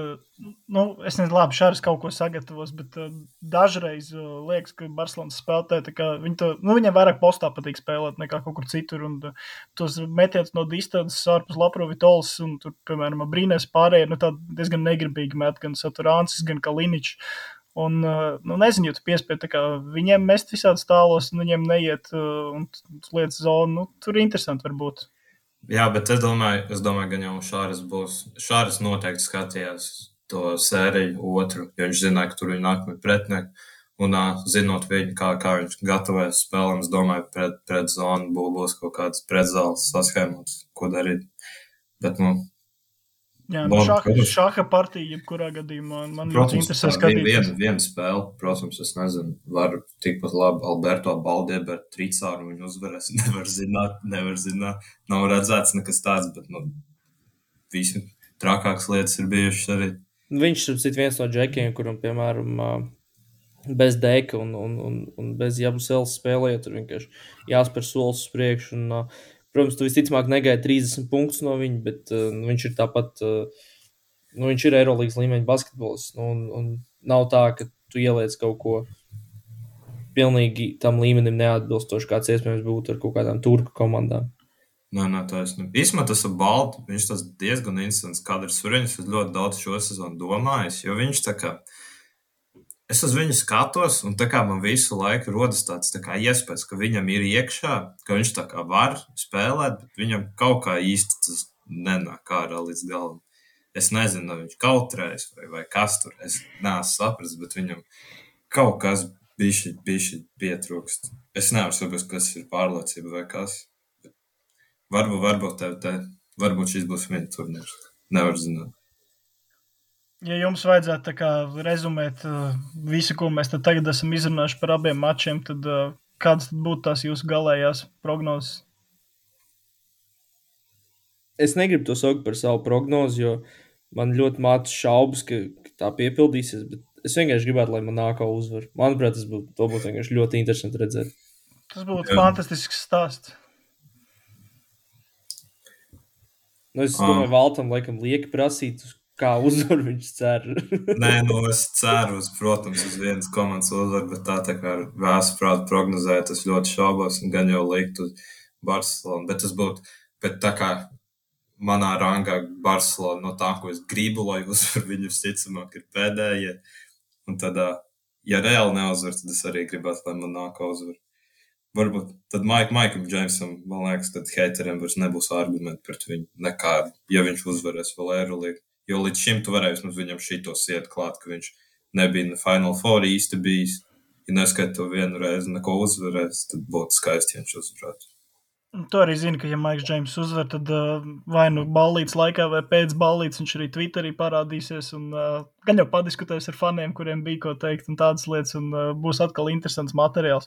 nu, es nezinu, labi, Šārs kaut ko sagatavos, bet uh, dažreiz uh, liekas, ka Barcelonas spēlētāji, kā viņi to, nu, viņiem vairāk postā patīk spēlēt nekā kaut kur citur, un uh, tos metienus no distances ārpus Laprovitols, un tur, piemēram, Brīnēs pārējie, nu, tā diezgan negribīgi met gan Saturāncis, gan Kaliničs. Un, nu, nezinu, ja tu piespiedi viņiem mest visādus tālos, un viņiem neiet uh, un lietas zonu, nu, tur interesanti var būt. Jā, bet es domāju, es domāju, ka jau Šāras būs. Šāras noteikti skatījās to sēriju otru, jo viņš zināja, ka tur ir nākamie pretinieki. Un uh, zinot viņu, kā, kā viņš gatavojas spēlēm, es domāju, pret, pret zonu būs kaut kāds pretzāles saskaņots, ko darīt. Bet, nu, Jā, nu, šāda, šāda partija, jebkurā gadījumā, man protams, interesē skatīties. Viena, viena spēle, protams, es nezinu, var tikpat labi Alberto Baldiebu ar Tricāru viņu uzvarēs. Nevar zināt, nevar zināt. Nav redzēts nekas tāds, bet, nu, visi trakākas lietas ir bijušas arī. Viņš ir viens no džekiem, kuram, piemēram, bez dēka un, un, un, un bez jābusēlas spēlēt, tur vienkārši jāspēr solis uz priekšu. Un, Protams, tu visticamāk negaidi 30 punktus no viņa, bet uh, viņš ir tāpat, uh, nu, viņš ir Eirolandes līmeņa basketbolists. Nu, un, un nav tā, ka tu ieliec kaut ko pilnīgi tam līmenim neatbilstoši, kāds iespējams būtu ar kaut kādām turku komandām. Nē, nē, taisnība. Īsumā tas ir balti. Viņš tas diezgan interesants kadrs. Es ļoti daudz šo sezonu domājis, jo viņš tā kā. Uh, es uz viņu skatos, un tā kā man visu laiku rodas tāds tā iespējas, ka viņam ir iekšā, ka viņš tā kā var spēlēt, bet viņam kaut kā īsti tas nenāk ārā līdz galam. Es nezinu, vai viņš kautrējas vai, vai kas tur. Es neesmu sapratis, bet viņam kaut kas bija pietrūkst. Es nevaru saprast, kas ir pārliecība vai kas. Varbūt, varbūt, tev, te, varbūt šis būs viņa turnīrs. Nevar zināt. Ja jums vajadzētu kā, rezumēt uh, visu, ko mēs tagad esam izrunājuši par abiem mačiem, tad uh, kādas tad būtu tās jūsu galējās prognozes? Es negribu to saukt par savu prognozi, jo man ļoti mācās šaubas, ka, ka tā piepildīsies. Es vienkārši gribētu, lai man nākā uzvar. Manuprāt, tas būtu, būtu vienkārši ļoti interesanti redzēt. Tas būtu fantastisks stāsts. Nu, es domāju, Valtam laikam lieki prasīt, kā uzvaru viņš cer. Nē, nu es ceru, uz, protams, uz vienas komandas uzvaru, bet tā, tā kā vēsu prātu prognozēt, es ļoti šaubos un gan jau likt uz Barcelonu. Bet tas būtu, bet tā kā manā rangā Barcelona no tā, ko es gribu, lai uzvar viņu visticamāk ir pēdējie. Un tad, ja reāli neuzvar, tad es arī gribētu, lai man nāk uzvar. Varbūt tad Maik, Maikam Džeimsam, man liekas, tad haiteriem vairs nebūs argumenti pret viņu nekādu, ja viņš uzvarēs vēl Eirolīgu. Jo līdz šim tu varēji mums viņam šito siet klāt, ka viņš nebija Final Four īsti bijis. Ja neskaita to vienu reizi, neko uzvarēs, tad būtu skaisti, ja viņš uzvarētu. Tu arī zini, ka, ja Maiks Džeims uzvar, tad uh, vai nu ballītes laikā, vai pēc ballītes viņš arī Twitterī parādīsies. Un, uh, gan jau padiskutēs ar faniem, kuriem bija ko teikt, un tādas lietas, un uh, būs atkal interesants materiāls.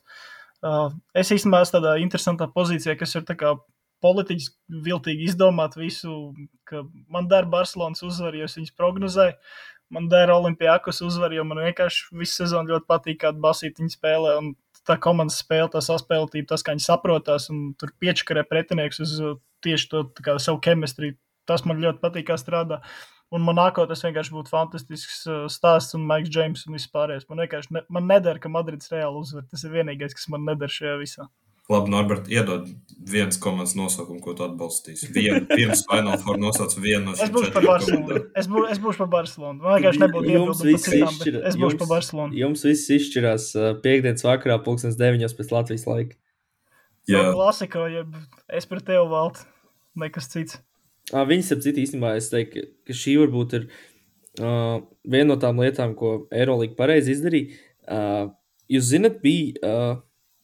Uh, es īstenībā esmu tādā interesantā pozīcijā, kas ir politiķis viltīgi izdomāt visu, ka man dara Barcelonas uzvaru, jo es viņus prognozēju. Man dara Olimpijākus uzvaru, jo man vienkārši visu sezonu ļoti patīk, kāda basīta viņi spēlē. Un tā komandas spēle, tā saspēlētība, tas, kā viņi saprotās un tur piečakarē pretinieks uz uh, tieši to kā, savu ķemistriju. Tas man ļoti patīk, kā strādā. Un man nākotnē tas vienkārši būtu fantastisks uh, stāsts, un Maiks Džeims un vispārējais. Man vienkārši ne, man nedara, ka Madrids reāli uzvar. Tas ir vienīgais, kas man nedara šajā visā. Labi, Norbert, iedod viens komandas nosaukumu, ko tu atbalstīsi. Vienu, pirms Final Four nosauc vienu no šiem. Es būšu par Barcelonu. Es, bū, es būšu par Barcelonu. Man vienkārši nebūtu jums viss izšķirās. Es būšu par Barcelonu. Jums viss izšķirās uh, piekdienas vakarā, pulkstens deviņos pēc Latvijas laika. Jā. So, klasiko, jeb es par tevi valtu, nekas cits. Viņas ap citu īstenībā es teiktu, ka šī varbūt ir uh, viena no tām lietām, ko Eirolīga pareizi izdarīja. Uh, jūs zinat, bija uh,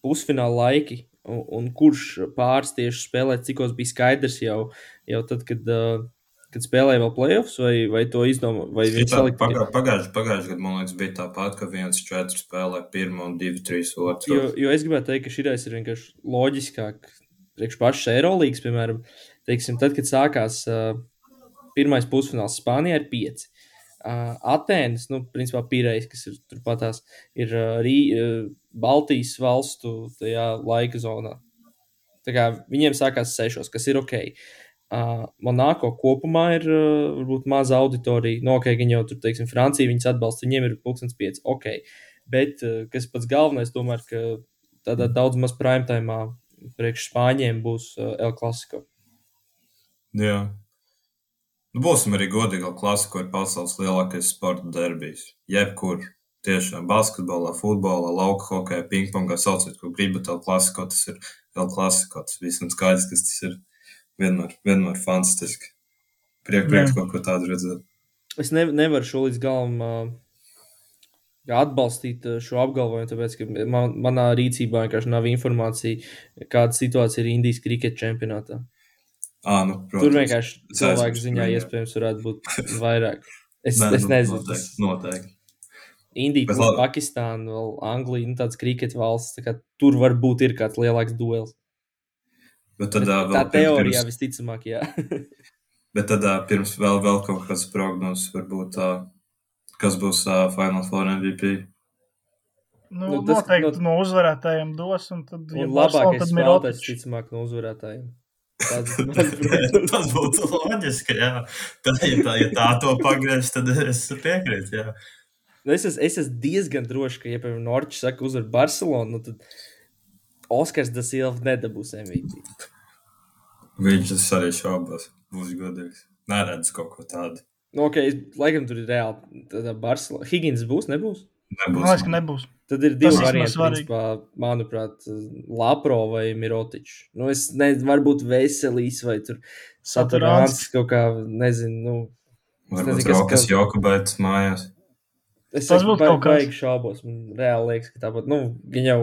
pusfināla laiki un, un kurš pāris tieši spēlēt, cikos bija skaidrs jau, jau tad, kad, uh, kad spēlēja vēl playoffs, vai, vai to izdomā, vai viņš salikt? Pagā, pagājuši, pagājuši gadu, man liekas, bija tāpat, ka viens četri spēlē pirmo un divi, trīs otru. Jo, jo es gribētu teikt, ka šī ir vienkārši loģiskāk, priekš pašas Eirolīgas, piemēram, teiksim, tad, kad sākās uh, pirmais pusfināls Spānijā ir pieci. Uh, Atēnas, nu, principā Pīrējs, kas ir turpatās, ir uh, Rī, uh, Baltijas valstu tajā laika zonā. Tā kā viņiem sākās sešos, kas ir ok. Uh, Monako kopumā ir uh, varbūt maza auditorija. No, nu, ok, viņi jau tur, teiksim, Francija viņus atbalsta, viņiem ir pulkstens pieci. Ok. Bet, uh, kas pats galvenais, tomēr, ka tādā daudz maz prime time priekš Spāņiem būs uh, El Clasico. Jā, Nu, būsim arī godīgi, ka klasika ir pasaules lielākais sporta derbijs. Jebkur, tiešām basketbolā, futbolā, lauka hokeja, pingpongā, sauciet, ko gribat, vēl klasiko, tas ir vēl klasiko. Tas visam skaidrs, kas tas ir vienmēr, vienmēr fantastiski. Priek, prieks kaut ko tādu redzēt. Es ne, nevaru šo līdz galam uh, atbalstīt šo apgalvojumu, tāpēc, ka man, manā rīcībā vienkārši nav informācija, kāda situācija ir Indijas kriketa čempionātā. À, nu, protams, Tur vienkārši cilvēku ziņā jā. iespējams varētu būt vairāk. Es, Nē, es nu, nezinu. Noteikti. noteikti. Indija, plus Pakistāna, vēl Anglija, nu, tāds kriket valsts. Tā tur varbūt ir kāds lielāks duels. Bet tad, Bet, tā teorijā pirms... visticamāk, jā. Bet tad pirms vēl, vēl kaut kāds prognozes, varbūt tā, kas būs uh, Final Four MVP. Nu, nu, tas, noteikti no, no uzvarētājiem dos, un tad, ja un labākais spēlētājs, ticamāk, no uzvarētājiem. Tas būtu loģiski. Jā. Tā, ja, tā, ja tā to pagriež, tad es piekrītu. Nu, es, es esmu diezgan drošs, ka, ja piemēram Norčs saka, uzvar Barcelonu, nu, tad Oskars da Silva nedabūs MVP. Viņš tas arī šaubās. Būs godīgs. Neredz kaut ko tādu. Nu, ok, laikam tur ir reāli. Tad Barcelona. Higgins būs, nebūs? Nebūs. Man liekas, ka nebūs. Tad ir divi varianti, principā, manuprāt, Lapro vai Mirotičs. Nu, es nezinu, varbūt Veselīs vai tur Saturāns kaut kā, nezinu, nu. Varbūt nezinu, Rokas kas... Jokubēts mājās. Es tas būtu kaut kā baigi šaubos. Man reāli liekas, ka tāpat, nu, viņi jau,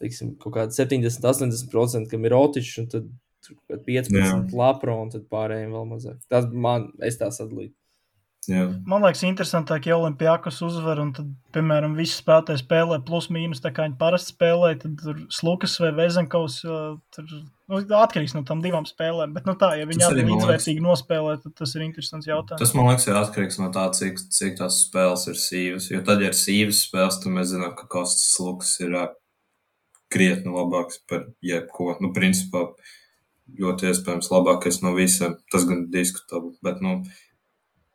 teiksim, kaut kādi 70, 80% ka Mirotičs un tad 15 Jā. Lapro un tad pārējiem vēl mazāk. Tas man, es tā sadalītu. Jā. Man liekas, interesantāk, ja Olimpijākos uzvar, un tad, piemēram, visi spēlētāji spēlē plus mīnus, tā kā viņi parasti spēlē, tad tur Slukas vai Vezenkovs, tur nu, atkarīgs no tam divām spēlēm. Bet, nu tā, ja viņi abi līdzvērtīgi nospēlē, tad tas ir interesants jautājums. Tas man liekas, ir atkarīgs no tā, cik, cik tās spēles ir sīvas. Jo tad, ja ir sīvas spēles, tad mēs zinām, ka Kostas Lukas ir krietni labāks par jebko. Nu, principā, ļoti iespējams labākais no visiem. Tas gan diskutabli. Bet, nu,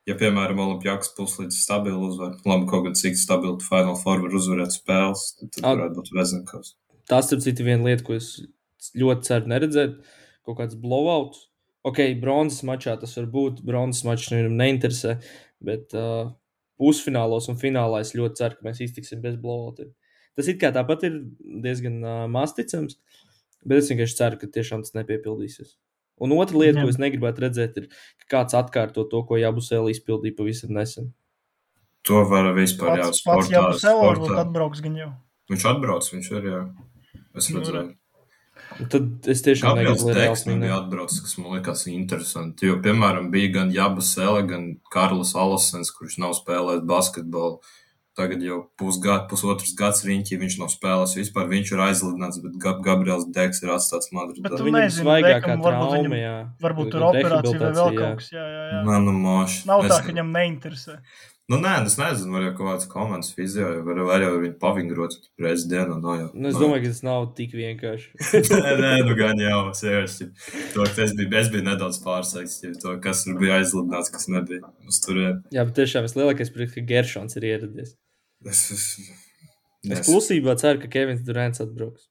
ja, piemēram, Olimpijāks puslīdz stabili uzvar, labi, kaut gan cik stabili Final Four var uzvarēt spēles, tad, tad At- varētu būt Vezenkovs. Tas, starp citu, viena lieta, ko es ļoti ceru neredzēt. Kaut kāds blowouts. Ok, bronzas mačā tas var būt. Bronzas mačs nevienam neinteresē. Bet uh, pusfinālos un finālā es ļoti ceru, ka mēs iztiksim bez blowoutiem. Tas it kā tāpat ir diezgan uh, masticams. Bet es vienkārši ceru, ka tiešām tas nepiepildīsies. Un otra lieta, Jā. ko es negribētu redzēt, ir, ka kāds atkārto to, ko Jabusēlī izpildīja pavisam nesen. To var vispār jau Pats, pats sportā. jau Selor būtu sportā. atbrauks gan jau. Viņš atbrauc, viņš ir, jā. Es Nu, redzēju. Un Tad es tiešām negribu, Reāls man bija atbraucis, kas man likās interesanti. Jo, piemēram, bija gan Jabas Ele, gan Karls Alasens, kurš nav spēlējis basketbolu. Tagad jau pusgad, pusotrs gads riņķī viņš nav spēlējis vispār. Viņš ir aizlidināts, bet Gab Gabriels Deks ir atstāts Madridā. Bet tu Viņam svaigākā trauma, viņam- jā. Varbūt tur operācija vai vēl kaut kas. Jā, jā, jā. Nē, nu, moši. Nav tā, Es- ka viņam neinteresē. Nu, nē, es nezinu, var jau kaut kāds komandas fizio, vai var, var jau viņu pavingrot reizes dienā. No, jau, Nu, es no. domāju, ka tas nav tik vienkārši. nē, nē, nu gan jau, sevišķi. To, ka es biju, es biju nedaudz pārsteigts, ja to, kas tur bija aizlidināts, kas nebija uz turien. jā, bet tiešām es lielākais prieks, ka Geršons ir ieradies. Es, es, Es klusībā ceru, ka Kevins Durants atbrauks.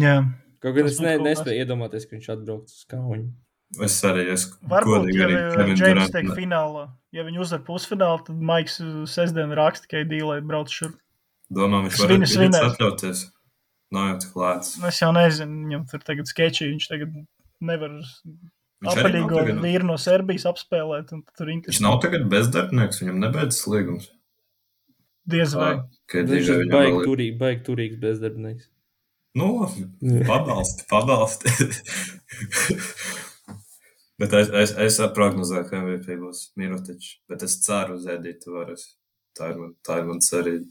Jā. Kaut gan es ne, nespēju iedomāties, ka viņš atbrauks uz kauņu. es arī es Varbūt, ja Džeims tiek finālā, ja viņi uzvar pusfinālā, tad Maiks sestdien raksta, ka Dīlai brauc šur. Domā, viņš var svinēs. atļauties. Nav jau tik lēts. Es jau nezinu, viņam tur tagad sketči, viņš tagad nevar apaļīgo vīru no Serbijas apspēlēt, viņš nav tagad bezdarbnieks, viņam nebeidzas līgums. Diez vai. Ka Viņš ir baigi turīgi, baigi turīgs bezdarbnieks. Nu, pabalsti, pabalsti. Bet es, es, es prognozēju, ka MVP būs Mirotičs. Bet es ceru uz Edītu varas. Tā ir man, tā ir man cerība.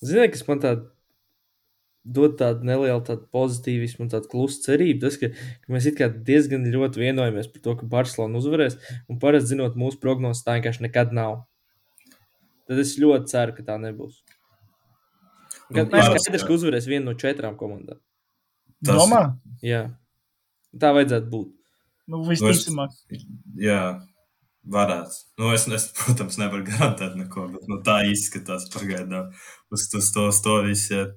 Ziniet, kas man tādu dod tādu nelielu tādu pozitīvismu un tādu klusu cerību, tas, ka, ka mēs it kā diezgan ļoti vienojamies par to, ka Barcelona uzvarēs, un parasti zinot mūsu prognozes, tā vienkārši nekad nav. Tad es ļoti ceru, ka tā nebūs. Nu, Gan es parasti, skaidrs, ka uzvarēs viena no četrām komandām. Tas- Domā? Jā, tā vajadzētu būt. Nu, visticamāk. Jā, varētu. Nu, es, es, protams, nevaru garantēt neko, bet nu, tā izskatās pagaidām. Uz, uz to, uz to visu iet.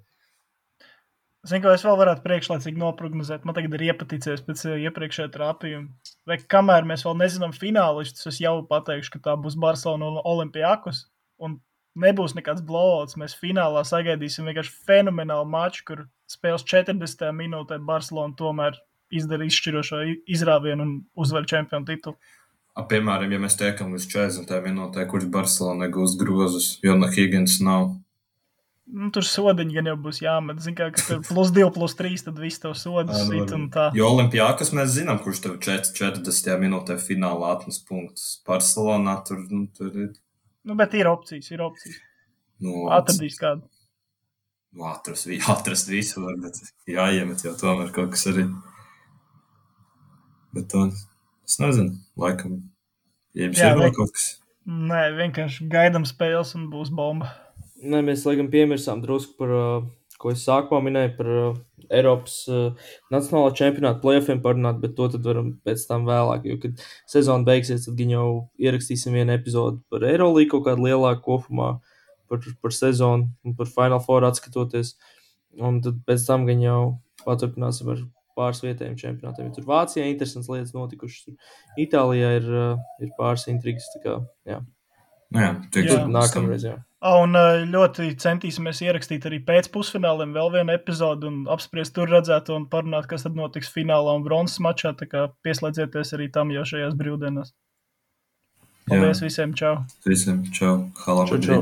Zinu, ko es vēl varētu priekšlaicīgi noprognozēt. Man tagad ir iepaticies pēc eh, iepriekšējā trāpījuma. Vai kamēr mēs vēl nezinām finālistus, es jau pateikšu, ka tā būs Barcelona un Olimpijākus. Un nebūs nekāds blowouts. Mēs finālā sagaidīsim vienkārši fenomenālu maču, kur spēles 40. minūtē Barcelona tomēr izdara izšķirošo izrāvienu un uzvar čempionu titulu. A, Piemēram, ja mēs tiekam līdz 40 minūtē, kurš Barcelona gūs grozus, jo no Higgins nav. Nu, tur sodiņi gan jau būs jāmet. Zinu, kā ka tur plus 2, plus 3, tad viss tev sodas sit un tā. Jo Olimpijākas mēs zinām, kurš tev 4, 40 minūtē finālā atnes punktus. Barcelonā tur, nu, tur ir. Nu, bet ir opcijas, ir opcijas. Nu, Atradīs kādu. Nu, atrast, atrast visu, var, bet jāiemet jau tomēr kaut kas arī. Bet to es nezinu, laikam. Ja jums Jā, ir vēl kaut kas. Nē, vienkārši gaidām spēles un būs bomba. Nē, mēs laikam piemirsām drusku par, uh, ko es sākumā minēju par uh, Eiropas uh, Nacionālā čempionāta playoffiem parunāt, bet to varam pēc tam vēlāk. Jo, kad sezona beigsies, tad gan jau ierakstīsim vienu epizodu par Eirolīgu kaut kādu lielāku kopumā, par, par sezonu un par Final Four atskatoties. Un tad pēc tam gan jau paturpināsim ar pāris vietējiem čempionātiem. Ja Tur Vācijā ir interesants lietas notikušas. Tur Itālijā ir, uh, ir pāris intrigas. tā Kā, jā, Nu, jā, tiek Jā. nākamreiz. Jā. Un uh, ļoti centīsimies ierakstīt arī pēc pusfināliem vēl vienu epizodi un apspriest tur redzēto un parunāt, kas tad notiks finālā un bronzas mačā. Tā kā pieslēdzieties arī tam jau šajās brīvdienās. Paldies Jā. visiem! Čau! Visiem čau, halā. Čau, čau.